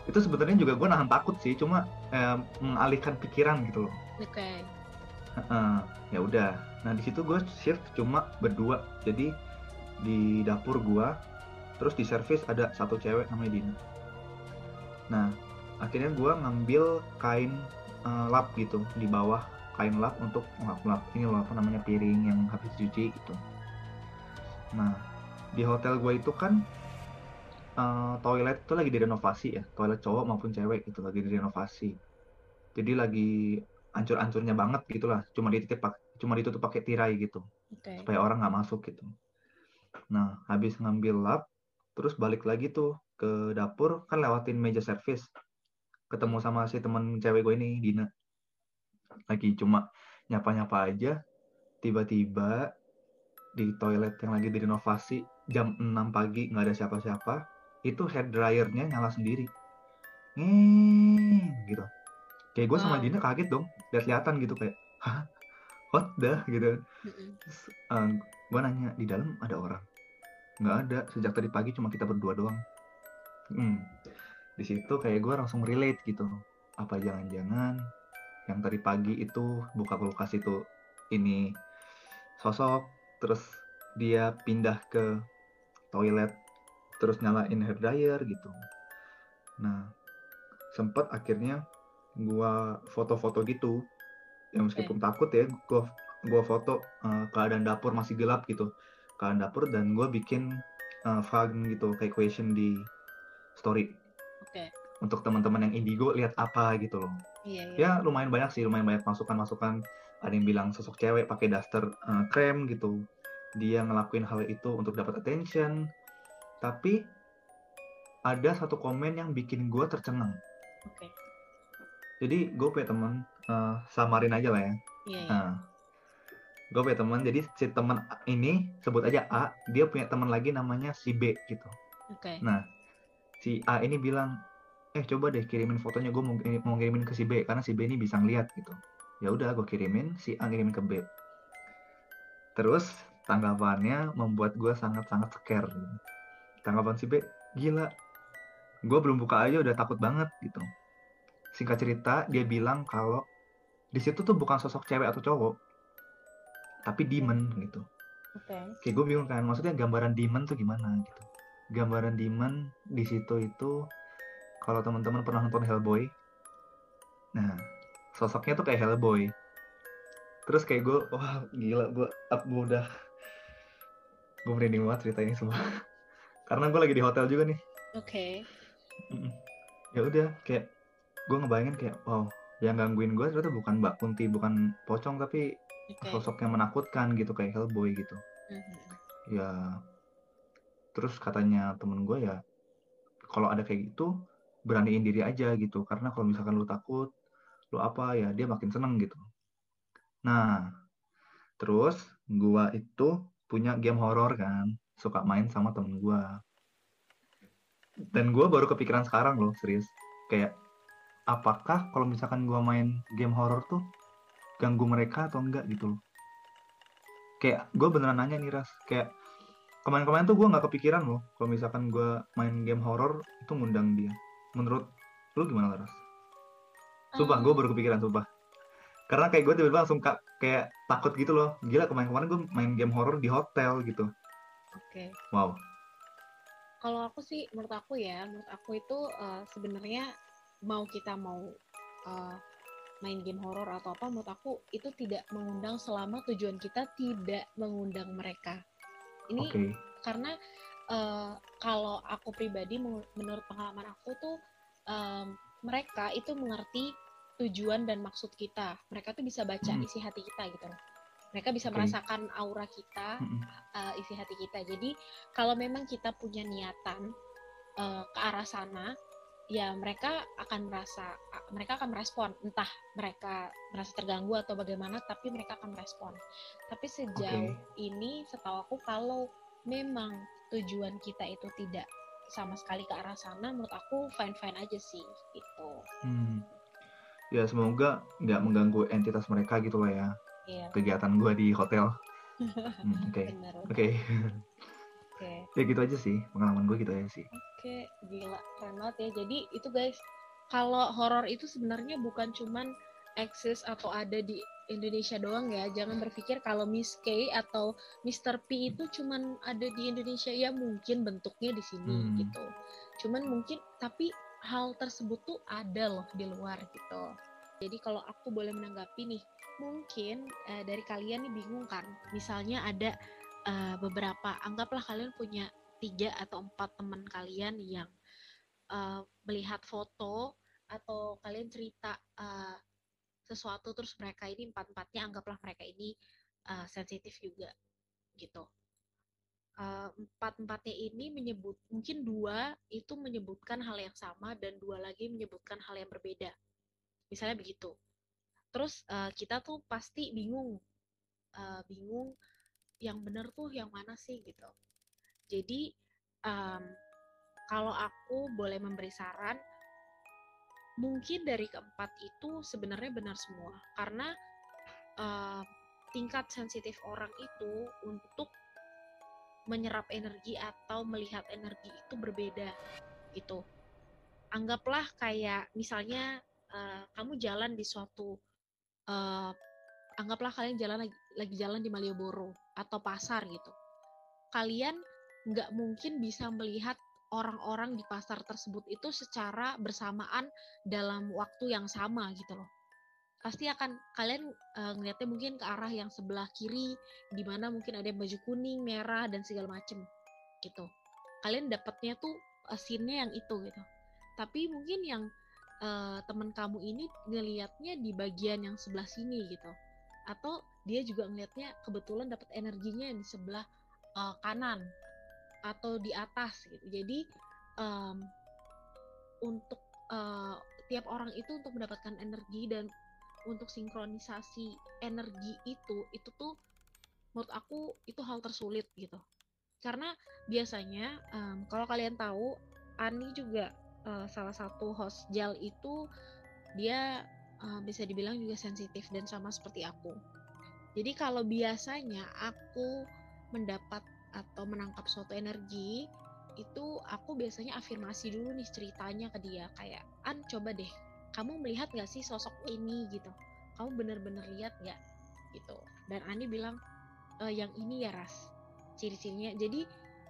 Itu sebenarnya juga gue nahan takut sih, cuma eh, mengalihkan pikiran gitu loh. Oke. Heeh, ya udah. Nah di situ gue shift cuma berdua. Jadi di dapur gue, terus di servis ada satu cewek namanya Dina. Nah akhirnya gue ngambil kain eh, lap gitu di bawah kain lap untuk ngelap-lap ini loh apa namanya piring yang habis dicuci gitu. Nah di hotel gue itu kan eh, toilet itu lagi direnovasi ya, toilet cowok maupun cewek itu lagi direnovasi. Jadi lagi ancur-ancurnya banget gitulah, cuma ditutup pak- cuma ditutup pakai tirai gitu Oke. supaya orang nggak masuk gitu. Nah, habis ngambil lap, terus balik lagi tuh ke dapur, kan lewatin meja servis. Ketemu sama si temen cewek gue ini, Dina. Lagi cuma nyapa-nyapa aja, tiba-tiba di toilet yang lagi direnovasi, jam 6 pagi nggak ada siapa-siapa, itu hair dryernya nyala sendiri. Ngeng, gitu. Kayak gue sama Wow. Dina kaget dong, lihat-lihatan gitu kayak, hah? What the? Gitu. Mm-mm. gue nanya di dalam ada orang nggak ada sejak tadi pagi cuma kita berdua doang hmm. di situ kayak gue langsung relate gitu apa jangan-jangan yang tadi pagi itu buka kulkas itu ini sosok terus dia pindah ke toilet terus nyalain hair dryer gitu nah sempet akhirnya gua foto-foto gitu. Ya meskipun takut ya gua gua foto eh, keadaan dapur masih gelap gitu. Keadaan dapur dan gua bikin eh, fun gitu kayak question di story. Oke. untuk teman-teman yang indigo lihat apa gitu loh. Iya, iya. ya lumayan banyak sih lumayan banyak masukan-masukan. Ada yang bilang sosok cewek pakai daster eh, krem gitu. Dia ngelakuin hal itu untuk dapat attention. Tapi ada satu komen yang bikin gue tercengang. Oke. Jadi gue punya teman eh, samarin aja lah ya Iya, iya. nah gue punya teman jadi si teman ini sebut aja A dia punya teman lagi namanya si B gitu Oke. Nah, si A ini bilang, eh coba deh kirimin fotonya, gue mau, mau ngirimin ke si B karena si B ini bisa ngeliat gitu. Ya udah, gue kirimin, si A ngirimin ke B. Terus tanggapannya membuat gue sangat-sangat scare. Gitu. Tanggapan si B, gila, gue belum buka aja udah takut banget gitu. Singkat cerita, dia bilang kalau di situ tuh bukan sosok cewek atau cowok, tapi demon gitu Oke. kayak gue bingung kan maksudnya gambaran demon tuh gimana gitu gambaran demon di situ itu kalau teman-teman pernah nonton Hellboy nah sosoknya tuh kayak Hellboy terus kayak gue wah gila gue up gue udah gue merinding banget cerita ini semua *laughs* karena gue lagi di hotel juga nih Oke. Mm-mm. ya udah kayak gue ngebayangin kayak wow yang gangguin gue ternyata bukan Mbak Kunti bukan pocong tapi Oke. sosok yang menakutkan gitu kayak Hellboy gitu Mhm. ya terus katanya temen gue ya kalau ada kayak gitu beraniin diri aja gitu karena kalau misalkan lu takut lu apa ya dia makin seneng gitu nah terus gua itu punya game horor kan suka main sama temen gua dan gua baru kepikiran sekarang loh serius kayak apakah kalau misalkan gua main game horor tuh ganggu mereka atau enggak gitu loh kayak gue beneran nanya nih ras kayak kemarin-kemarin tuh gue nggak kepikiran loh kalau misalkan gue main game horor itu ngundang dia menurut lu gimana Laras? Sumpah, gue baru kepikiran, sumpah. Karena kayak gue tiba-tiba langsung ka- kayak takut gitu loh. Gila, kemarin-kemarin gue main game horor di hotel gitu. Oke. Wow. Kalau aku sih, menurut aku ya, menurut aku itu eh, sebenarnya mau kita mau eh, main game horor atau apa, menurut aku itu tidak mengundang selama tujuan kita tidak mengundang mereka. Ini Oke. karena eh, kalau aku pribadi menur- menurut pengalaman aku tuh em, mereka itu mengerti tujuan dan maksud kita. Mereka tuh bisa baca Hmm. isi hati kita gitu loh. Mereka bisa Oke. merasakan aura kita, Mm-mm. uh, isi hati kita. Jadi kalau memang kita punya niatan uh, ke arah sana, ya mereka akan merasa, mereka akan merespon. Entah mereka merasa terganggu atau bagaimana, tapi mereka akan merespon. Tapi sejauh ini, setahu aku kalau memang tujuan kita itu tidak sama sekali ke arah sana, menurut aku fine fine aja sih, gitu. Hmm. Ya semoga nggak mengganggu entitas mereka gitu lah ya. Iya, Kegiatan gue di hotel. *laughs* Hmm, Oke. Oke. Oke. ya gitu aja sih. Pengalaman gue gitu aja sih. Oke, gila, keren banget ya. Jadi itu guys, kalau horor itu sebenarnya bukan cuman eksis atau ada di Indonesia doang ya. Jangan berpikir kalau Miss K atau Mr. P itu cuman ada di Indonesia ya mungkin bentuknya di sini Hmm. gitu. Cuman mungkin tapi hal tersebut tuh ada loh di luar gitu. Jadi kalau aku boleh menanggapi nih, mungkin eh, dari kalian nih bingung kan. Misalnya ada eh, beberapa, anggaplah kalian punya tiga atau empat teman kalian yang eh, melihat foto atau kalian cerita eh, sesuatu terus mereka ini empat empatnya anggaplah mereka ini eh, sensitif juga gitu. Eh, empat empatnya ini menyebut mungkin dua itu menyebutkan hal yang sama dan dua lagi menyebutkan hal yang berbeda. Misalnya begitu. Terus eh, kita tuh pasti bingung eh, bingung yang benar tuh yang mana sih gitu jadi em, kalau aku boleh memberi saran, mungkin dari keempat itu sebenarnya benar semua. Karena eh, tingkat sensitif orang itu untuk menyerap energi atau melihat energi itu berbeda gitu. Anggaplah kayak misalnya eh, kamu jalan di suatu eh, anggaplah kalian jalan lagi, lagi jalan di Malioboro atau pasar gitu. Kalian nggak mungkin bisa melihat orang-orang di pasar tersebut itu secara bersamaan dalam waktu yang sama gitu loh. Pasti akan kalian eh, ngeliatnya mungkin ke arah yang sebelah kiri, di mana mungkin ada yang baju kuning, merah dan segala macem gitu. Kalian dapatnya tuh eh, scene-nya yang itu gitu. Tapi mungkin yang eh, teman kamu ini ngelihatnya di bagian yang sebelah sini gitu. Atau dia juga ngelihatnya kebetulan dapat energinya di sebelah eh, kanan atau di atas gitu. Jadi em, untuk eh, tiap orang itu untuk mendapatkan energi dan untuk sinkronisasi energi itu itu tuh menurut aku itu hal tersulit gitu. Karena biasanya em, kalau kalian tahu Ani juga eh, salah satu host JAL itu dia eh, bisa dibilang juga sensitif dan sama seperti aku. Jadi kalau biasanya aku mendapat atau menangkap suatu energi itu aku biasanya afirmasi dulu nih ceritanya ke dia kayak an coba deh kamu melihat gak sih sosok ini? Gitu. Kamu bener-bener lihat gak gitu. Dan Ani bilang "E, yang ini ya ras. Ciri-cirinya jadi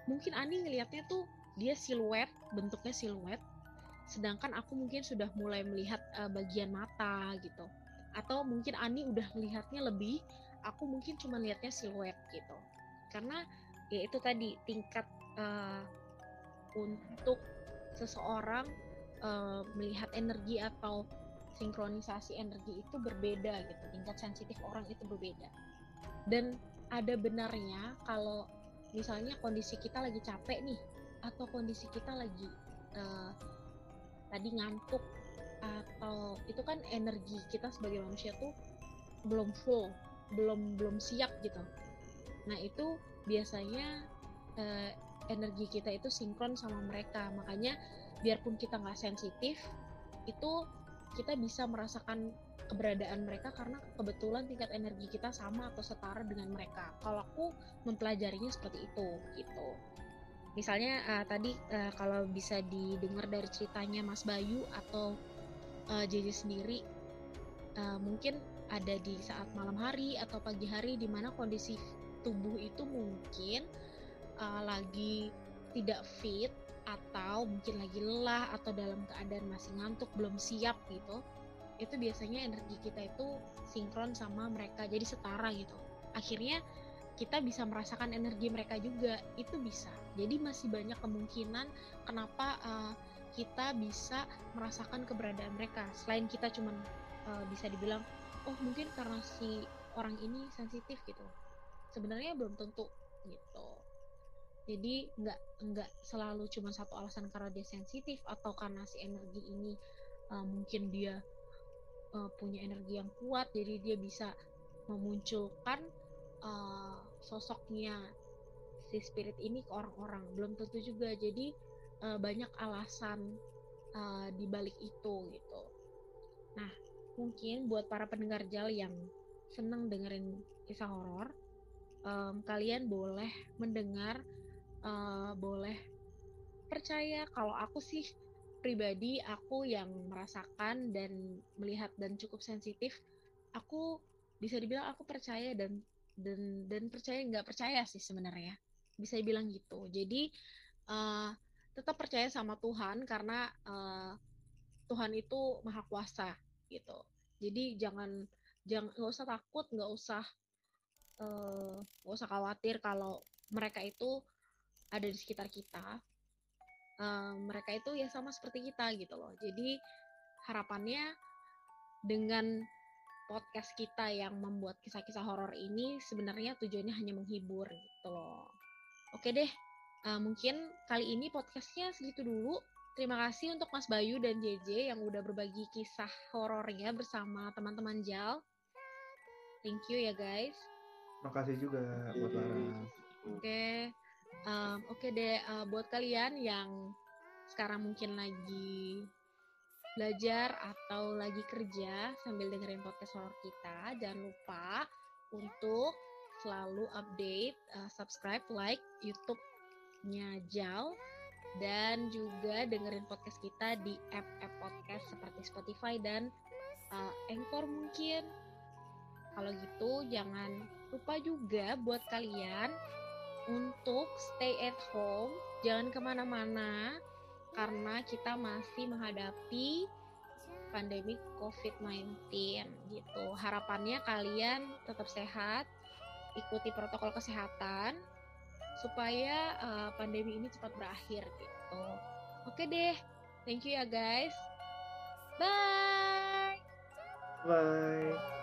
mungkin Ani ngelihatnya tuh dia siluet bentuknya siluet sedangkan aku mungkin sudah mulai melihat eh, bagian mata gitu. Atau mungkin Ani udah melihatnya lebih aku mungkin cuma lihatnya siluet gitu. Karena ya itu tadi tingkat eh, untuk seseorang eh, melihat energi atau sinkronisasi energi itu berbeda gitu tingkat sensitif orang itu berbeda. Dan ada benarnya kalau misalnya kondisi kita lagi capek nih atau kondisi kita lagi eh, tadi ngantuk atau itu kan energi kita sebagai manusia tuh belum full belum belum siap gitu. Nah itu biasanya eh, energi kita itu sinkron sama mereka makanya biarpun kita nggak sensitif itu kita bisa merasakan keberadaan mereka karena kebetulan tingkat energi kita sama atau setara dengan mereka. Kalau aku mempelajarinya seperti itu gitu. Misalnya uh, tadi uh, kalau bisa didengar dari ceritanya Mas Bayu atau uh, JJ sendiri, uh, mungkin ada di saat malam hari atau pagi hari di mana kondisi tubuh itu mungkin uh, lagi tidak fit atau mungkin lagi lelah atau dalam keadaan masih ngantuk belum siap gitu itu biasanya energi kita itu sinkron sama mereka jadi setara gitu. Akhirnya kita bisa merasakan energi mereka juga itu bisa. Jadi masih banyak kemungkinan kenapa uh, kita bisa merasakan keberadaan mereka. Selain kita cuman uh, bisa dibilang oh mungkin karena si orang ini sensitif gitu sebenarnya belum tentu gitu. Jadi nggak nggak selalu cuma satu alasan karena dia sensitif atau karena si energi ini uh, mungkin dia uh, punya energi yang kuat jadi dia bisa memunculkan uh, sosoknya si spirit ini ke orang-orang. Belum tentu juga. Jadi uh, banyak alasan uh, di balik itu gitu. Nah mungkin buat para pendengar jal yang senang dengerin kisah horor um, kalian boleh mendengar uh, boleh percaya kalau aku sih pribadi aku yang merasakan dan melihat dan cukup sensitif. Aku bisa dibilang aku percaya dan dan dan percaya nggak percaya sih sebenarnya. Bisa dibilang gitu. Jadi uh, tetap percaya sama Tuhan karena uh, Tuhan itu maha kuasa gitu. Jadi jangan jangan nggak usah takut nggak usah uh, usah khawatir kalau mereka itu ada di sekitar kita uh, mereka itu ya sama seperti kita gitu loh jadi harapannya dengan podcast kita yang membuat kisah-kisah horor ini sebenarnya tujuannya hanya menghibur gitu loh. Oke deh, uh, mungkin kali ini podcastnya segitu dulu. Terima kasih untuk Mas Bayu dan JJ yang udah berbagi kisah horornya bersama teman-teman Jal. Thank you ya guys. Terima kasih juga buat Lara. Oke, okay. um, oke okay deh uh, buat kalian yang sekarang mungkin lagi belajar atau lagi kerja sambil dengerin podcast horror kita, jangan lupa untuk selalu update, uh, subscribe, like YouTube-nya Jal dan juga dengerin podcast kita di app-app podcast seperti Spotify dan uh, Anchor mungkin. Kalau gitu jangan lupa juga buat kalian untuk stay at home, jangan ke mana-mana karena kita masih menghadapi pandemi COVID-19 gitu. Harapannya kalian tetap sehat, ikuti protokol kesehatan supaya uh, pandemi ini cepat berakhir gitu. Oke deh, thank you ya guys. Bye. Bye.